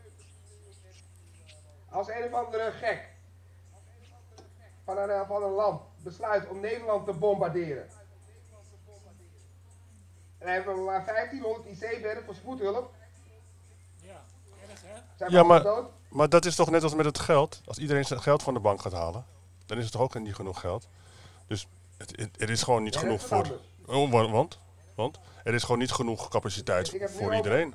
Als een of andere gek van een, eh, van een land besluit om Nederland te bombarderen. En dan hebben we maar 1500 IC-bedden voor spoedhulp. Ja, erg hè? Zijn Ja, we maar- dood? Maar dat is toch net als met het geld. Als iedereen zijn geld van de bank gaat halen, dan is het toch ook niet genoeg geld. Dus het, het- er is gewoon niet genoeg voor. Oh, wa- want? Want er is gewoon niet genoeg capaciteit Ik heb nu voor iedereen.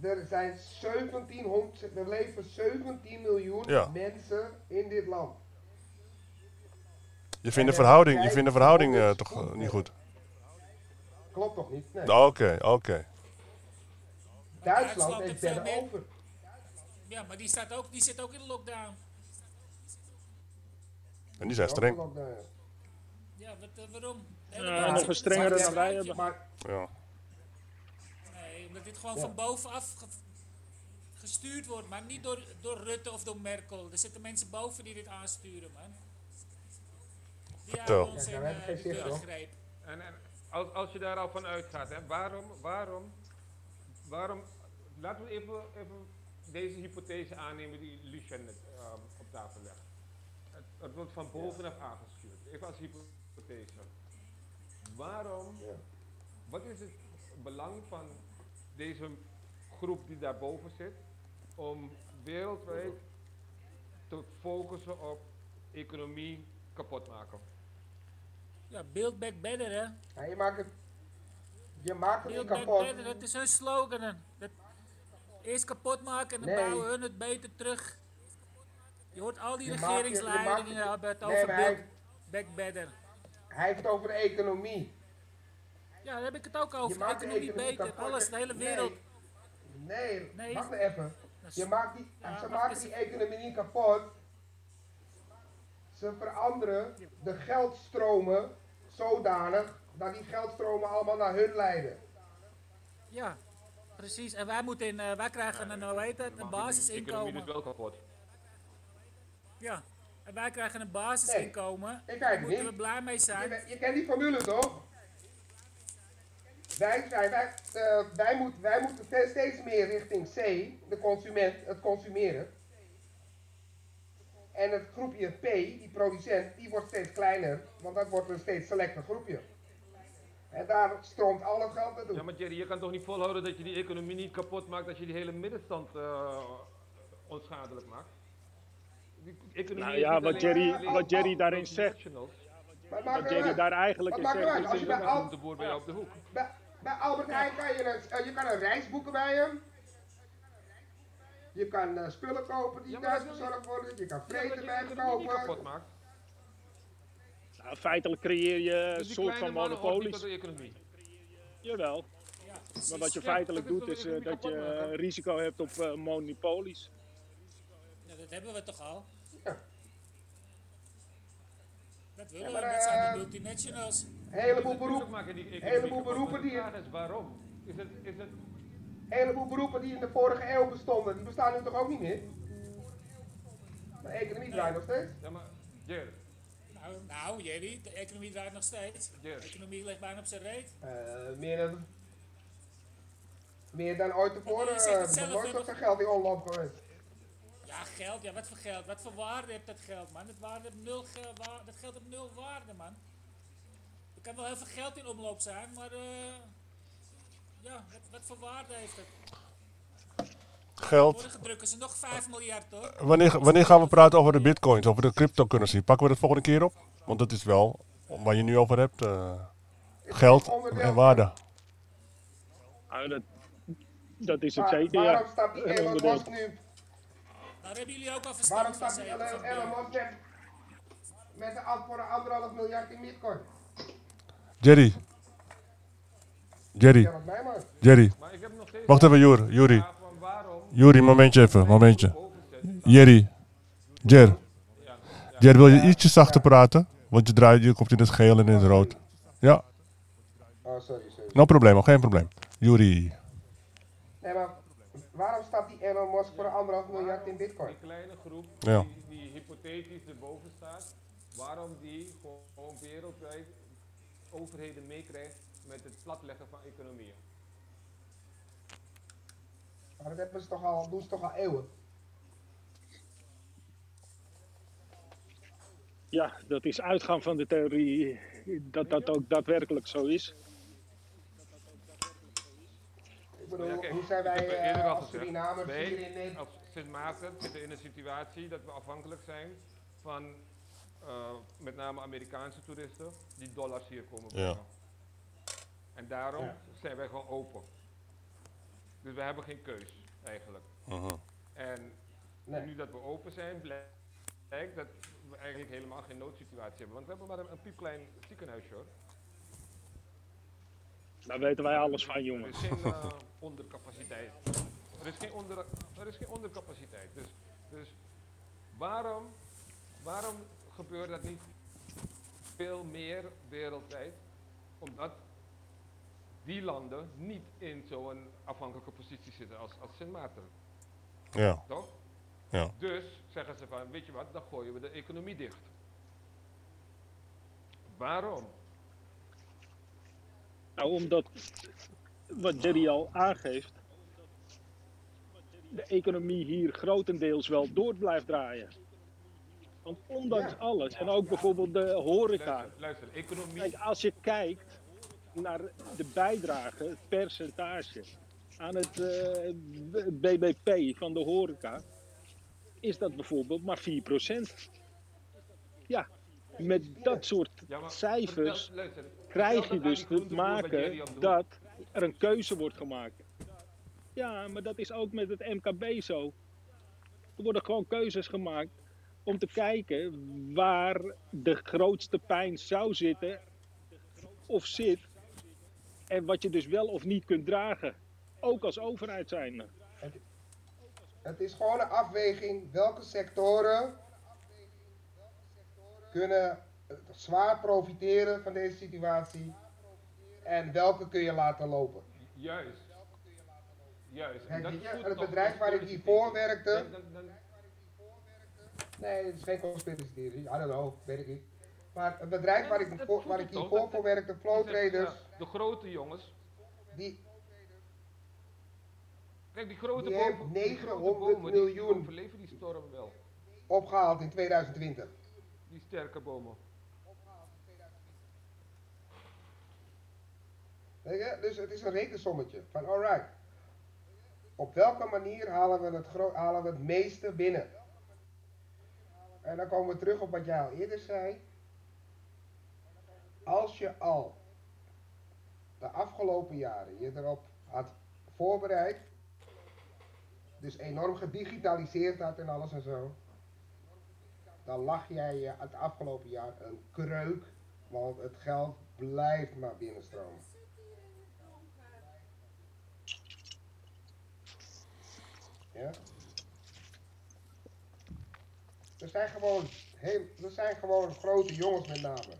Er zijn 1700, er leven 17 miljoen Ja. mensen in dit land. Je vindt de verhouding, je vindt de verhouding eh, toch eh, niet goed. Klopt toch niet? Nee. Nou, Oké, oké. Duitsland Duitsland heeft meer- over. Ja, maar die, staat ook, die zit ook in de lockdown. En die zijn streng. Ja, wat, eh, waarom? Ja, wereld nog een strengere dan wij hebben. Maar Ja. Nee, omdat dit gewoon Ja. van bovenaf ge- gestuurd wordt, maar niet door, door Rutte of door Merkel. Er zitten mensen boven die dit aansturen, man. Die Vertel. houden ons Ja, in daar heb ik eh, de greep. En, en als, als je daar al van uitgaat, hè, waarom, waarom, waarom, laten we even, even deze hypothese aannemen die Lucien net ehm, op tafel legt. Het, het wordt van bovenaf aangestuurd. Even als hypothese. Waarom, Ja. wat is het belang van deze groep die daarboven zit om wereldwijd te focussen op economie kapot maken? Ja, build back better, hè. ja, je maakt het, je maakt het Build niet back kapot. better, dat is hun slogan. Dat, eerst kapot maken en dan Nee. bouwen hun het beter terug. Je hoort al die regeringsleidingen Nee, over maar build back better. Hij heeft het over de economie. Ja, daar heb ik het ook Je over. maakt de Economie economie beter, kapot. alles, de hele Nee. wereld. Nee, Nee. wacht maar even. Is- Je maakt die, Ja, ze wacht maken die economie niet kapot. Ze veranderen de geldstromen zodanig dat die geldstromen allemaal naar hun leiden. Ja, precies. En wij moeten in, eh, wij krijgen een, hoe heet het, een Economie basisinkomen. is wel kapot. Ja, en wij krijgen een basisinkomen. ik Daar moeten niet. we blij mee zijn. je kent die formule toch? Wij, wij, wij, eh, wij, moet, wij moeten te- steeds meer richting C, de consument, het consumeren. En het groepje P, die producent, die wordt steeds kleiner, want dat wordt een steeds selecter groepje. En daar stroomt al het geld naartoe. Ja, maar Jerry, je kan toch niet volhouden dat je die economie niet kapot maakt, dat je die hele middenstand eh, onschadelijk maakt? Nou ja, wat Jerry- wat Jerry daarin zegt. Wat Jerry daar eigenlijk in zegt, Als je bij Al- de boer bij jou op de hoek. Bij, bij Albert Heijn kan je, een, eh, je kan een reis boeken bij hem. Je kan eh, spullen kopen die Ja, thuis bezorgd worden. Je kan vreten bij hem kopen. maakt. Nou, feitelijk creëer je een Dus die soort van monopolies. tot de economie. Jawel. Ja, Maar wat je feitelijk doet is eh, dat je risico hebt op monopolies. Ja, dat hebben we toch al. Ja. Dat willen Ja, we, dat zijn eh, de multinationals. Een heleboel, beroep, maken die heleboel beroepen die- waarom? Is het, is het, heleboel beroepen die in de vorige eeuw bestonden, die bestaan nu toch ook niet meer? De economie draait nog steeds. ja maar, Jerry, Nou, nou, Jerry, de economie draait nog steeds. Ja. De economie ligt bijna op zijn reet. Eh, meer, dan, meer dan ooit tevoren. Eh, Er nooit hè, zoveel geld in omloop geweest. Ja, geld. Ja, wat voor geld? Wat voor waarde heeft dat geld, man? Dat, waarde heeft nul ge- waar- dat geld heeft nul waarde, man. Er kan wel heel veel geld in omloop zijn, maar eh, ja, wat, wat voor waarde heeft het? Geld. Morgen drukken ze nog 5 miljard, hoor. Wanneer, wanneer gaan we praten over de bitcoins, over de cryptocurrency? Pakken we dat volgende keer op? Want dat is wel waar je nu over hebt. eh, geld en waarde. Nou, dat, dat is het zeker, ja. waarom die Elon onderdeel. Musk nu? Daar hebben jullie ook al Waarom verstand die? Elon van Elon beeld. Musk met, met een, voor een anderhalf miljard in bitcoin? Jerry. Jerry. Jerry. Maar ik heb nog steeds Wacht even, Juri. Juri. waarom momentje even, momentje. Jerry. Jer. Jer, wil je ietsje zachter praten? Want je draait, je komt in het geel en in het rood. Ja, Oh, sorry, sorry. no probleem, geen probleem. Juri. Nee, maar waarom stapt die Elon Musk voor een anderhalf miljard in bitcoin? Die kleine groep Ja. die, die hypothetisch erboven staat, waarom die gewoon wereldwijd overheden meekrijgt met het platleggen van economieën. Maar dat hebben ze toch al, doen ze toch al eeuwen? Ja, dat is uitgaan van de theorie dat dat ook daadwerkelijk zo is. Ik bedoel, Ja, kijk, hoe zijn wij eh, al als Surinamers wij hier in Nederland? Als Sint Maarten zitten in een situatie dat we afhankelijk zijn van eh, met name Amerikaanse toeristen die dollars hier komen brengen. En daarom Ja. zijn wij gewoon open. Dus we hebben geen keus eigenlijk. En Nee. nu dat we open zijn, blijk- blijkt dat we eigenlijk helemaal geen noodsituatie hebben. Want we hebben maar een, een piepklein ziekenhuisje hoor. Daar weten wij alles van, Er jongen. is geen eh, ondercapaciteit. Er is geen, onder, er is geen ondercapaciteit. Dus, dus waarom, waarom gebeurt dat niet veel meer wereldwijd? Omdat die landen niet in zo'n afhankelijke positie zitten als, als Sint Maarten. Ja, Toch? ja. Dus zeggen ze van, weet je wat, dan gooien we de economie dicht. Waarom? Nou, omdat, wat Jerry al aangeeft, de economie hier grotendeels wel door blijft draaien. Want ondanks Ja. alles, en ook bijvoorbeeld de horeca. Luister, luister, economie... Kijk, als je kijkt naar de bijdrage, het percentage aan het eh, BBP van de horeca, is dat bijvoorbeeld maar 4%. Ja, met dat soort Ja, maar cijfers luister, krijg je dus te maken dat er een keuze wordt gemaakt. Ja, maar dat is ook met het MKB zo. Er worden gewoon keuzes gemaakt om te kijken waar de grootste pijn zou zitten of zit. En wat je dus wel of niet kunt dragen. Ook als overheid zijnde. Het is gewoon een afweging welke sectoren kunnen zwaar profiteren van deze situatie en welke kun je laten lopen. Juist. Juist. Kijk, dat het bedrijf waar ik hiervoor werkte- Nee, het is geen conspiracy theory. I don't know, weet ik niet. Maar het bedrijf waar ik, voor, waar ik hiervoor voor werkte, Flow die Traders, de grote jongens. die, Kijk, die grote Die bomen, heeft die grote 900 bomen, die miljoen. overleven die storm wel. opgehaald in 2020. Die sterke bomen. Dus het is een rekensommetje van alright. Op welke manier halen we, het halen we het meeste binnen? En dan komen we terug op wat jij al eerder zei. Als je al de afgelopen jaren je erop had voorbereid, dus enorm gedigitaliseerd had en alles en zo, dan lag jij je het afgelopen jaar een kreuk, want het geld blijft maar binnenstromen. Ja? Er zijn gewoon, heel, er zijn gewoon grote jongens met name.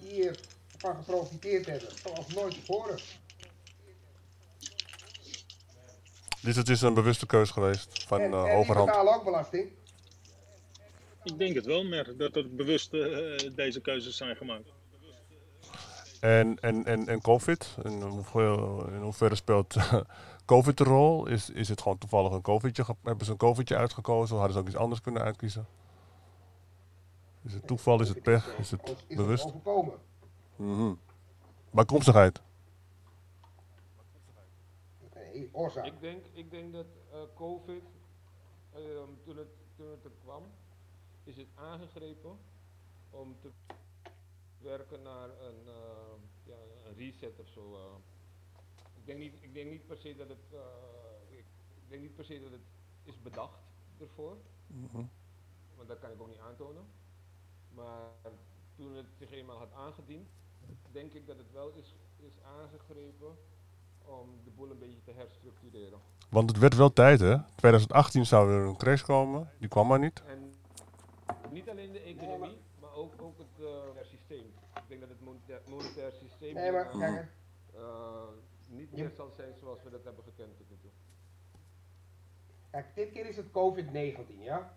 Die hiervan geprofiteerd hebben, zoals nooit tevoren. Dus het is een bewuste keus geweest van en, uh, en die hogerhand. betalen ook belasting. Ik denk het wel, maar dat er bewust eh, deze keuzes zijn gemaakt. En, en, en, en COVID, in, hoeveel, in hoeverre speelt <laughs> COVID een rol? Is, is het gewoon toevallig een COVIDje? Hebben ze een COVIDje uitgekozen? Hadden ze ook iets anders kunnen uitkiezen? Is het toeval? Is het pech? Is het is bewust? het overkomen. Mhm. Bijkomstigheid. Nee, oorzaak. Ik denk, ik denk dat eh, COVID, ehm, toen, het, toen het er kwam, is het aangegrepen om te werken naar een, eh, ja, een reset of zo. Ik, denk niet, ik denk niet per se dat het, eh, ik, ik denk niet per se dat het is bedacht ervoor, Mhm. want dat kan ik ook niet aantonen. Maar toen het zich eenmaal had aangediend, denk ik dat het wel is, is aangegrepen om de boel een beetje te herstructureren. Want het werd wel tijd, hè? 2018 zou er een crash komen. Die kwam maar niet. En niet alleen de economie, maar ook, ook het eh, systeem. Ik denk dat het monetair, monetair systeem Nee, maar eh, niet meer zal zijn zoals we dat hebben gekend tot nu toe. kijk, dit keer is het COVID-19, ja?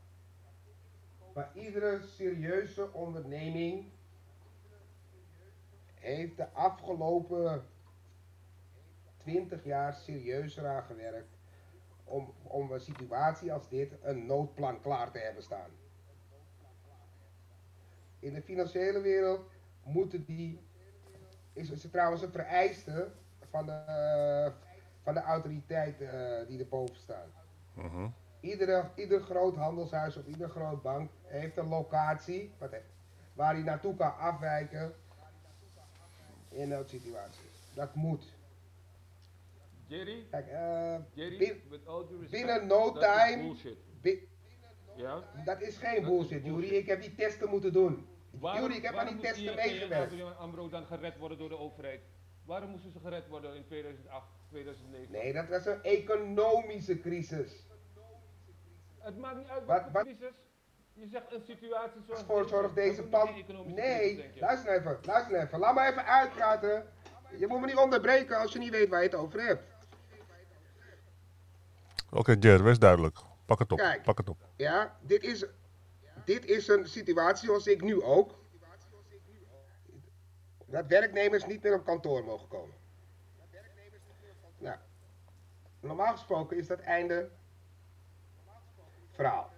Maar iedere serieuze onderneming heeft de afgelopen 20 jaar serieus eraan gewerkt om, om een situatie als dit een noodplan klaar te hebben staan. In de financiële wereld moeten die, is het trouwens een vereiste van de, van de autoriteiten eh, die erboven staan. Mhm. Iedere, ieder groot handelshuis of ieder groot bank heeft een locatie wat he- waar hij naartoe kan afwijken in noodsituaties. Dat moet. Jerry, Kijk, eh, Jerry, bin- with all due respect, binnen no time- bullshit. bi- Ja? dat is geen bullshit, bullshit. Jury. Ik heb die testen moeten doen. Waarom, Jury, ik heb aan waarom die testen meegewerkt. ABN AMRO dan gered worden door de overheid? Waarom moesten ze gered worden in 2008, 2009? Nee, dat was een economische crisis. Het maakt niet uit Wat- wat crisis. Je zegt een situatie zoals Voor zorg dat deze pan. geen economische crisis, Nee, je. luister even, luister even. Laat me even uitpraten. Je moet me niet onderbreken als je niet weet waar je het over hebt. Oké, Jer, wees duidelijk. Pak het op. Kijk. Pak het op. Ja, dit is, dit is een situatie zoals ik nu ook. Dat werknemers niet meer op kantoor mogen komen. Nou, normaal gesproken is dat einde verhaal.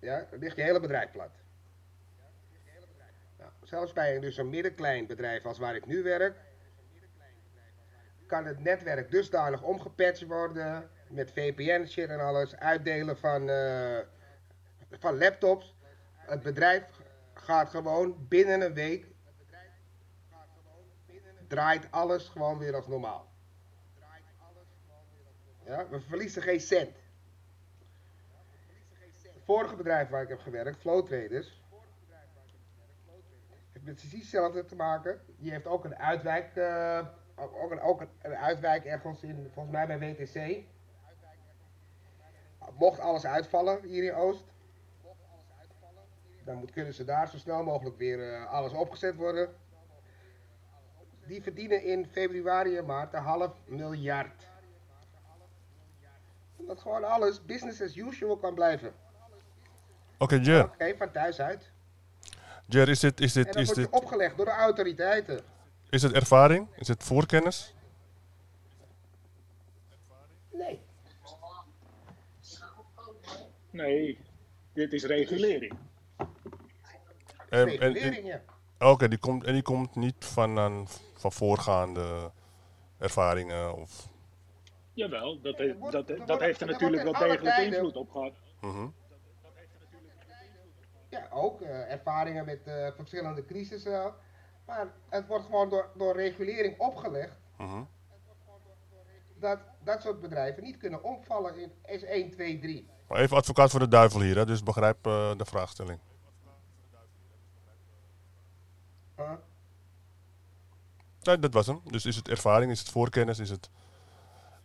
Ja, dan ligt je hele bedrijf plat. Nou, zelfs bij een, dus een middenklein bedrijf als waar ik nu werk, kan het netwerk dusdanig omgepatcht worden met VPN shit en alles, uitdelen van, eh, van laptops. Het bedrijf gaat gewoon binnen een week draait alles gewoon weer als normaal. Ja, we verliezen geen cent. Het vorige bedrijf waar ik heb gewerkt, Flow Traders, heeft met precies hetzelfde te maken. Die heeft ook een uitwijk, eh, ook, een, ook een uitwijk ergens in, volgens mij bij WTC. Mocht alles uitvallen hier in Oost, dan moet, kunnen ze daar zo snel mogelijk weer eh, alles opgezet worden. Die verdienen in februari en maart een half miljard. Omdat gewoon alles business as usual kan blijven. Oké, Jer. Oké, van thuis uit. Jer, is dit, is En dit, dan is wordt je dit, opgelegd door de autoriteiten. is dit ervaring? Is dit voorkennis? Nee. Nee, dit is regulering. En, en, Regulering, en- ja. Oké, die komt, en die komt niet van, een, van voorgaande ervaringen of... Jawel, dat, he- dat, dat heeft er natuurlijk wel degelijk tijden- invloed op gehad. Mhm. Ja, ook eh, ervaringen met eh, verschillende crisissen. Maar het wordt gewoon door, door regulering opgelegd mhm. dat dat soort bedrijven niet kunnen omvallen in S1, 2, 3. Maar even advocaat voor de duivel hier, hè, dus begrijp eh, de vraagstelling. Nee, dat was hem. Dus is het ervaring, is het voorkennis, is het...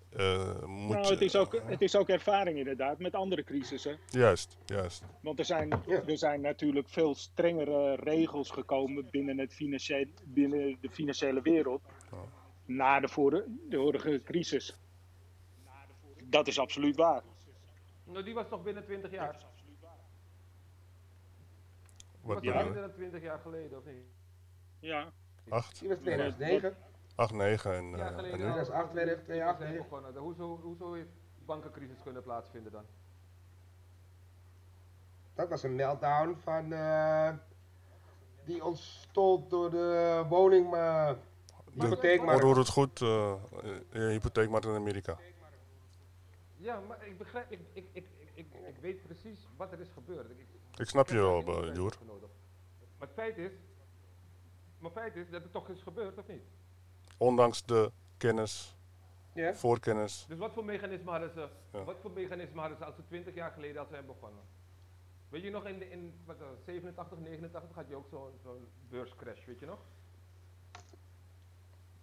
eh, moet, Nou, het is, ook, het is ook ervaring inderdaad met andere crisissen. Juist, juist. Want er zijn, er zijn natuurlijk veel strengere regels gekomen binnen, het financiële, binnen de financiële wereld. Na de vorige, de vorige crisis. Dat is absoluut waar. Nou, die was toch binnen 20 jaar? Wat was Ja. minder dan 20 jaar geleden, of niet? Ja, 8, Die was 2009. 8, 9 en, Ja, eh, en geleden nu? al. 2008, 2008, zijn 2009. begonnen. Hoezo, hoezo heeft bankencrisis kunnen plaatsvinden dan? Dat was een meltdown van, eh, die ontstond door de woning, uh, De hypotheekmarkt. onroerend goed, eh eh, hypotheekmarkt in Amerika. Ja, maar ik begrijp, ik, ik, ik, ik, weet precies wat er is gebeurd. Ik, ik, snap je wel, Joer. Maar het feit is, maar feit is dat het toch is gebeurd, of niet? Ondanks de kennis, Ja. voorkennis. Dus wat voor mechanisme hadden ze, Ja. wat voor mechanisme hadden ze als ze 20 jaar geleden als zijn begonnen? Weet je nog, in, de- in wat, was het, 87, 89 had je ook zo'n zo'n beurscrash, weet je nog?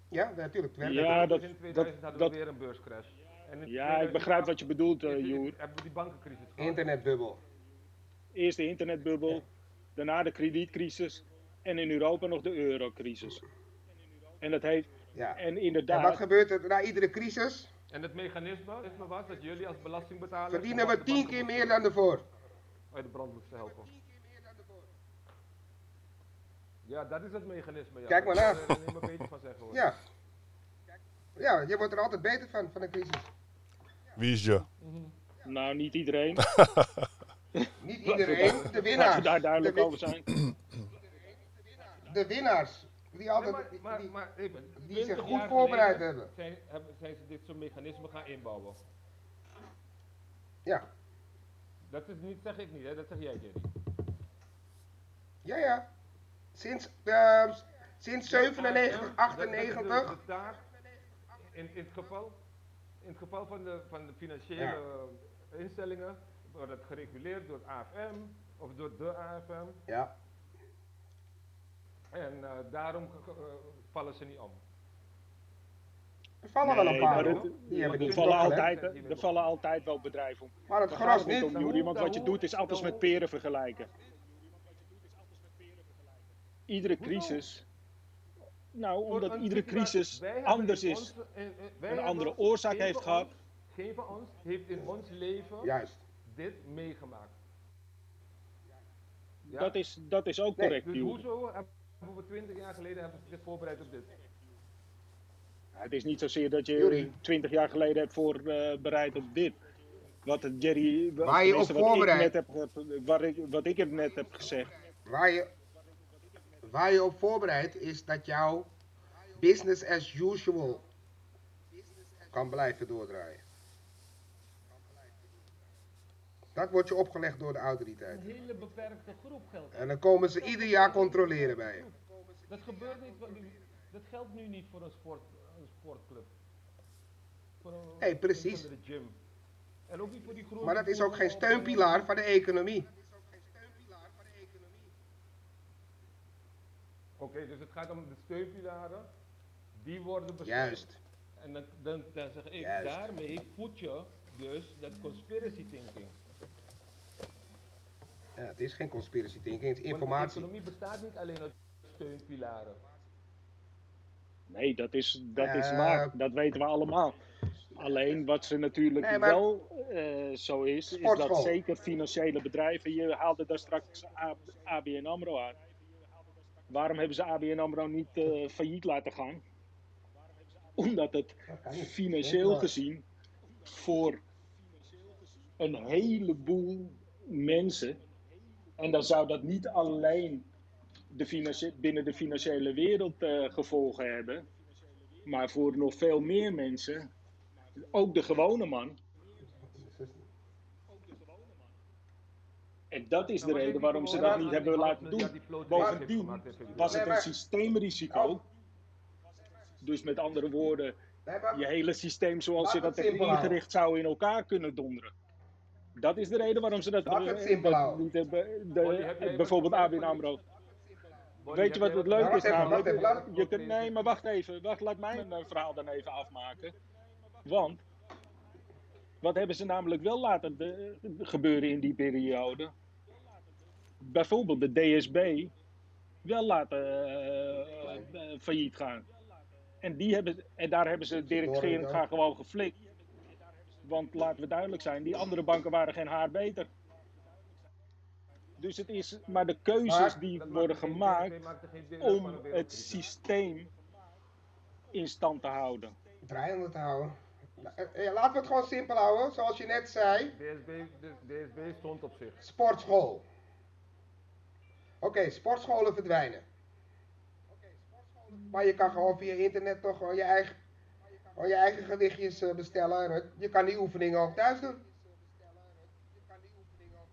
Ja, natuurlijk. Ja, dat, dus in dat, 2000 hadden dat, we weer een beurscrash. En ja, ik begrijp wat je bedoelt, eh, 2008 Joer. hebben we die bankencrisis gehad. Internetbubbel. Eerst de internetbubbel, daarna de kredietcrisis en in Europa nog de eurocrisis. En dat heeft, Ja. en En wat inderdaad, gebeurt er na iedere crisis? En het mechanisme is me was dat jullie als belastingbetaler Verdienen we tien keer meer dan ervoor. uit de brand moesten helpen. Ja, dat is het mechanisme. Ja. Kijk maar Daar na. kan je er niet meer beter van zeggen hoor. Ja. Ja, je wordt er altijd beter van, van een crisis. Wie is je? nou niet iedereen, <laughs> Niet iedereen, de laten we winnaars. daar duidelijk de, over zijn. <clears throat> de winnaars. Die Nee, altijd, maar, die- maar, die- maar even, die zich 20 goed voorbereid hebben. Zijn, hebben. zijn ze dit soort mechanismen gaan inbouwen. ja. Dat is niet, zeg ik niet, hè? dat zeg jij Jerry. Ja, ja. Sinds, eh, sinds 97, Dat- dat- 98. dat is de taak in, in, het geval, in het geval van de, van de financiële instellingen wordt het gereguleerd door het AFM of door de AFM. Ja. En eh, daarom eh, vallen ze niet om. Er vallen wel een Nee, paar het- Die Er niet vallen, altijd, er vallen altijd wel bedrijven om. Maar het het niet om, Jury, want wat je doet is altijd met peren vergelijken. Iedere crisis, nou omdat iedere crisis anders is, een andere oorzaak heeft gehad. van ons heeft in ons leven Juist. dit meegemaakt. Ja? Dat, is, dat is ook Nee, correct, Dus Jury. hoezo hebben we 20 jaar geleden hebben we zich voorbereid op dit? Ja, Het is niet zozeer dat je Jury. 20 jaar geleden hebt voorbereid op dit. Wat het Jerry, wat, Waar je op ik voorbereid. net heb, wat, ik, wat ik heb net heb gezegd. Waar je, waar je op voorbereidt is dat jouw business as usual kan blijven doordraaien. Dat wordt je opgelegd door de Een autoriteiten. hele beperkte groep geldt. En dan komen ze ieder jaar controleren bij je. Dat gebeurt niet, dat geldt nu niet voor een, sport, een sportclub. Voor een, Nee, precies. Voor de gym. En ook niet voor die groep. Maar dat is ook geen steunpilaar van de economie. Oké, dus het gaat om de steunpilaren. Die worden beschermd. Juist. En dan, dan, dan zeg ik, Juist. daarmee voed je dus dat conspiracy thinking. Ja, het is geen conspiracy thinking, het is Want informatie. de economie bestaat niet alleen uit steunpilaren. Nee, dat is, dat is Eh, waar. Dat weten we allemaal. Alleen wat ze natuurlijk Nee, maar- wel eh, zo is, is dat zeker financiële bedrijven, je haalde daar straks ABN AMRO aan. Waarom hebben ze ABN AMRO niet eh, failliet laten gaan? Omdat het financieel gezien voor een heleboel mensen, en dan zou dat niet alleen de binnen de financiële wereld eh, gevolgen hebben, maar voor nog veel meer mensen, ook de gewone man. En dat is de Nou, reden waarom ze dat niet hebben laten doen. Bovendien was het een systeemrisico. Oh. Dus met andere woorden, je hele systeem zoals je dat hebt ingericht zou in elkaar kunnen donderen. Dat is de reden waarom ze dat, eh, dat niet hebben. De, jij bijvoorbeeld ABN AMRO. Weet je wat het leuk is namelijk? Je kunt, nee, maar wacht even. Wacht, laat mij mijn verhaal dan even afmaken. Want, wat hebben ze namelijk wel laten de- gebeuren in die periode? Bijvoorbeeld de DSB wel laten eh, eh, failliet gaan. En, die hebben, en daar hebben ze Dirk Scheringa gewoon geflikt. Want laten we duidelijk zijn, die andere banken waren geen haar beter. Dus het is maar de keuzes die worden gemaakt om het systeem in stand te houden. draaiende te houden. Eh, eh, laten we het gewoon simpel houden, zoals je net zei. DSB, DSB stond op zich. Sportschool. Oké, sportscholen verdwijnen. Maar je kan gewoon via internet toch gewoon je eigen, gewoon je eigen gewichtjes eh, bestellen. en Je kan die oefeningen ook thuis doen.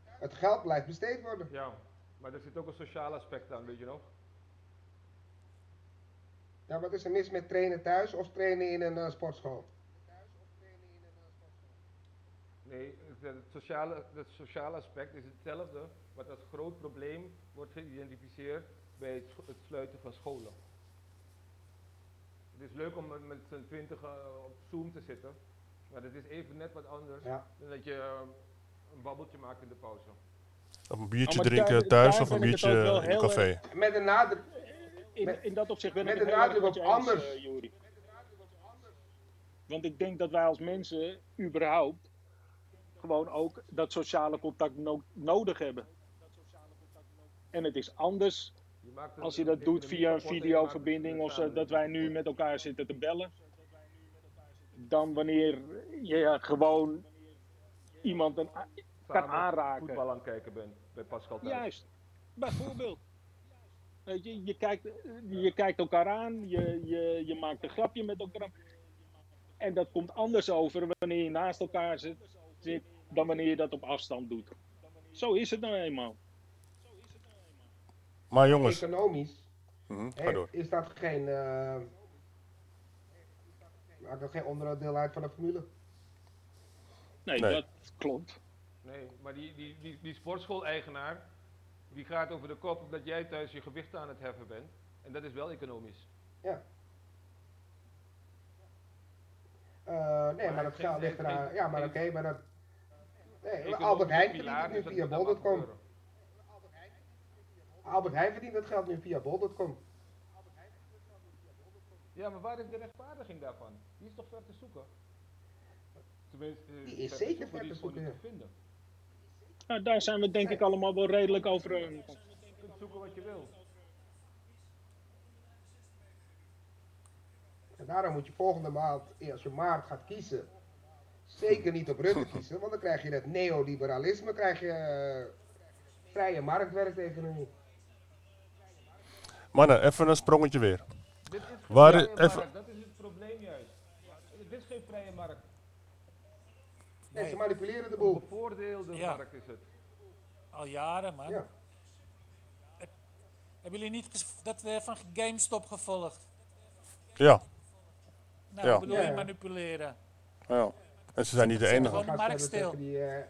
Het geld blijft besteed worden. Ja, maar er zit ook een sociaal aspect aan, weet je nog? Ja, wat is er mis met trainen thuis of trainen in een eh, sportschool? Nee, het, sociale, het sociale aspect is hetzelfde wat als groot probleem wordt geïdentificeerd bij het, het sluiten van scholen. Het is leuk om met- met z'n twintig eh, op Zoom te zitten, maar het is even net wat anders Ja. dan dat je eh, een babbeltje maakt in de pauze. Of een biertje Oh, drinken thuis of een biertje in een café. Met een nadruk. In, Met- in dat opzicht ben met ik het erg nadruk met op je eens, anders. eh, Juri. Want ik denk dat wij als mensen überhaupt gewoon ook dat sociale contact no- nodig hebben. En het is anders als je dat doet via een videoverbinding of zo, dat wij nu met elkaar zitten te bellen. Dan wanneer je gewoon iemand een, kan aanraken. voetbal aan het kijken bent bij Pascal thuis. Juist, bijvoorbeeld. Weet je, je kijkt, je kijkt elkaar aan, je, je, je maakt een grapje met elkaar. En dat komt anders over wanneer je naast elkaar zit, zit dan wanneer je dat op afstand doet. Zo is het nou eenmaal. Maar jongens, Economisch Mhm, is dat geen. eh, maakt dat geen onderdeel uit van de formule? Nee, Nee. dat klopt. Nee, maar die, die, die, die sportschool-eigenaar, die gaat over de kop omdat jij thuis je gewicht aan het heffen bent. En dat is wel economisch. Ja. Eh, nee, maar dat geld ligt eraan. Ja, maar oké, maar dat. Nee, Albert Heijn verdient nu via bol.com. Albert Heijn verdient dat geld nu via bol.com. Ja, maar waar is de rechtvaardiging daarvan? Die is toch ver te zoeken? Tenminste, eh, Die is ver zeker zoeken, ver te zoeken, niet te vinden. Nou, daar zijn we denk ik allemaal wel redelijk over. eh, Je kunt zoeken wat je wil. En daarom moet je volgende maand, eh, als je maart gaat kiezen, zeker niet op Rutte kiezen, want dan krijg je dat neoliberalisme, krijg je eh, vrije marktwerkeconomie. Mannen, even een sprongetje weer. Dit is Waar- vrije even- dat is het probleem juist. Dit is geen vrije markt. Nee, Nee. ze manipuleren de Een boel. bevoordeelde Ja. markt is het. Al jaren, man. Ja. Hebben jullie niet ges- dat eh, van GameStop gevolgd? Ja, Nou, Ja. wat bedoel Ja, je ja. ja. manipuleren? En ze zijn niet de Zet enige. gewoon de markt stil. tegen die, eh,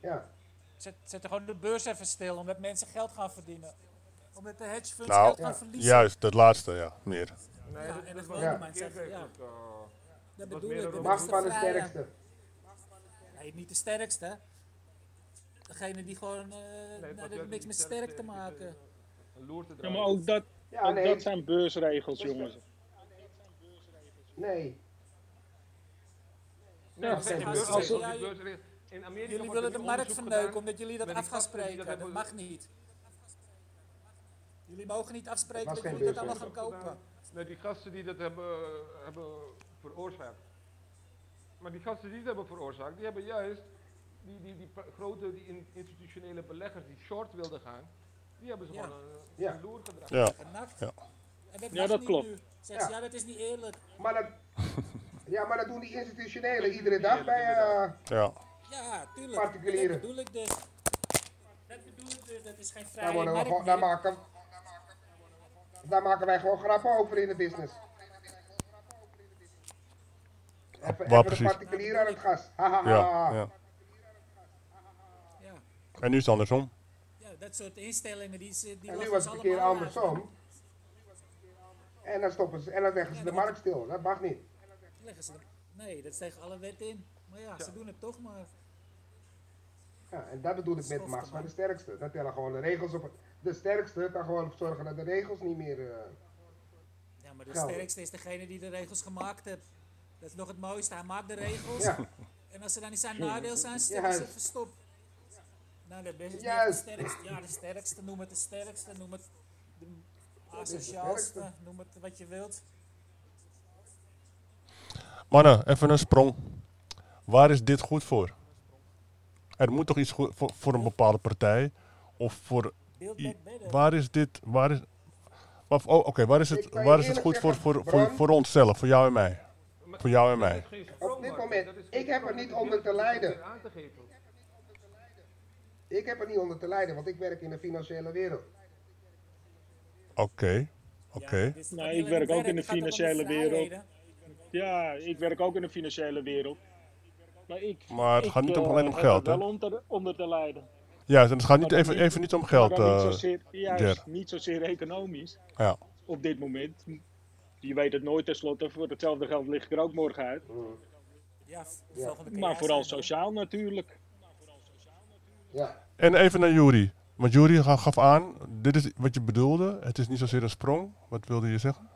ja, Zet, zet er gewoon de beurs even stil, omdat mensen geld gaan verdienen. Omdat de hedge funds Nou, geld gaan Ja. verliezen. juist, dat laatste, ja, meer. Nee, Ja, dat, en dat de verkeerd zeggen, eigenlijk, eh, Dat was bedoel ik. dat macht is van de sterkste. Nee, niet de sterkste. Degene die gewoon. eh heeft niks met sterk te maken. eh, Ja, maar ook dat, Ja, nee, dat zijn beursregels, jongens. nee. Nee, Ja, als- als- ja. In Amerika Jullie willen de markt verneuken omdat jullie dat af gaan spreken. dat mag niet. Jullie mogen niet afspreken dat jullie dat allemaal gaan kopen. Nee, die gasten die dat hebben, hebben veroorzaakt. Maar die gasten die dat hebben veroorzaakt, die hebben juist die, die, die grote die in- institutionele beleggers die short wilden gaan, die hebben ze Ja. gewoon een, Ja. een loer gedraaid. Ja. Ja. En dat Ja, dat klopt. Ja. ja, dat is niet eerlijk. Maar dat, <laughs> ja, maar dat doen die institutionelen iedere dag bij. eh, ja. Ja, tuurlijk. Particulieren. Dat bedoel ik dus. Dat bedoel ik dus. Dat is geen daar, worden we gewoon, daar, meer. maken, daar maken wij gewoon grappen over in de business. Even, Waar even de precies? particulier aan het gas. Ha, ha, ha, Ja, ja. Ja. En nu is het andersom. ja, dat soort instellingen die, ze- die En nu was het een keer andersom. En dan stoppen ze en dan leggen ze de markt stil. Dat mag niet. Leggen ze Nee, dat is tegen alle wetten in. Maar ja, ze doen het toch maar. Ja, en dat bedoel ik met macht van de sterkste. Dat tellen gewoon de regels op. De sterkste kan gewoon zorgen dat de regels niet meer. eh, Ja, maar de Gelden. sterkste is degene die de regels gemaakt heeft. Dat is nog het mooiste. Hij maakt de regels. ja, En als ze dan niet zijn nadeel zijn, Ja, stekken ze stop. Nou, de beste, Juist. de sterkste, ja, de sterkste, noem het de sterkste, noem het de is asociaalste, noem het wat je wilt. Mannen, even een sprong. Waar is dit goed voor? Er moet toch iets goed voor, voor een bepaalde partij? Of voor. Build i- back better. Waar is dit. Waar is. waar- oh, Oké, waar is Ik het, waar is het goed voor, voor, voor, voor onszelf, voor jou en mij? Voor jou en mij. Op dit moment, ik heb er niet onder te lijden. Ik heb er niet onder te lijden, want ik werk in de financiële wereld. Oké, oké. Ja, is Nou, ik werk ook in de financiële wereld. Ja, ik werk ook in de financiële wereld. Maar ik. Maar het ik, gaat niet om- alleen om heb geld, er hè? wel onder, onder te lijden. Ja, en het gaat niet even, niet- even niet om Maar geld. dan niet, eh, zozeer, juist, niet zozeer economisch ja. op dit moment. Je weet het nooit tenslotte. Voor hetzelfde geld lig ik er ook morgen uit. Ja, de Ja. Maar vooral sociaal natuurlijk. Ja, En even naar Jury. Want Jury ga- gaf aan, dit is wat je bedoelde. Het is niet zozeer een sprong. Wat wilde je zeggen?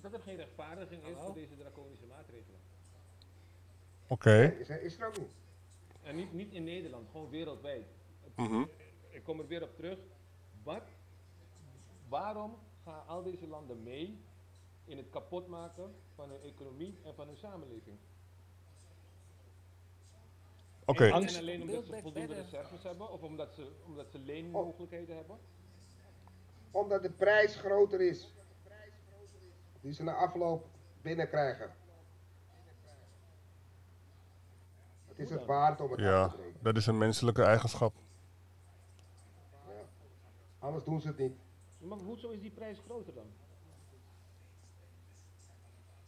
Dat er geen rechtvaardiging is Hallo? voor deze draconische maatregelen. Oké. is er, is er ook niet. En niet, niet in Nederland, gewoon wereldwijd. Mhm. Ik kom er weer op terug. Wat, waarom gaan al deze landen mee in het kapotmaken van hun economie en van hun samenleving? Oké. En, Angst. en alleen omdat ze voldoende reserves hebben of omdat ze, omdat ze leenmogelijkheden hebben? Omdat de prijs groter is. Die ze na afloop binnenkrijgen. Het is het waard om het Ja, te breken. dat is een menselijke eigenschap. Ja. Anders doen ze het niet. Maar hoezo is die prijs groter dan?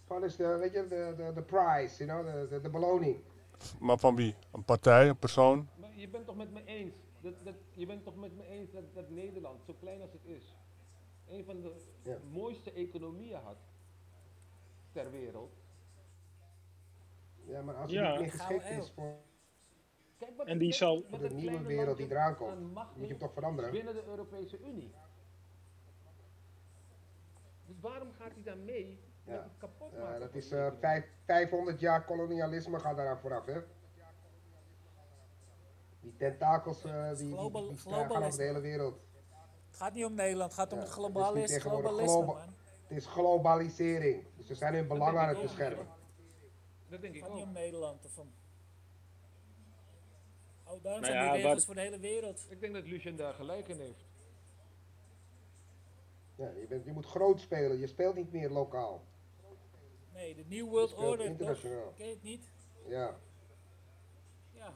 Wat is de, weet je, de, de, de prize, you know, de, de, de beloning. Maar van wie? Een partij, een persoon? Maar je bent toch met me eens, dat, dat, je bent toch met me eens dat, dat Nederland, zo klein als het is, een van de Ja. mooiste economieën had ter wereld. Ja, maar als je Ja. niet meer geschikt is voor, Kijk wat En een die zal- de een nieuwe wereld die eraan komt, moet je hem toch veranderen. binnen de Europese Unie. Dus waarom gaat hij dan mee met Ja. het kapot Ja, maken dat van is die eh, economie? vijf, 500 jaar kolonialisme gaat daaraan vooraf, hè. Die tentakels eh, die, die, Global- die stra- gaan over de hele wereld. Het gaat niet om Nederland, het gaat om Ja, het het is globalisme, globa- man. Het is globalisering. Dus ze zijn hun belang aan het beschermen. Dat denk ik gaat niet ook. om Nederland of om... Oh, daarom Nou zijn ja, die regels wat- voor de hele wereld. Ik denk dat Lucien daar gelijk in heeft. Ja, je, bent, je moet groot spelen, je speelt niet meer lokaal. Nee, de New World Order, toch? internationaal. Ken je het niet? Ja, Ja.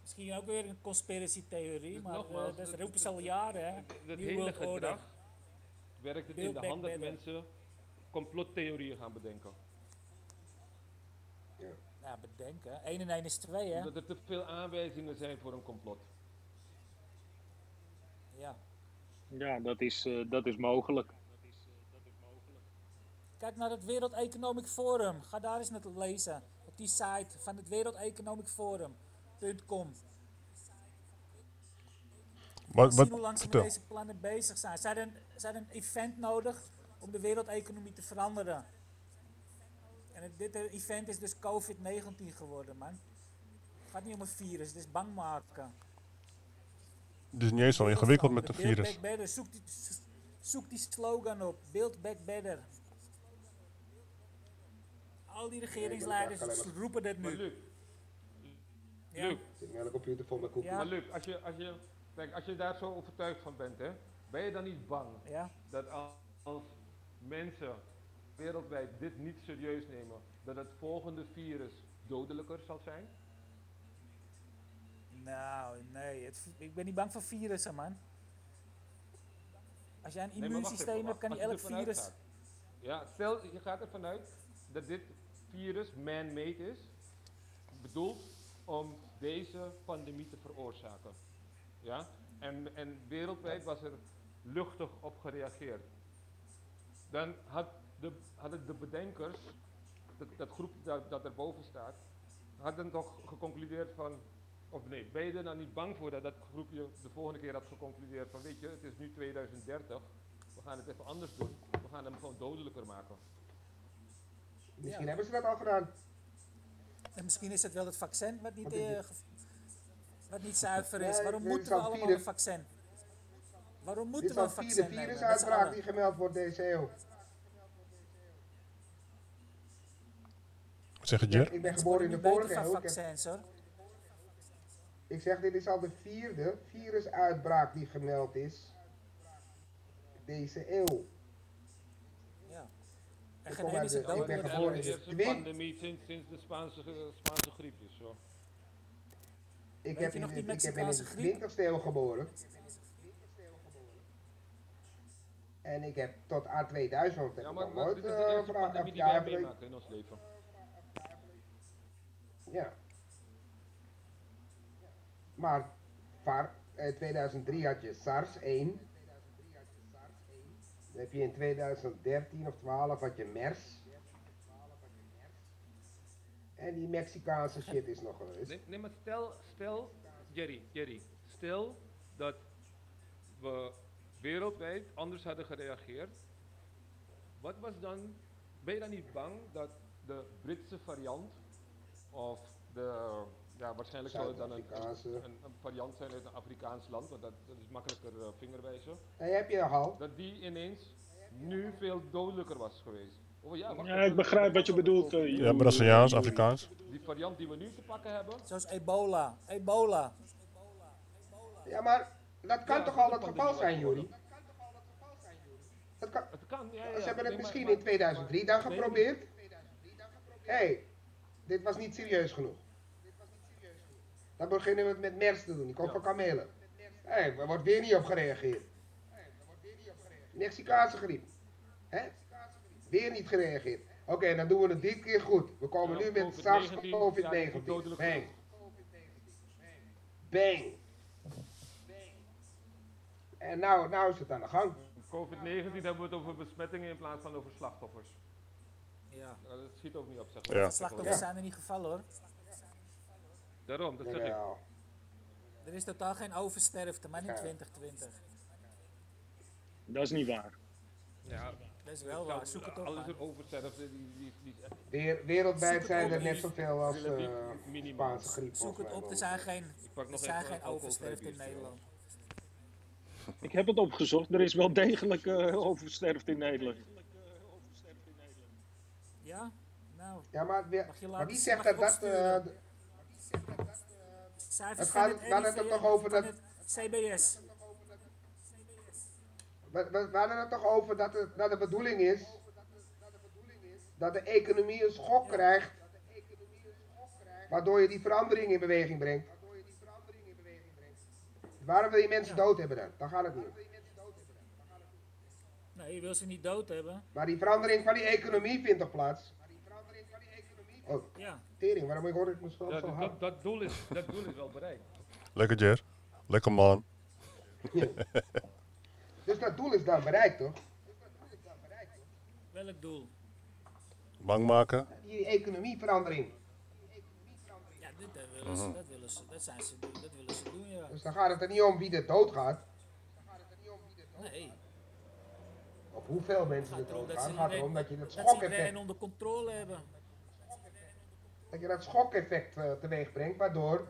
Misschien ook weer een conspiracy theorie, Dus maar nogmaals, eh, dat het- roepen ze al jaren, hè? Dat New hele World Order. werkt het in de back hand dat better. mensen complottheorieën gaan bedenken. Ja. Ja, bedenken. 1 en 1 is 2, hè? Omdat er te veel aanwijzingen zijn voor een complot. Ja. Ja, dat is, eh, dat is mogelijk. Kijk naar het Wereld Economic Forum. Ga daar eens naar lezen. Op die site van het Wereld Economic Forum.com. Wat, Zien wat, hoe lang ze met deze plannen bezig zijn. Ze hadden, ze hadden een event nodig om de wereldeconomie te veranderen. En het, dit eh, event is dus COVID-19 geworden, man. Het gaat niet om een virus, het is bang maken. Het is niet eens zo ingewikkeld met een Build virus. back better. Zoek die, zoek die slogan op. Build back better. Al die regeringsleiders roepen dit Maar nu. Luc, Ja. Luc, Ik zit met een computer vol met koekjes. Ja. maar Luc, als je, als, je, kijk, als je daar zo overtuigd van bent, hè, ben je dan niet bang Ja? dat als, als mensen wereldwijd dit niet serieus nemen, dat het volgende virus dodelijker zal zijn? Nou, nee. Het, ik ben niet bang voor virussen, man. Als jij een immuunsysteem hebt, kan niet elk je ervan virus... Ja, stel je gaat ervan uit dat dit virus man-made is, bedoeld om deze pandemie te veroorzaken. Ja? En, en wereldwijd was er luchtig op gereageerd. Dan had de, hadden de bedenkers, dat, dat groep dat, dat erboven staat, hadden toch geconcludeerd van, of nee, ben je er dan niet bang voor dat dat groepje de volgende keer had geconcludeerd van, weet je, het is nu 2030, we gaan het even anders doen, we gaan hem gewoon dodelijker maken. Misschien Ja. hebben ze dat al gedaan. En misschien is het wel het vaccin wat niet, eh, wat niet zuiver is. Nee, Waarom dit is moeten we al allemaal vierde- een vaccin? Waarom Dit moeten we al een vierde vaccin? Dat is virusuitbraak allemaal. die gemeld wordt deze eeuw. Zeg je, Ik ben, Jer? ik ben geboren in de vorige van eeuw. Ik, vaccins hoor. ik zeg, dit is al de vierde virusuitbraak die gemeld is deze eeuw. Ja. En Ik geen ene is de- het ik ben. Het geboren in de de eerste twin- pandemie sinds, sinds de Spaanse, Spaanse griep is. Zo. Ik, heb in, nog ik heb in de griep? 20ste eeuw geboren. En ik heb tot aan 2000 heb Ja, ik maar, nog maar nooit dit is de eh, pandemie of die ja, wij meemaken in ons leven. Ja. Maar eh, 2003 had je SARS 1. Dan heb je in 2013 of 12 had je MERS. En die Mexicaanse shit is nog geweest. Nee, nee, maar stel, stel, Jerry, Jerry, stel dat we wereldwijd anders hadden gereageerd. Wat was dan, ben je dan niet bang dat de Britse variant of de, ja waarschijnlijk zou het dan een, een, een variant zijn uit een Afrikaans land, want dat, dat is makkelijker eh, vingerwijzen, Nee, heb je al. dat die ineens nu veel dodelijker was geweest. Oh ja, Ja, ik begrijp wat je bedoelt. eh, Ja, Braziliaans, Afrikaans. Die variant die we nu te pakken hebben, Zoals ebola. Ebola. Ja, maar dat kan Ja, toch dat al het geval zijn, Juri? Dat kan, het kan, ja, ja, Ze hebben het Nee, maar- misschien in 2003 dan Nee, geprobeerd. Hé, hey, dit was niet serieus genoeg. Dan beginnen we het met MERS te doen, komt Ja. van kamelen. Hé, hey, er wordt weer niet op gereageerd. Mexicaanse griep. Hè? Weer niet gereageerd. Oké, dan doen we het dit keer goed. We komen Ja, nu met COVID-19, SARS ja, COVID-19. dodelijk Bang. Bang. En nou, nou is het aan de gang. COVID-19 hebben we het over besmettingen in plaats van over slachtoffers. Ja. Nou, dat schiet ook niet op, zeg Ja. maar. Slachtoffers Ja. zijn er niet gevallen hoor. Daarom, dat zeg ik. Er is totaal geen oversterfte, maar in Ja. 2020. Dat is niet waar. Ja, Dat is wel waar. Zoek het op. Alles man. oversterfte, die, die, die is wereldwijd zijn er net zoveel als eh minimaal. Spaanse griep. Zoek het op. Er zijn geen, er zijn geen oversterfte in. Nederland. Ik heb het opgezocht. Er is wel degelijk eh oversterfte in Nederland. Ja? Nou, Ja, maar, weer- Mag je maar laten wie zegt dat dat... eh, Het gaat- het toch over dat- CBS. we hadden het toch over dat, het, dat de bedoeling is dat de economie een schok krijgt, waardoor je die verandering in beweging brengt. Waarom wil je mensen dood hebben dan? Dan gaat het niet. Om. Nee, je wil ze niet dood hebben. Maar die verandering van die economie vindt toch plaats? Oh, Ja. tering, waarom hoor ik mezelf Ja, zo dat, hard? dat, dat, doel is, dat doel is wel bereikt. Lekker, Jer. Lekker, man. <laughs> Dus dat doel is dan bereikt, toch? Welk doel? Bang maken. Die economieverandering. Ja, dit eh, willen ze, dat willen ze, dat zijn ze, dat willen ze doen, ja. Dus dan gaat het er niet om wie er doodgaat, Nee, of hoeveel mensen er het gaat erom dat doodgaan. ze Het gaat erom iedereen, dat je dat dat ze iedereen schokeffect, onder controle hebben. dat je dat schokeffect eh, teweeg brengt, waardoor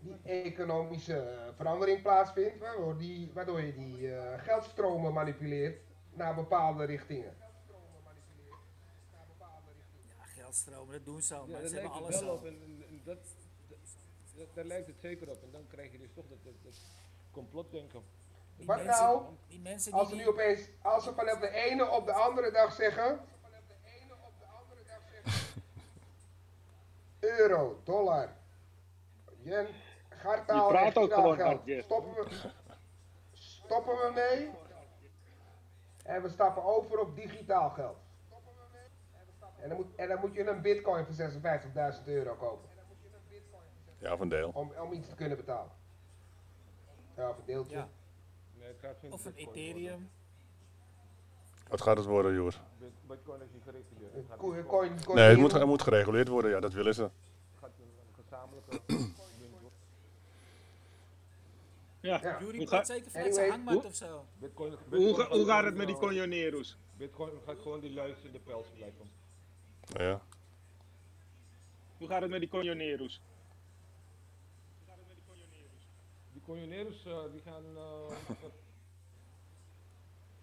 die economische eh, verandering plaatsvindt, waardoor, die, waardoor je die eh, geldstromen manipuleert naar bepaalde richtingen. Ja, geldstromen, dat doen ze al, Ja, maar daar ze lijkt hebben het alles wel al. op en, en- en dat, dat, dat- daar lijkt het zeker op. En dan krijg je dus toch dat, dat, dat complotdenken. Die Wat mensen, nou die mensen die, Als ze die- nu opeens, als ze vanaf de ene op de andere dag zeggen, <laughs> euro, dollar, yen, gartaal Je praat ook gewoon hard. Stoppen we, stoppen we mee en we stappen over op digitaal geld. En dan moet, en dan moet je een bitcoin voor 56.000 euro kopen Ja, van deel. om, om iets te kunnen betalen. Ja, of een deeltje. Ja. Nee, het gaat geen of een bitcoin Ethereum. Wat gaat het worden, Joer? worden. Bit- Bitcoin is niet gereguleerd. Coin, coin, Nee, het moet, het moet gereguleerd worden. Ja, dat willen ze. het gaat een gezamenlijke <clears throat> ding worden. Ja. Ja. Jury Hoe, praat ga- zeker vanuit zijn hangmat hoe- of zo. Bitcoin, hoe, Bitcoin ga- hoe gaat het met die conjoneros? Bitcoin gaat gewoon die luis in de pels blijven. Ja. Hoe gaat het met die conjoneros? Die conjoneros uh, die gaan. <laughs>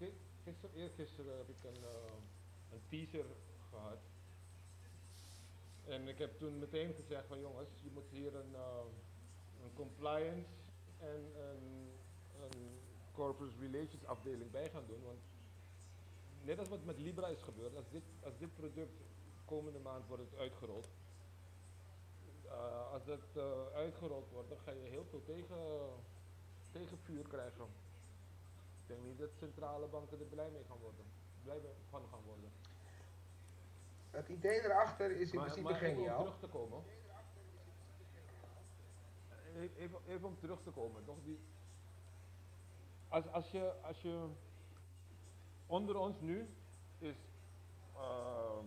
Uh, gisteren, eergisteren heb ik een, uh, een teaser gehad. En ik heb toen meteen gezegd van jongens, je moet hier een, een compliance en een, een corporate relations afdeling bij gaan doen. Want net als wat met Libra is gebeurd, als dit, als dit product komende maand wordt uitgerold, uh, als dat uh, uitgerold wordt, dan ga je heel veel tegen, tegenvuur krijgen. Ik denk niet dat centrale banken er blij mee gaan worden. Blij van gaan worden. Het idee erachter is in maar, principe maar geniaal. Even om terug te komen. Even, even om terug te komen, toch? Die, als, als, je, als je onder ons nu is uh,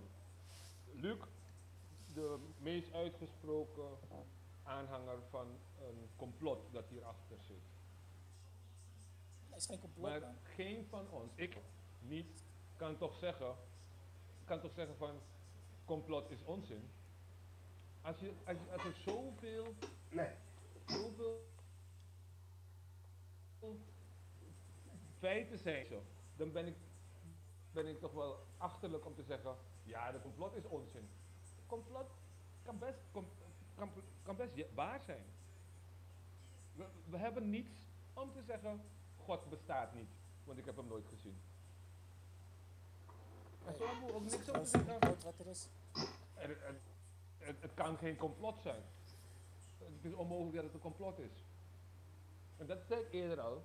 Luc de meest uitgesproken aanhanger van een complot dat hierachter zit. Dat is geen complot. Maar man. geen van ons, ik niet, kan toch zeggen, kan toch zeggen van complot is onzin. Als, je, als, je, als er zoveel, Nee. zoveel feiten zijn zo, dan ben ik, ben ik toch wel achterlijk om te zeggen, ja, de complot is onzin. Complot kan best, com, kan, kan best ja- waar zijn. We, we hebben niets om te zeggen, God bestaat niet, want ik heb hem nooit gezien. En zo hebben we ook niks om te Als zeggen, wat er is. het kan geen complot zijn. Het is onmogelijk dat het een complot is. En dat zei ik eerder al.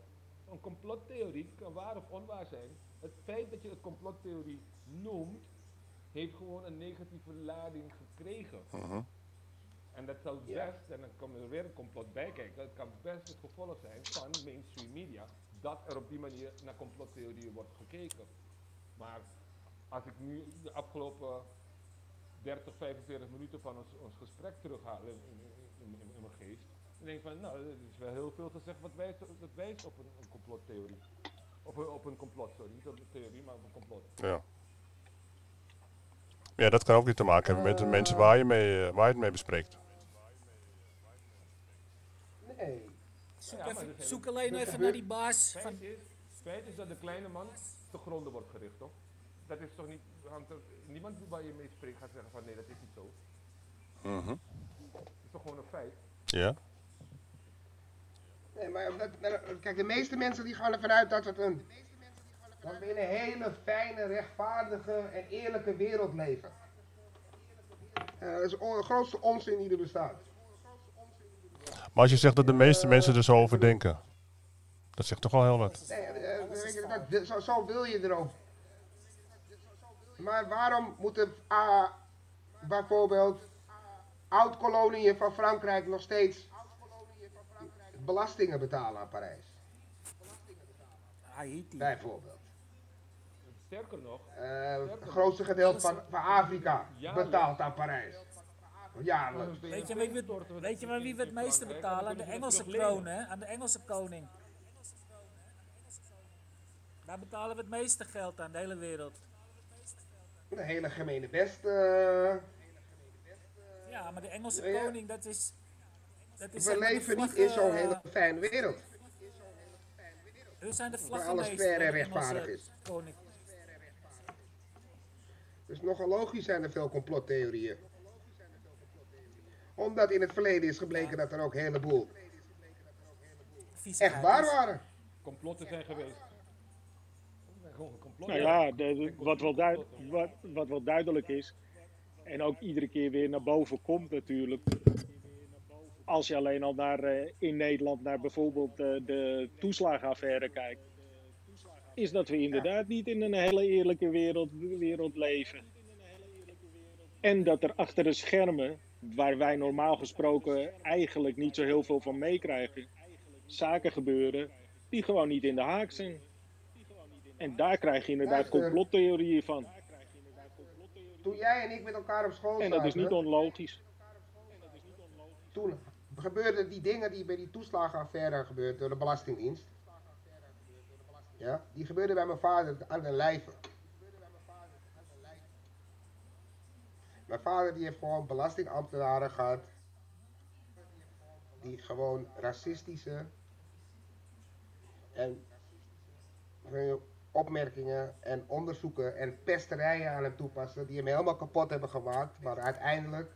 Een complottheorie kan waar of onwaar zijn. Het feit dat je het complottheorie noemt, heeft gewoon een negatieve lading gekregen. Mhm. En dat zou Ja. best, en dan komt er weer een complot bij kijken, dat kan best het gevolg zijn van mainstream media, dat er op die manier naar complottheorieën wordt gekeken. Maar als ik nu de afgelopen 30, 45 minuten van ons, ons gesprek terughaal in, in, in, in- in mijn geest, dan denk ik van, nou, er is wel heel veel gezegd wat wijst, dat wijst op een, een complottheorie. Op een, op een complot, sorry, niet op een theorie, maar op een complot. Ja. Ja, dat kan ook niet te maken hebben met de mensen waar je, mee, eh, waar je het mee bespreekt. Nee. Zoek, even- zoek alleen even naar die baas van... Feit is, feit is dat de kleine man te gronden wordt gericht, toch? Dat is toch niet, want niemand waar je mee spreekt gaat zeggen van nee, dat is niet zo. Mhm. Dat is toch gewoon een feit. Ja. Nee, maar dat- kijk, de meeste mensen die gaan ervan uit dat het een, dat we in een hele fijne, rechtvaardige en eerlijke wereld leven. Eh, dat is de grootste onzin die er bestaat. Maar als je zegt dat de meeste mensen er zo over denken, dat zegt toch al heel wat. Nee, eh, dat- zo, zo wil je erover. Maar waarom moeten ah, bijvoorbeeld oud-koloniën van Frankrijk nog steeds belastingen betalen aan Parijs? Haiti. Bijvoorbeeld. Sterker nog, Eh, het grootste gedeelte van, van Afrika betaalt aan Parijs. Jaarlijks. Weet je, wie we, weet je maar wie we het meeste betalen? Aan de Engelse kroon, hè? Aan de Engelse koning. Daar betalen we het meeste geld aan, de hele wereld. Een hele gemene best. eh, Ja, maar de Engelse Ja, ja. koning, dat is... Dat is we de leven niet in zo'n hele fijne wereld. Hun zijn de alles vlaggenmeester. fair en van de Engelse rechtvaardig is. Koning. Dus nogal logisch zijn er veel complottheorieën. Omdat in het verleden is gebleken dat er ook een heleboel echt waar is. waren. complotten zijn geweest. Er. Nou ja, de- de- wat, wel duid- wat, wat wel duidelijk is, en ook iedere keer weer naar boven komt natuurlijk. Als je alleen al naar, eh, in Nederland naar bijvoorbeeld eh, de toeslagenaffaire kijkt, is dat we inderdaad niet in een hele eerlijke wereld, wereld leven. En dat er achter de schermen, waar wij normaal gesproken eigenlijk niet zo heel veel van meekrijgen, zaken gebeuren die gewoon niet in de haak zijn. En daar krijg je inderdaad complottheorieën van. Toen jij en ik met elkaar op school En dat is zaten, niet onlogisch. toen gebeurden die dingen die bij die toeslagenaffaire gebeurden door de Belastingdienst. Ja, die gebeurden bij mijn vader aan de lijve. Mijn vader die heeft gewoon belastingambtenaren gehad. Die gewoon racistische en opmerkingen en onderzoeken en pesterijen aan hem toepassen. Die hem helemaal kapot hebben gemaakt. Maar uiteindelijk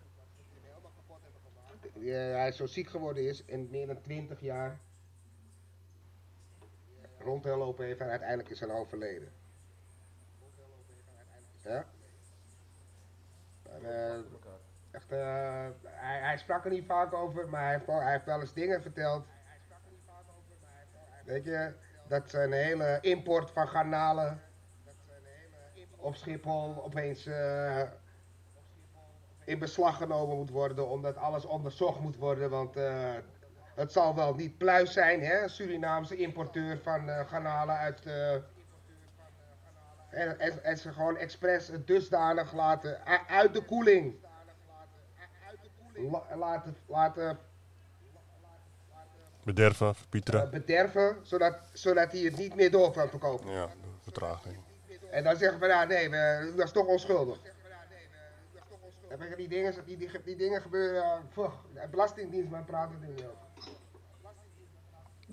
eh, hij zo ziek geworden is in meer dan 20 jaar rondgelopen heeft en uiteindelijk is hij overleden. Ja. Eh, echt, eh, hij, sprak er niet vaak over, maar hij heeft, wel, hij heeft eens dingen verteld. Weet je, dat zijn hele import van garnalen op Schiphol opeens eh, in beslag genomen moet worden, omdat alles onderzocht moet worden, want het zal wel niet pluis zijn, hè, Surinaamse importeur van eh, garnalen uit... eh, en, en, en ze gewoon expres het dusdanig laten, uit de koeling, La- laten, laten Bederven, eh, verpieteren. bederven, zodat, zodat hij het niet meer door kan verkopen. Ja, vertraging. En dan zeggen we, ja, nee, we, dat is toch onschuldig. Die dingen, die, die, die dingen gebeuren, uh, de Belastingdienst, maar praten er niet over.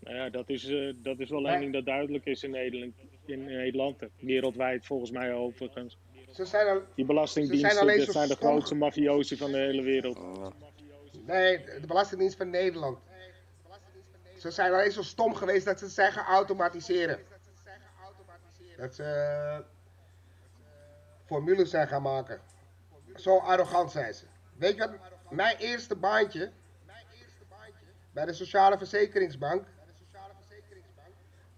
Nou ja, dat is, eh, dat is wel Nee. één ding dat duidelijk is in Nederland. In Nederland, wereldwijd volgens mij overigens. Ze zijn al, Die Ze zijn belastingdiensten, dat zijn de grootste mafiosi van de hele wereld. nee, de Belastingdienst van Nederland. Ze zijn alleen zo stom geweest dat ze het zijn gaan automatiseren. Dat ze eh, formules zijn gaan maken. Zo arrogant zijn ze. Weet je wat? Mijn eerste baantje bij de Sociale Verzekeringsbank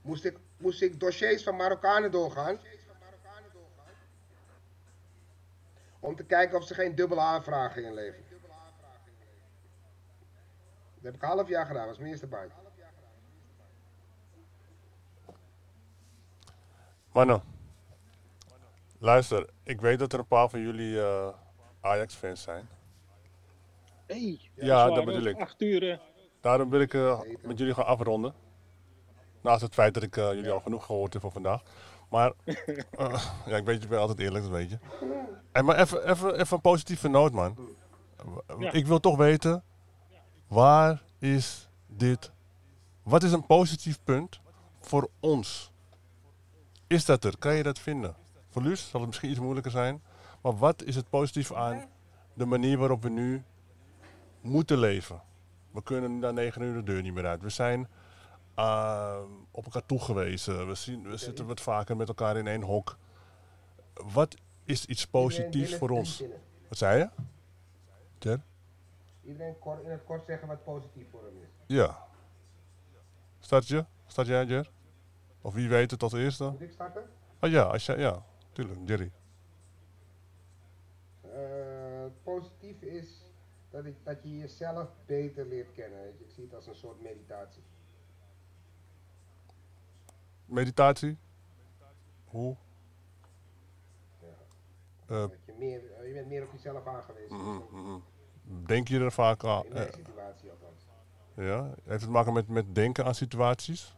moest ik, moest ik dossiers van Marokkanen doorgaan. Om te kijken of ze geen dubbele aanvragen inleveren. Dat heb ik een half jaar gedaan, dat was mijn eerste baantje. Mannen, luister, ik weet dat er een paar van jullie eh, Ajax-fans zijn. Hey, Ja, dat bedoel ik. Acht uur. eh, Daarom wil ik eh, met jullie gaan afronden. Naast het feit dat ik eh, jullie al genoeg gehoord heb voor vandaag. Maar, <laughs> eh, ja, ik weet je, ik ben altijd eerlijk, dat weet je. En maar even, even, even een positieve noot, man. Ja. Ik wil toch weten, waar is dit, wat is een positief punt voor ons? Is dat er? Kan je dat vinden? Voor Luus zal het misschien iets moeilijker zijn. Maar wat is het positief aan de manier waarop we nu moeten leven? We kunnen na negen uur de deur niet meer uit. We zijn ah, op elkaar toegewezen. We, zien, we zitten wat vaker met elkaar in één hok. Wat is iets positiefs voor ons? binnen. Wat zei je? Ter? Iedereen kort, in het kort zeggen wat positief voor hem is. Ja. Start je? Start jij, Jer? Of wie weet het als eerste? Moet ik starten? Oh ja, als jij, ja, tuurlijk, Jerry. Eh, positief is dat, ik, dat je jezelf beter leert kennen. Ik zie het als een soort meditatie. Meditatie? Hoe? Eh, dat je, meer, eh, je bent meer op jezelf aangewezen. mhm, mhm. Denk je er vaak aan? In mijn eh, situatie althans. ja? Heeft het te maken met, met denken aan situaties?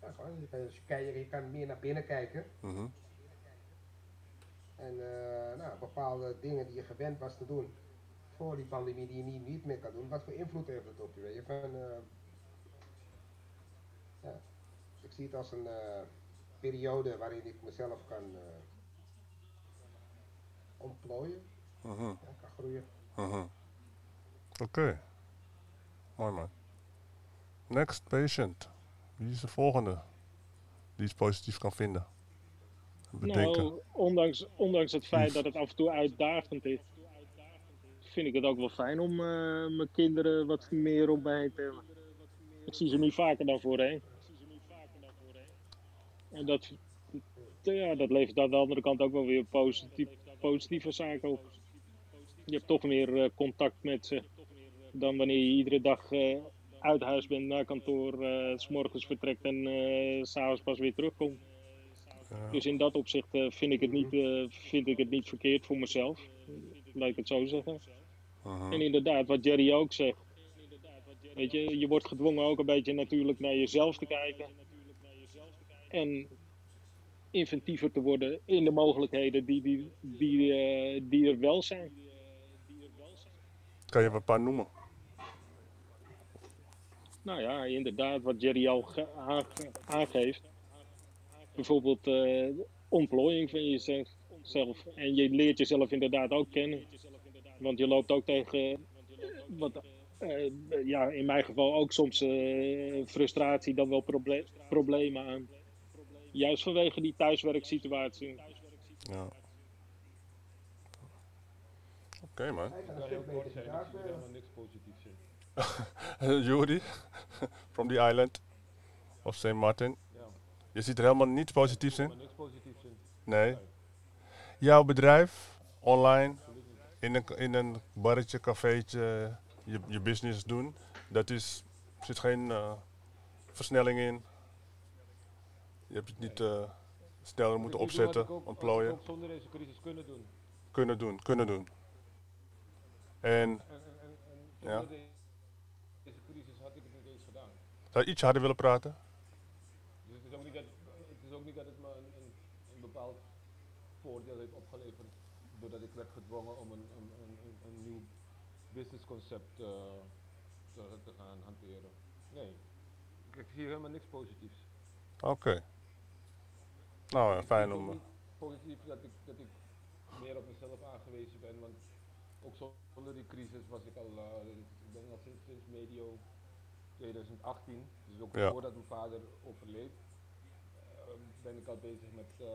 Ja, gewoon, je, kan, je, kan, je kan meer naar binnen kijken. Mhm. En eh, nou, bepaalde dingen die je gewend was te doen voor die pandemie die je niet, niet meer kan doen. Wat voor invloed heeft het op je? Weet je? Van, eh, ja. Dus ik zie het als een eh, periode waarin ik mezelf kan eh, ontplooien, Mhm. ja, kan groeien. Mhm. Oké. Mooi man. Next patient. Wie is de volgende? Die iets positiefs kan vinden. En Bedenken. Nou, ondanks, ondanks het feit dat het af en toe uitdagend is, vind ik het ook wel fijn om eh, mijn kinderen wat meer op mij te hebben. Ik zie ze nu vaker dan voorheen. En dat, ja, dat levert aan de andere kant ook wel weer positief, positieve zaken op. Je hebt toch meer eh, contact met ze dan wanneer je iedere dag eh, uit huis bent naar kantoor, eh, s morgens vertrekt en s s'avonds pas weer terugkomt. Ja. Dus in dat opzicht vind, ik het niet, vind ik het niet verkeerd voor mezelf. Laat ik het zo zeggen. En inderdaad, wat Jerry ook zegt. Weet je, je wordt gedwongen ook een beetje natuurlijk naar jezelf te kijken. En inventiever te worden in de mogelijkheden die, die, die, eh, die er wel zijn. Kan je een paar noemen? Nou ja, inderdaad, wat Jerry al ge- aange- aangeeft. Bijvoorbeeld eh, ontplooiing van jezelf. En je leert jezelf inderdaad ook kennen. Want je loopt ook tegen, wat, eh, ja, in mijn geval ook soms frustratie, dan wel proble- problemen aan. Juist vanwege die thuiswerksituatie. Ja. Oké man. Hij kan Ik een kan heel stuk kort beter zijn, daar ik zie helemaal niks positiefs in. <laughs> Judy, from the island of St. Martin. Ja, Je ziet er helemaal niets positiefs in? helemaal niks positiefs in. Nee. Jouw bedrijf, online, in een, in een barretje, cafeetje, je, je business doen, dat is, zit geen eh, versnelling in. Je hebt het niet eh, sneller moeten wat opzetten, ook- ontplooien. ook zonder deze crisis kunnen doen. Kunnen doen, kunnen doen. En En, en, en, en Ja. deze crisis had ik het niet eens gedaan. zou je iets harder willen praten? Dus het is ook niet dat het, is ook niet dat het me een, een, een bepaald voordeel heeft opgeleverd. Doordat ik werd gedwongen om een, een, een, nieuw businessconcept eh, te, te gaan hanteren. Nee, ik, zie helemaal niks positiefs. Oké. Nou, ja, fijn om. niet positief dat ik, dat ik meer op mezelf aangewezen ben, want ook zonder die crisis was ik al, eh, ik ben al sinds, sinds medio 2018, dus ook Ja. voordat mijn vader overleed, eh, ben ik al bezig met eh,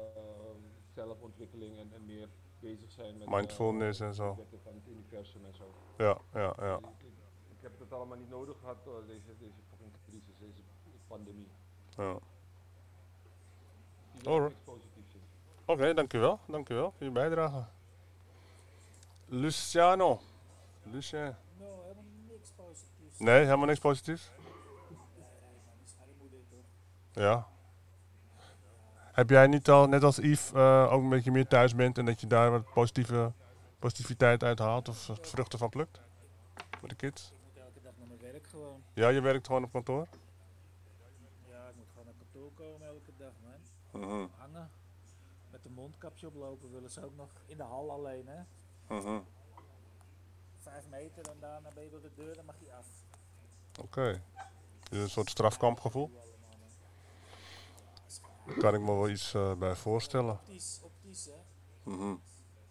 zelfontwikkeling en, en meer bezig zijn met Mindfulness eh, en zo. de wetten van het universum en zo. Ja, ja, ja. Dus ik, ik, ik heb het allemaal niet nodig gehad door deze, deze crisis, deze pandemie. ja. Oké, dankjewel. Dankjewel voor je bijdrage. Luciano. Lucien. No, helemaal niks positiefs. Nee, helemaal niks positiefs? Ja. Heb jij niet al, net als Yves, eh, ook een beetje meer thuis bent en dat je daar wat positieve, positiviteit uit haalt of vruchten van plukt? Met de kids? Ik moet elke dag naar mijn werk gewoon. Ja, je werkt gewoon op kantoor? Ja, ik moet gewoon naar kantoor komen elke dag, Mhm, Hangen. Met een mondkapje oplopen willen ze ook nog. In de hal alleen, hè. mhm. Vijf meter en daarna ben je door de deur, dan mag je af. Oké. Dus een soort strafkampgevoel? Daar kan ik me wel iets eh, bij voorstellen. Optisch, optisch, hè. Mhm.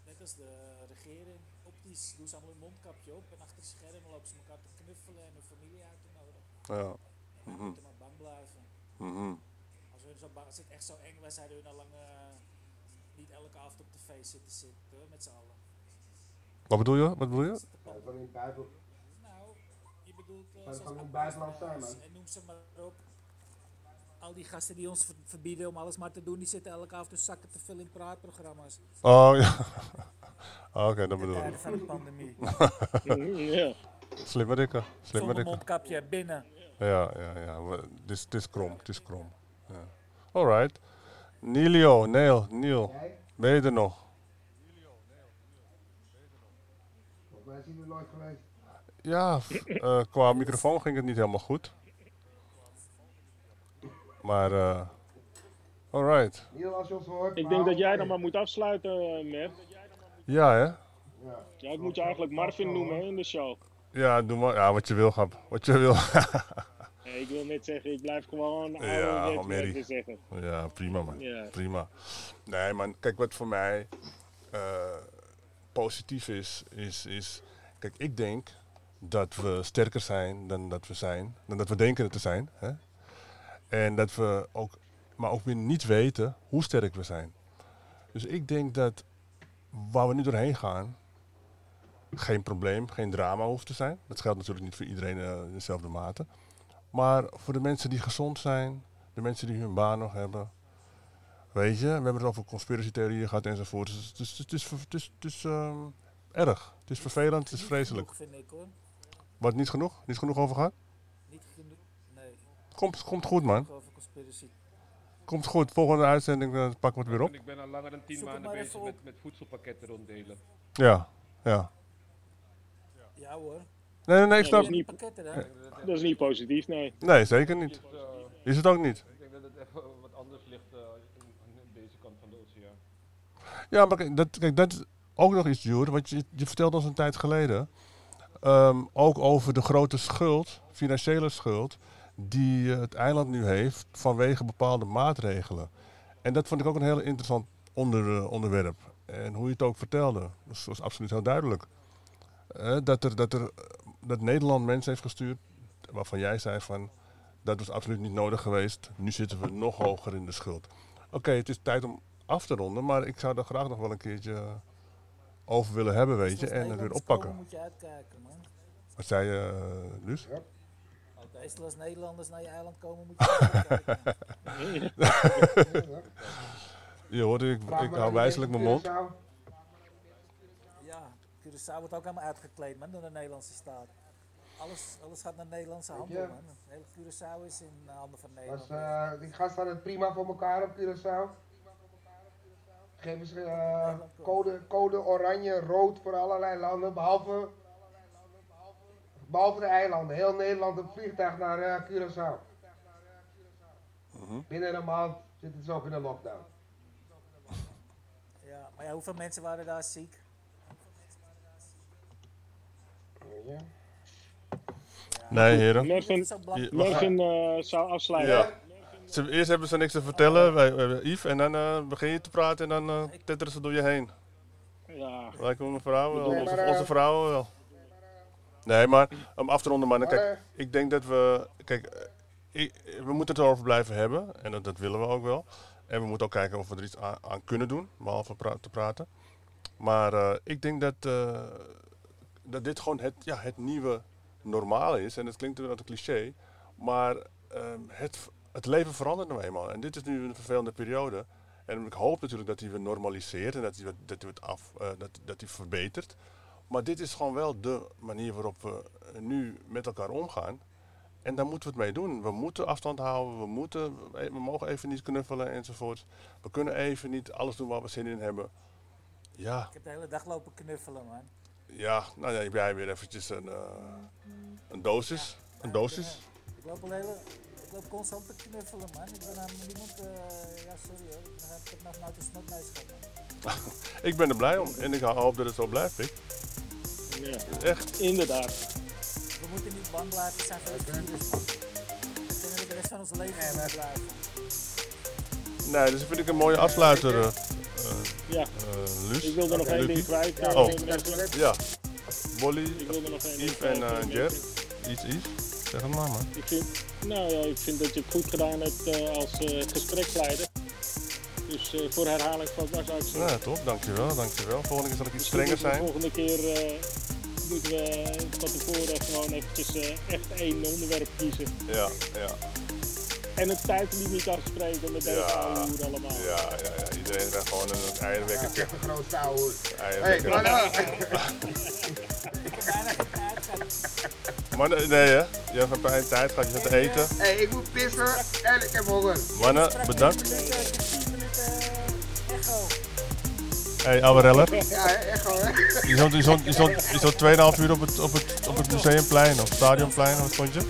Net als de regering. Optisch doen ze allemaal een mondkapje op en achter de schermen lopen ze elkaar te knuffelen en hun familie uit te nodigen. Ja. En Mhm. moeten maar bang blijven. Mhm. Als, we zo bang, als het echt zo eng was, zouden we al lang eh, niet elke avond op de feest zitten zitten hoor, met z'n allen. Wat bedoel je? Wat bedoel je? Ja, van in buitenland. Nou, je bedoelt eh, van in buitenland zijn, man. En noem ze maar op. Al die gasten die ons ver- verbieden om alles maar te doen, die zitten elke avond hun zakken te vullen in praatprogramma's. Oh ja. <laughs> Oké, dat Ten bedoel ik. van de pandemie. <laughs> ja. Slimme dikke. Slimme dikke. mondkapje binnen. Ja, ja, ja. Het is, het is krom. Het is krom. Ja. Alright. Nilio, Neil, Neil. Ben je er nog? Mij zien nooit geweest. Ja, eh, qua microfoon ging het niet helemaal goed. Maar, eh alright. Niel, als je ons hoort. Ik denk dat jij dan maar moet afsluiten, eh, Mer. Ja, hè? Ja. Ja, ik moet je eigenlijk Marvin noemen hè, in de show. Ja, doe maar. Ja, wat je wil, Gab. Wat je wil. <laughs> Nee, ik wil net zeggen, ik blijf gewoon Ja, oude te zeggen. ja, prima, man. Ja. Prima. Nee, man. Kijk, wat voor mij eh, positief is, is, is... Kijk, ik denk dat we sterker zijn dan dat we zijn. Dan dat we denken te zijn. Hè? En dat we ook... Maar ook weer niet weten hoe sterk we zijn. Dus ik denk dat waar we nu doorheen gaan... Geen probleem, geen drama hoeft te zijn. Dat geldt natuurlijk niet voor iedereen eh, in dezelfde mate. Maar voor de mensen die gezond zijn, de mensen die hun baan nog hebben. Weet je, we hebben het over conspiratietheorieën gehad enzovoort. Dus het is, het is, het is, het is ehm, erg. Het is vervelend, het is Niet vreselijk. genoeg, vind ik hoor. Wat niet genoeg? Niet genoeg over gehad? Niet genoeg. Nee, Komt, komt goed, man. Komt goed. Volgende uitzending eh, pakken we het weer op. Ik ben al langer dan tien maanden bezig met, met voedselpakketten ronddelen. Ja, ja. Ja hoor. Nee, nee, nee, ik snap. dat is niet-? Dat is niet positief, nee. Nee, zeker niet. Dus, eh, Is het ook niet? ik denk dat het even wat anders ligt eh, in deze Ja. Ja, maar kijk, dat, kijk, dat is ook nog iets, Joer. Want je, je vertelde ons een tijd geleden. ehm, ook over de grote schuld, financiële schuld. die eh, het eiland nu heeft vanwege bepaalde maatregelen. En dat vond ik ook een heel interessant onder, onderwerp. En hoe je het ook vertelde, dat was absoluut heel duidelijk. Dat, er, dat, er, dat Nederland mensen heeft gestuurd waarvan jij zei van dat was absoluut niet nodig geweest. Nu zitten we nog hoger in de schuld. Oké, het is tijd om af te ronden, maar ik zou daar graag nog wel een keertje over willen hebben, weet je, en het weer oppakken. komen, moet je uitkijken, man. Wat zei je, eh, Luus? Meestal als Nederlanders naar je eiland komen, moet je <laughs> uitkijken. Ja, <laughs> Je hoort, ik, ik hou aan wijselijk mijn mond. Curaçao. Wordt ook helemaal uitgekleed, man, door de Nederlandse staat. Alles, alles gaat naar Nederlandse handen, man. Het hele Curaçao is in de handen van Was, Nederland. eh, die gasten hadden het prima voor elkaar op Curaçao. Geven ze eh, code, code oranje, rood voor allerlei landen, behalve, behalve de eilanden. Heel Nederland een vliegtuig naar eh, Curaçao. Mhm. Binnen een maand zitten ze ook in een lockdown. Ja, maar ja, hoeveel mensen waren daar ziek? Nee, heren. Mervin, eh, zou afsluiten. Ja. Ze, eerst hebben ze niks te vertellen, wij, wij- Yves, en dan eh, begin je te praten en dan eh tetteren ze door je heen. Ja. Lijkt me mijn vrouw wel, onze, eh, onze vrouwen wel. Nee, maar om af te ronden, mannen. Maar, Kijk, ik denk dat we. Kijk, eh, ik- we moeten het erover blijven hebben. En dat, dat willen we ook wel. En we moeten ook kijken of we er iets aan, aan kunnen doen, behalve pra- te praten. Maar eh, ik denk dat, eh, dat dit gewoon het, ja, het nieuwe normaal is. En dat klinkt wel een cliché. Maar ehm, het, het leven verandert nou eenmaal. En dit is nu een vervelende periode. En ik hoop natuurlijk dat hij weer normaliseert en dat hij, dat hij, het af, eh, dat, dat hij verbetert. Maar dit is gewoon wel de manier waarop we nu met elkaar omgaan. En daar moeten we het mee doen. We moeten afstand houden, we, moeten, we mogen even niet knuffelen enzovoort. We kunnen even niet alles doen waar we zin in hebben. Ja, Ik heb de hele dag lopen knuffelen, man. Ja nou ja, heb jij weer eventjes een, eh, een dosis. Een dosis. Ik loop al hele... Ik loop constant te knuffelen, man. Ik ben aan niemand... eh ja, sorry hoor. Ik heb- Ik heb nog nooit een snotneus gehad. <laughs> Ik ben er blij om en ik hoop dat het zo blijft, Pik. ja. Echt. Inderdaad. We moeten niet bang blijven zijn voor het virus. We kunnen de rest van ons leven Ja, blijven. Nee, dus dat vind ik een mooie afsluiter, eh Ja, eh, Luus. ik wilde nog één ding kwijt. Ja, Oh. Ja, Bolly, Yves en Jer. Mervin. Iets, iets. Zeg het maar, man. Ik vind, nou ja, ik vind dat je het goed gedaan hebt eh, als eh, gespreksleider. Dus voor herhaling van ik zeggen. Ja, top. Dankjewel, dankjewel. Volgende keer zal ik iets Misschien strenger zijn. De volgende keer moeten we van tevoren gewoon eventjes echt één onderwerp kiezen. Ja, ja, En het tijdlimiet afspreken met deze Ja. oude allemaal. ja, ja, ja. Iedereen krijgt gewoon een Ja, eierwekkertje. echt een grootste ouwe. Hey, Eierwekker. <laughs> mannen. Nee hè. Je hebt een paar tijd gehad, je zit te eten. Hey, ik moet pissen en ik heb honger. Mannen, bedankt. 10 minuten, ik heb 10 minuten eh, echo. Hey, ouwe reller. Ja, echt gewoon, hè? Je stond 2,5 uur op het, op, het, op het museumplein, of het stadionplein, wat vond je?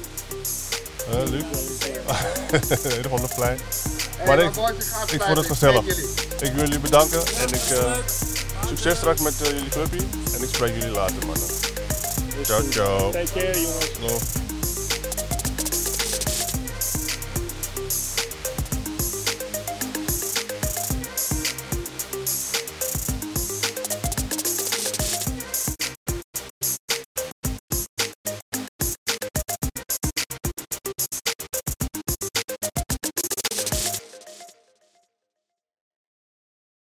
Eh, Luc? <laughs> Plein. Hey, Maar ik- ik vond het gezellig. Ik wil jullie bedanken en ik, eh, succes straks met eh, jullie clubje. En ik spreek jullie later, mannen. Ciao, ciao. Take care jongens. Nog.